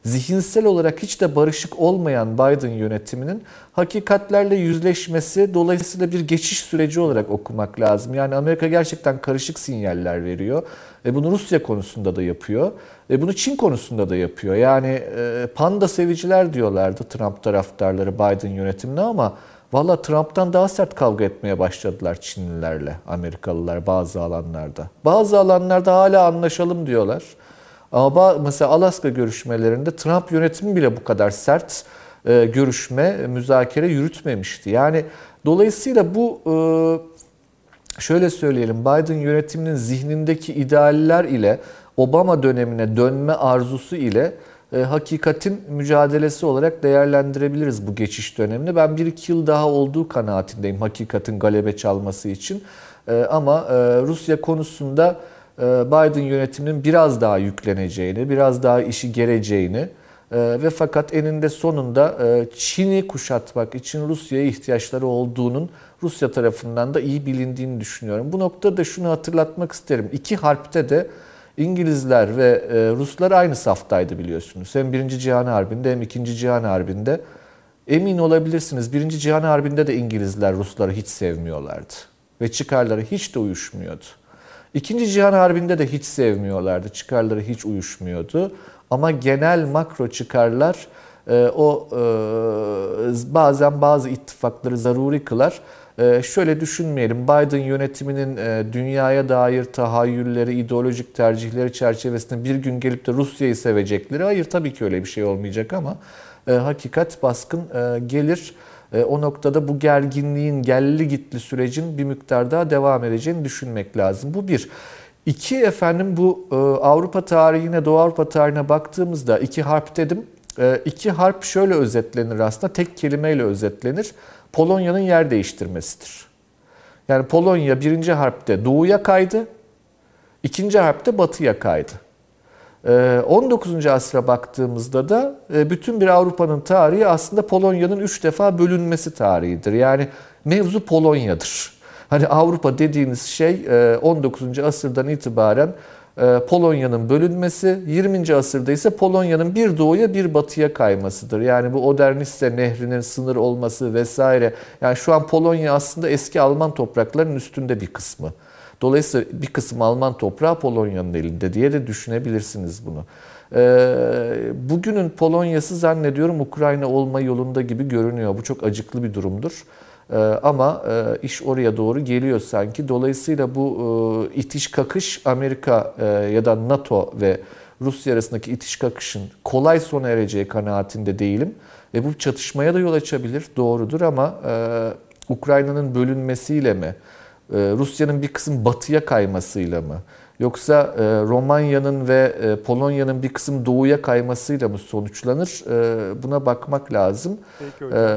zihinsel olarak hiç de barışık olmayan Biden yönetiminin hakikatlerle yüzleşmesi dolayısıyla bir geçiş süreci olarak okumak lazım. Yani Amerika gerçekten karışık sinyaller veriyor. E bunu Rusya konusunda da yapıyor. E bunu Çin konusunda da yapıyor. Yani e, panda seviciler diyorlardı Trump taraftarları Biden yönetimine ama Valla Trump'tan daha sert kavga etmeye başladılar Çinlilerle, Amerikalılar bazı alanlarda. Bazı alanlarda hala anlaşalım diyorlar. Ama mesela Alaska görüşmelerinde Trump yönetimi bile bu kadar sert e, görüşme, müzakere yürütmemişti. Yani dolayısıyla bu e, şöyle söyleyelim Biden yönetiminin zihnindeki idealler ile Obama dönemine dönme arzusu ile e, hakikatin mücadelesi olarak değerlendirebiliriz bu geçiş dönemini. Ben bir iki yıl daha olduğu kanaatindeyim hakikatin galebe çalması için. E, ama e, Rusya konusunda e, Biden yönetiminin biraz daha yükleneceğini, biraz daha işi gereceğini e, ve fakat eninde sonunda e, Çin'i kuşatmak için Rusya'ya ihtiyaçları olduğunun Rusya tarafından da iyi bilindiğini düşünüyorum. Bu noktada da şunu hatırlatmak isterim. İki harpte de İngilizler ve Ruslar aynı saftaydı biliyorsunuz. Hem Birinci Cihan Harbi'nde hem İkinci Cihan Harbi'nde. Emin olabilirsiniz Birinci Cihan Harbi'nde de İngilizler Rusları hiç sevmiyorlardı. Ve çıkarları hiç de uyuşmuyordu. İkinci Cihan Harbi'nde de hiç sevmiyorlardı. Çıkarları hiç uyuşmuyordu. Ama genel makro çıkarlar e, o e, bazen bazı ittifakları zaruri kılar. E, şöyle düşünmeyelim, Biden yönetiminin dünyaya dair tahayyülleri, ideolojik tercihleri çerçevesinde bir gün gelip de Rusya'yı sevecekleri, hayır tabii ki öyle bir şey olmayacak ama hakikat baskın gelir. E, o noktada bu gerginliğin gelli gitli sürecin bir miktar daha devam edeceğini düşünmek lazım. Bu bir. İki efendim bu e, Avrupa tarihine, Doğu Avrupa tarihine baktığımızda iki harp dedim. E, iki harp şöyle özetlenir aslında tek kelimeyle özetlenir. Polonya'nın yer değiştirmesidir. Yani Polonya birinci harpte doğuya kaydı, ikinci harpte batıya kaydı. 19. asra baktığımızda da bütün bir Avrupa'nın tarihi aslında Polonya'nın üç defa bölünmesi tarihidir. Yani mevzu Polonya'dır. Hani Avrupa dediğiniz şey 19. asırdan itibaren Polonya'nın bölünmesi, 20. asırda ise Polonya'nın bir doğuya bir batıya kaymasıdır. Yani bu Oderniste nehrinin sınır olması vesaire. Yani şu an Polonya aslında eski Alman topraklarının üstünde bir kısmı. Dolayısıyla bir kısım Alman toprağı Polonya'nın elinde diye de düşünebilirsiniz bunu. Bugünün Polonya'sı zannediyorum Ukrayna olma yolunda gibi görünüyor. Bu çok acıklı bir durumdur. Ee, ama e, iş oraya doğru geliyor sanki. Dolayısıyla bu e, itiş kakış Amerika e, ya da NATO ve Rusya arasındaki itiş kakışın kolay sona ereceği kanaatinde değilim. Ve bu çatışmaya da yol açabilir, doğrudur ama Ukrayna'nın bölünmesiyle mi, Rusya'nın bir kısım batıya kaymasıyla mı, yoksa Romanya'nın ve Polonya'nın bir kısım doğuya kaymasıyla mı sonuçlanır? Buna bakmak lazım.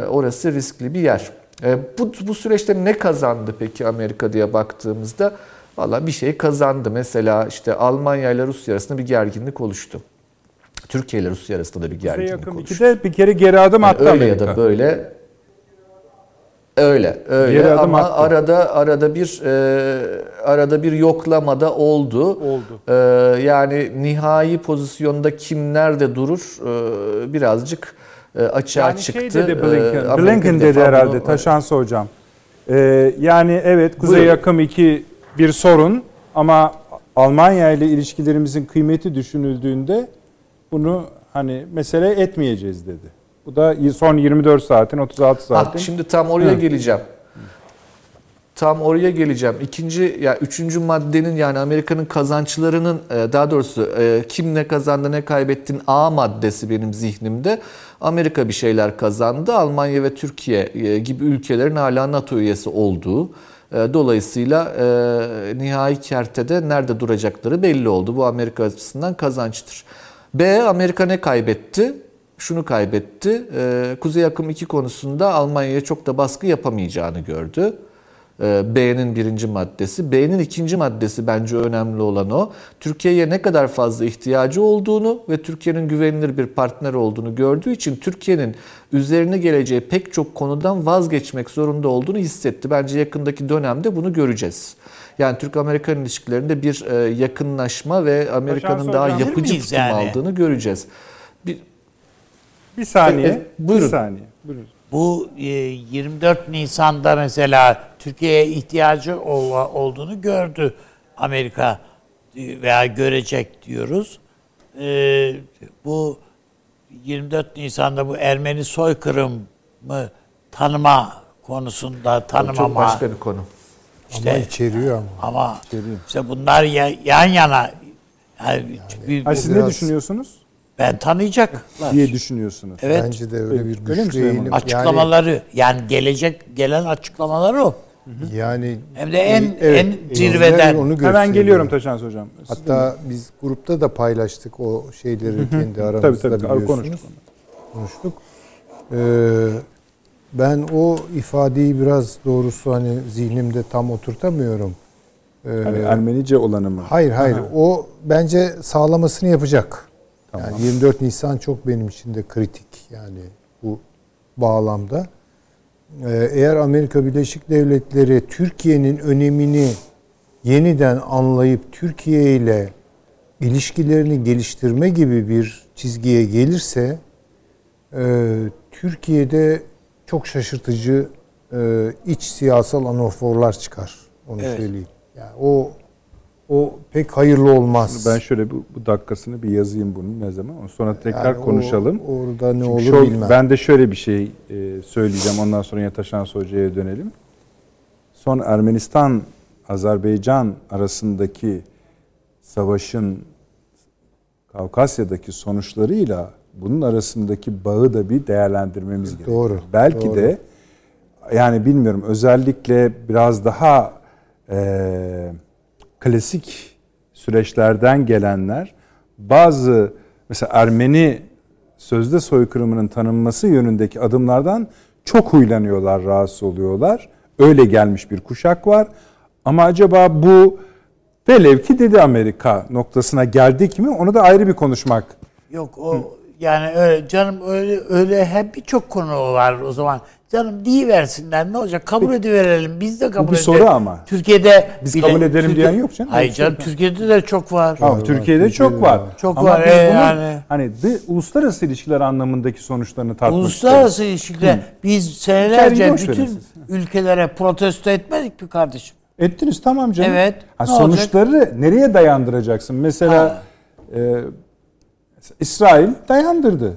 Orası riskli bir yer. E, bu, bu süreçte ne kazandı peki Amerika diye baktığımızda? Valla bir şey kazandı. Mesela işte Almanya ile Rusya arasında bir gerginlik oluştu. Türkiye ile Rusya arasında da bir gerginlik oluştu. Bir kere geri adım attı yani Öyle Amerika. ya da böyle Öyle, öyle Geri ama attı. arada arada bir e, arada bir yoklamada oldu. Oldu. E, yani nihai pozisyonda kim nerede durur e, birazcık e, açığa yani çıktı. Şey dedi Blinken, e, Blinken dedi herhalde bunu, Taşansı hocam. Ee, yani evet Kuzey Buyurun. Yakım 2 bir sorun ama Almanya ile ilişkilerimizin kıymeti düşünüldüğünde bunu hani mesele etmeyeceğiz dedi. Bu da son 24 saatin 36 saatin. Ah, şimdi tam oraya Hı. geleceğim. Tam oraya geleceğim. İkinci ya yani üçüncü maddenin yani Amerika'nın kazançlarının e, daha doğrusu e, kim ne kazandı ne kaybettin A maddesi benim zihnimde. Amerika bir şeyler kazandı. Almanya ve Türkiye e, gibi ülkelerin hala NATO üyesi olduğu. Dolayısıyla nihai kertede nerede duracakları belli oldu. Bu Amerika açısından kazançtır. B Amerika ne kaybetti? Şunu kaybetti. Kuzey Akım 2 konusunda Almanya'ya çok da baskı yapamayacağını gördü. Ee, B'nin birinci maddesi. B'nin ikinci maddesi bence önemli olan o. Türkiye'ye ne kadar fazla ihtiyacı olduğunu ve Türkiye'nin güvenilir bir partner olduğunu gördüğü için Türkiye'nin üzerine geleceği pek çok konudan vazgeçmek zorunda olduğunu hissetti. Bence yakındaki dönemde bunu göreceğiz. Yani Türk-Amerikan ilişkilerinde bir e, yakınlaşma ve Amerika'nın daha yapıcı tutum yani? aldığını göreceğiz. Bir, saniye. E, e, buyurun. Bir saniye. Buyurun. Bu 24 Nisan'da mesela Türkiye'ye ihtiyacı olduğunu gördü Amerika e, veya görecek diyoruz. E, bu 24 Nisan'da bu Ermeni soykırımı tanıma konusunda tanımama. Çok başka bir konu. İşte, ama içeriyor ama. Ama içeriyor. işte bunlar yan yana. Yani, yani, bir, siz ne düşünüyorsunuz? Ben tanıyacaklar. diye düşünüyorsunuz. Evet. Bence de öyle bir güçlü eğilim. Açıklamaları yani, yani gelecek gelen açıklamaları o. Yani hem de en evet, en zirveden. Onu Hemen geliyorum Taşans hocam. Hatta mi? biz grupta da paylaştık o şeyleri kendi aramızda tabii, tabii, biliyorsunuz. Konuştuk. konuştuk. Ee, ben o ifadeyi biraz doğrusu hani zihnimde tam oturtamıyorum. Ee, hani Ermenice olanı mı? Hayır hayır. Aha. O bence sağlamasını yapacak. Tamam. Yani 24 Nisan çok benim için de kritik yani bu bağlamda. Ee, eğer Amerika Birleşik Devletleri Türkiye'nin önemini yeniden anlayıp Türkiye ile ilişkilerini geliştirme gibi bir çizgiye gelirse e, Türkiye'de çok şaşırtıcı e, iç siyasal anaforlar çıkar. Onu evet. söyleyeyim. Yani o o pek hayırlı olmaz. Ben şöyle bu, bu dakikasını bir yazayım bunun ne zaman. Sonra tekrar yani konuşalım. O, orada ne Çünkü olur şu, bilmem. Ben de şöyle bir şey e, söyleyeceğim. Ondan sonra Yataşan Hoca'ya dönelim. Son Ermenistan Azerbaycan arasındaki savaşın Kavkasya'daki sonuçlarıyla bunun arasındaki bağı da bir değerlendirmemiz gerekiyor. Doğru, Belki doğru. de yani bilmiyorum özellikle biraz daha e, klasik süreçlerden gelenler bazı mesela Ermeni sözde soykırımının tanınması yönündeki adımlardan çok huylanıyorlar, rahatsız oluyorlar. Öyle gelmiş bir kuşak var. Ama acaba bu velev ki dedi Amerika noktasına geldik mi onu da ayrı bir konuşmak. Yok o yani öyle canım öyle öyle hep birçok konu var o zaman. Canım diye versinler ne olacak? Kabul ediverelim. Biz de kabul bir edelim. soru ama. Türkiye'de Biz kabul edelim diyen yok canım. Hayır bir canım. Türkiye'de de çok var. Ama Türkiye'de çok var. Çok Ama var, e, bunun yani. hani dı- uluslararası ilişkiler anlamındaki sonuçlarını tartmak Uluslararası ilişkiler biz senelerce bütün ülkelere protesto etmedik mi kardeşim? Ettiniz tamam canım. Evet, Ha, ne sonuçları nereye dayandıracaksın? Mesela Ha. e, mesela İsrail dayandırdı.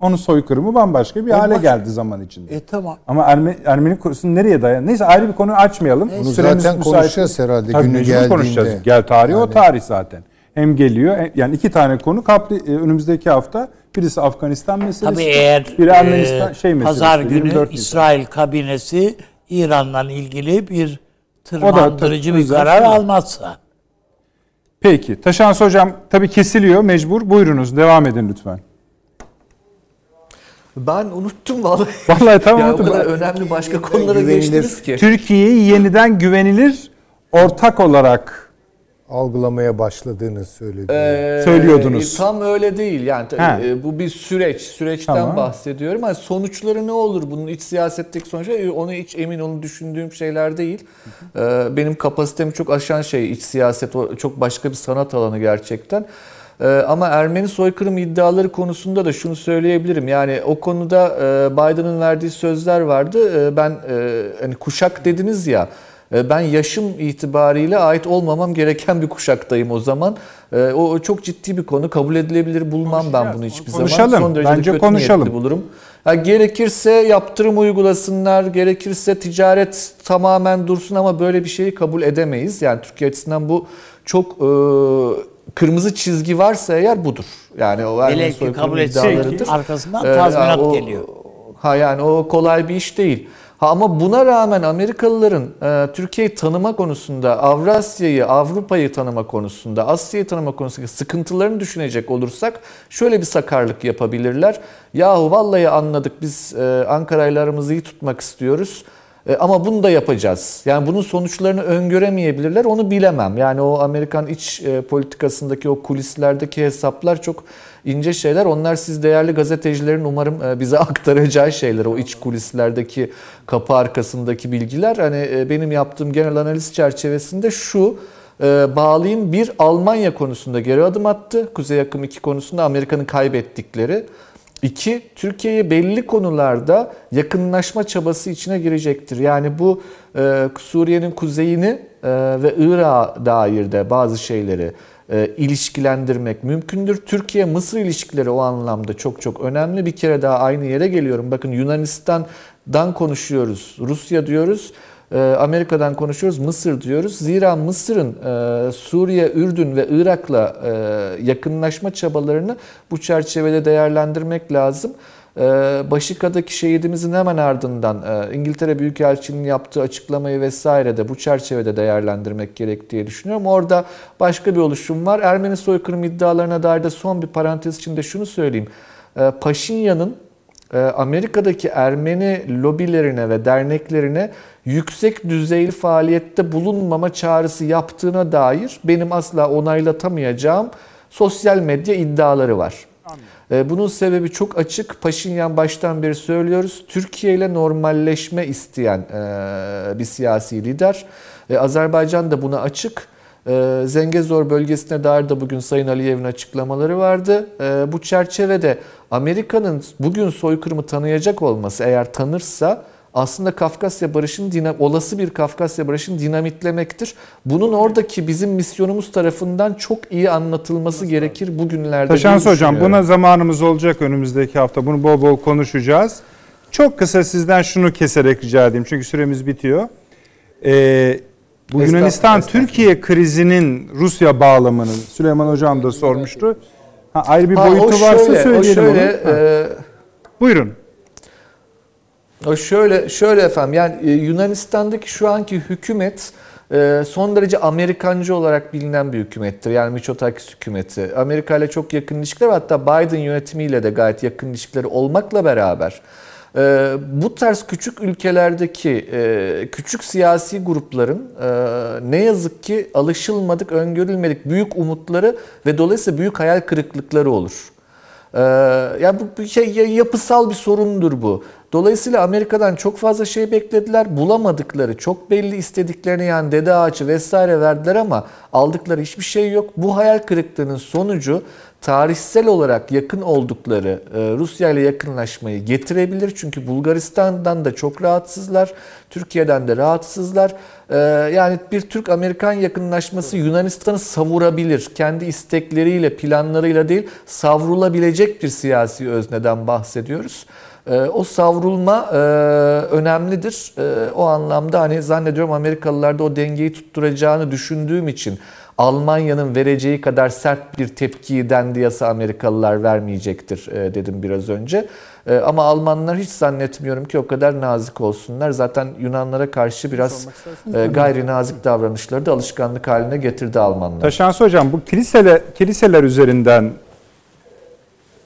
Onun soykırımı bambaşka bir hale geldi zaman içinde. E tamam. Ama Ermeni, Ermeni konusu nereye dayan? Neyse ayrı bir konu açmayalım. Bunu Süremiz zaten müsait. konuşacağız herhalde Tabii günü geldiğinde. konuşacağız. Gel tarihi o Yani- tarih zaten. Hem geliyor hem- yani iki tane konu kaplı e, önümüzdeki hafta birisi Afganistan meselesi. Tabii eğer biri Ermenistan e, şey meselesi. pazar günü 24 Nisan. İsrail kabinesi İran'la ilgili bir tırmandırıcı bir karar şey. almazsa. Peki. Taşans hocam tabii kesiliyor mecbur. Buyurunuz devam edin lütfen. Ben unuttum vallahi. (laughs) Vallahi tamam ya o unuttum. kadar önemli başka konulara geçtiniz ki. Türkiye'yi yeniden güvenilir ortak olarak algılamaya başladığını söyledi. Ee, Söylüyordunuz. Tam öyle değil. Yani He. bu bir süreç. Süreçten Tamam. bahsediyorum. Ama sonuçları ne olur? Bunun iç siyasetteki sonuçları e, onu hiç emin olun düşündüğüm şeyler değil. Ee, benim kapasitemi çok aşan şey iç siyaset. O çok başka bir sanat alanı gerçekten. Ee, ama Ermeni soykırım iddiaları konusunda da şunu söyleyebilirim. Yani o konuda e, Biden'ın verdiği sözler vardı. E, ben e, hani kuşak dediniz ya. Ben yaşım itibariyle ait olmamam gereken bir kuşaktayım o zaman. O çok ciddi bir konu. Kabul edilebilir bulmam ben bunu hiçbir Konuşalım. zaman. Son derece Bence kötü konuşalım. bulurum. Ya gerekirse yaptırım uygulasınlar, gerekirse ticaret tamamen dursun ama böyle bir şeyi kabul edemeyiz. Yani Türkiye açısından bu çok e, kırmızı çizgi varsa eğer budur. Yani o Ermeni soykırım kabul etse iddialarıdır. arkasından Ee, tazminat o- geliyor. Ha yani o kolay bir iş değil. Ha ama buna rağmen Amerikalıların e, Türkiye'yi tanıma konusunda, Avrasya'yı, Avrupa'yı tanıma konusunda, Asya'yı tanıma konusunda sıkıntılarını düşünecek olursak şöyle bir sakarlık yapabilirler. Yahu vallahi anladık biz e, Ankara'yla aramızı iyi tutmak istiyoruz. E, ama bunu da yapacağız. Yani bunun sonuçlarını öngöremeyebilirler. Onu bilemem. Yani o Amerikan iç e, politikasındaki o kulislerdeki hesaplar çok ince şeyler. Onlar siz değerli gazetecilerin umarım e, bize (laughs) aktaracağı şeyler. O iç kulislerdeki kapı arkasındaki bilgiler. Hani benim yaptığım genel analiz çerçevesinde şu e, bağlayayım. Bir Almanya konusunda geri adım attı. Kuzey Akım 2 konusunda Amerika'nın kaybettikleri. İki, Türkiye'ye belli konularda yakınlaşma çabası içine girecektir. Yani bu e, Suriye'nin kuzeyini e, ve Irak'a dair de bazı şeyleri e, ilişkilendirmek mümkündür. Türkiye-Mısır ilişkileri o anlamda çok çok önemli. Bir kere daha aynı yere geliyorum. Bakın Yunanistan'dan konuşuyoruz, Rusya diyoruz. E, Amerika'dan konuşuyoruz, Mısır diyoruz. Zira Mısır'ın e, Suriye, Ürdün ve Irak'la e, yakınlaşma çabalarını bu çerçevede değerlendirmek lazım. E, Başika'daki şehidimizin hemen ardından e, İngiltere Büyükelçiliği'nin yaptığı açıklamayı vesaire de bu çerçevede değerlendirmek gerek diye düşünüyorum. Orada başka bir oluşum var. Ermeni soykırım iddialarına dair de son bir parantez içinde şunu söyleyeyim. E, Paşinyan'ın Amerika'daki Ermeni lobilerine ve derneklerine yüksek düzeyli faaliyette bulunmama çağrısı yaptığına dair benim asla onaylatamayacağım sosyal medya iddiaları var. E, Bunun sebebi çok açık. Paşinyan baştan beri söylüyoruz. Türkiye ile normalleşme isteyen e, bir siyasi lider. Azerbaycan da buna açık. E, Zengezor bölgesine dair de bugün Sayın Aliyev'in açıklamaları vardı. E, Bu çerçevede Amerika'nın bugün soykırımı tanıyacak olması eğer tanırsa aslında Kafkasya Barışı'nın dina- olası bir Kafkasya Barışı'nı dinamitlemektir. Bunun oradaki bizim misyonumuz tarafından çok iyi anlatılması gerekir bugünlerde. Taşans hocam buna zamanımız olacak önümüzdeki hafta. Bunu bol bol konuşacağız. Çok kısa sizden şunu keserek rica edeyim çünkü süremiz bitiyor. Ee, bu Estağfurullah, Yunanistan estağfurullah. Türkiye krizinin Rusya bağlamının Süleyman hocam da sormuştu. Ha, ayrı bir Ha, boyutu o varsa şöyle, o söyleyelim şöyle, onu. E, Buyurun. O şöyle şöyle efendim yani e, Yunanistan'daki şu anki hükümet e, son derece Amerikancı olarak bilinen bir hükümettir. Yani Mitsotakis hükümeti. Amerika ile çok yakın ilişkiler hatta Biden yönetimiyle de gayet yakın ilişkileri olmakla beraber e, bu tarz küçük ülkelerdeki e, küçük siyasi grupların e, ne yazık ki alışılmadık, öngörülmedik büyük umutları ve dolayısıyla büyük hayal kırıklıkları olur. Ee, yani bu bir şey ya- yapısal bir sorundur bu. Dolayısıyla Amerika'dan çok fazla şey beklediler. Bulamadıkları, çok belli istediklerini yani dede ağacı vesaire verdiler ama aldıkları hiçbir şey yok. Bu hayal kırıklığının sonucu tarihsel olarak yakın oldukları e, Rusya ile yakınlaşmayı getirebilir. Çünkü Bulgaristan'dan da çok rahatsızlar. Türkiye'den de rahatsızlar. Ee, yani bir Türk-Amerikan yakınlaşması Yunanistan'ı savurabilir. Kendi istekleriyle, planlarıyla değil, savrulabilecek bir siyasi özneden bahsediyoruz. Ee, o savrulma e, önemlidir. E, o anlamda hani zannediyorum Amerikalılar da o dengeyi tutturacağını düşündüğüm için Almanya'nın vereceği kadar sert bir tepkiyi dendiyasa Amerikalılar vermeyecektir e, dedim biraz önce. E, ama Almanlar hiç zannetmiyorum ki o kadar nazik olsunlar. Zaten Yunanlara karşı biraz e, gayri nazik davranışları da alışkanlık haline getirdi Almanlar. Taşansı hocam bu kiliseler, kiliseler üzerinden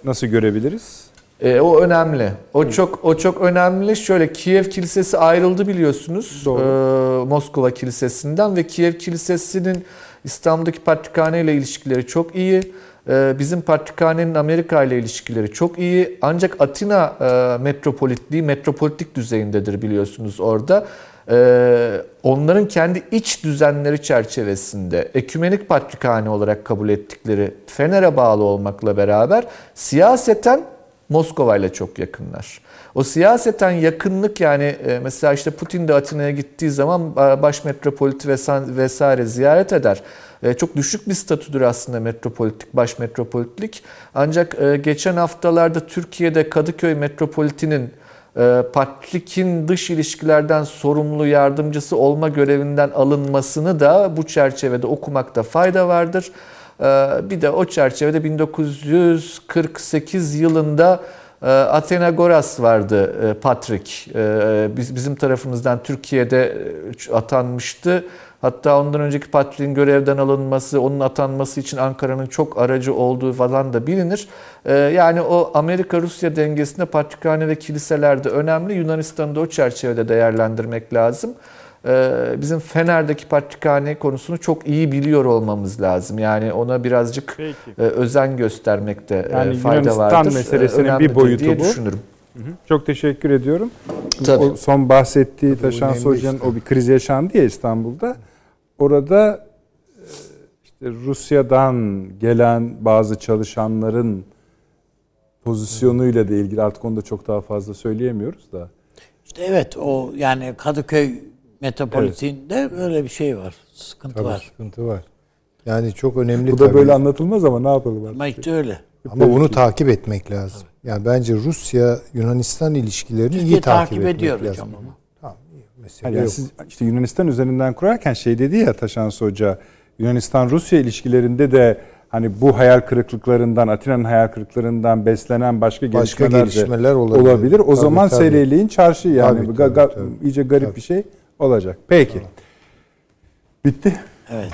nasıl görebiliriz? E, o önemli. O çok o çok önemli. Şöyle Kiev Kilisesi ayrıldı biliyorsunuz. Doğru. E, Moskova Kilisesi'nden ve Kiev Kilisesi'nin İstanbul'daki Patrikhane ile ilişkileri çok iyi. E, bizim Patrikhane'nin Amerika ile ilişkileri çok iyi. Ancak Atina e, metropolitliği metropolitik düzeyindedir biliyorsunuz orada. E, onların kendi iç düzenleri çerçevesinde ekümenik patrikhane olarak kabul ettikleri Fener'e bağlı olmakla beraber siyaseten Moskova ile çok yakınlar. O siyaseten yakınlık yani e, mesela işte Putin de Atina'ya gittiği zaman e, baş metropoliti vesa- vesaire ziyaret eder. E, Çok düşük bir statüdür aslında metropolitik, baş metropolitlik. Ancak geçen haftalarda Türkiye'de Kadıköy metropolitinin Patrik'in dış ilişkilerden sorumlu yardımcısı olma görevinden alınmasını da bu çerçevede okumakta fayda vardır. Bir de o çerçevede 1948 yılında Athenagoras vardı e, Patrik. E, Biz bizim tarafımızdan Türkiye'de e, atanmıştı. Hatta ondan önceki Patrik'in görevden alınması, onun atanması için Ankara'nın çok aracı olduğu falan da bilinir. E, Yani o Amerika-Rusya dengesinde patrikhane ve kiliseler de önemli. Yunanistan'ı da o çerçevede değerlendirmek lazım. E, Bizim Fener'deki patrikhane konusunu çok iyi biliyor olmamız lazım. Yani ona birazcık Peki. e, özen göstermekte e, Yani fayda Yunanistan vardır. meselesinin E, önemlidir bir boyutu diye bu. düşünürüm. Çok teşekkür ediyorum. Tabii. O son bahsettiği önemli Hoca'nın işte. o bir kriz yaşandı ya İstanbul'da. Orada işte Rusya'dan gelen bazı çalışanların pozisyonuyla da ilgili artık onu da çok daha fazla söyleyemiyoruz da. İşte evet o yani Kadıköy metropolitinde böyle bir şey var. Sıkıntı Tabii var. sıkıntı var. Yani çok önemli Bu da tabii. böyle anlatılmaz ama ne yapalım artık. Ama işte öyle. Ama bunu takip etmek lazım. Yani bence Rusya Yunanistan ilişkilerini Türkiye iyi takip, takip etmek ediyor lazım. hocam ama. Tamam, iyi. Mesele Yani, yok. siz işte Yunanistan üzerinden kurarken şey dedi ya Taşansı Hoca Yunanistan-Rusya ilişkilerinde de hani bu hayal kırıklıklarından, Atina'nın hayal kırıklıklarından beslenen başka, Başka gelişmeler, gelişmeler olabilir. olabilir. O Tabii, zaman tabii. seyreliğin çarşı yani Tabii, Bu tabii, tabii. iyice garip Tabii. bir şey olacak. Peki. Bitti. Evet.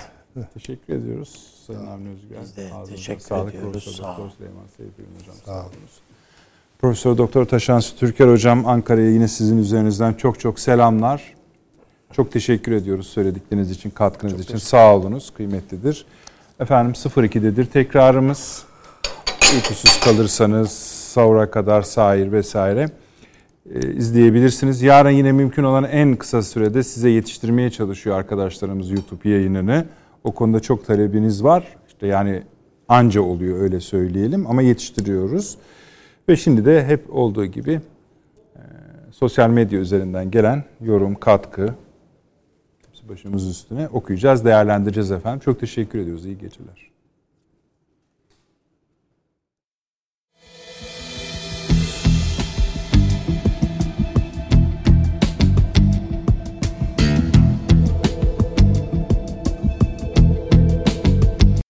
Teşekkür ediyoruz Sayın Avni Özgür. Biz de Ağzınıza teşekkür sağlık. ediyoruz. Profesör Sağ olun. Süleyman Seyfi Hocam. Sağ olun. Profesör Doktor Taşansı Türker Hocam Ankara'ya yine sizin üzerinizden çok çok selamlar. Çok teşekkür ediyoruz söyledikleriniz için, katkınız için. Sağ olunuz, kıymetlidir. Efendim 02'dedir tekrarımız. Uykusuz kalırsanız sahura kadar sahir vesaire izleyebilirsiniz. Yarın yine mümkün olan en kısa sürede size yetiştirmeye çalışıyor arkadaşlarımız YouTube yayınını. O konuda çok talebiniz var. İşte yani anca oluyor öyle söyleyelim ama yetiştiriyoruz. Ve şimdi de hep olduğu gibi e, sosyal medya üzerinden gelen yorum, katkı başımız üstüne okuyacağız, değerlendireceğiz efendim. Çok teşekkür ediyoruz. İyi geceler.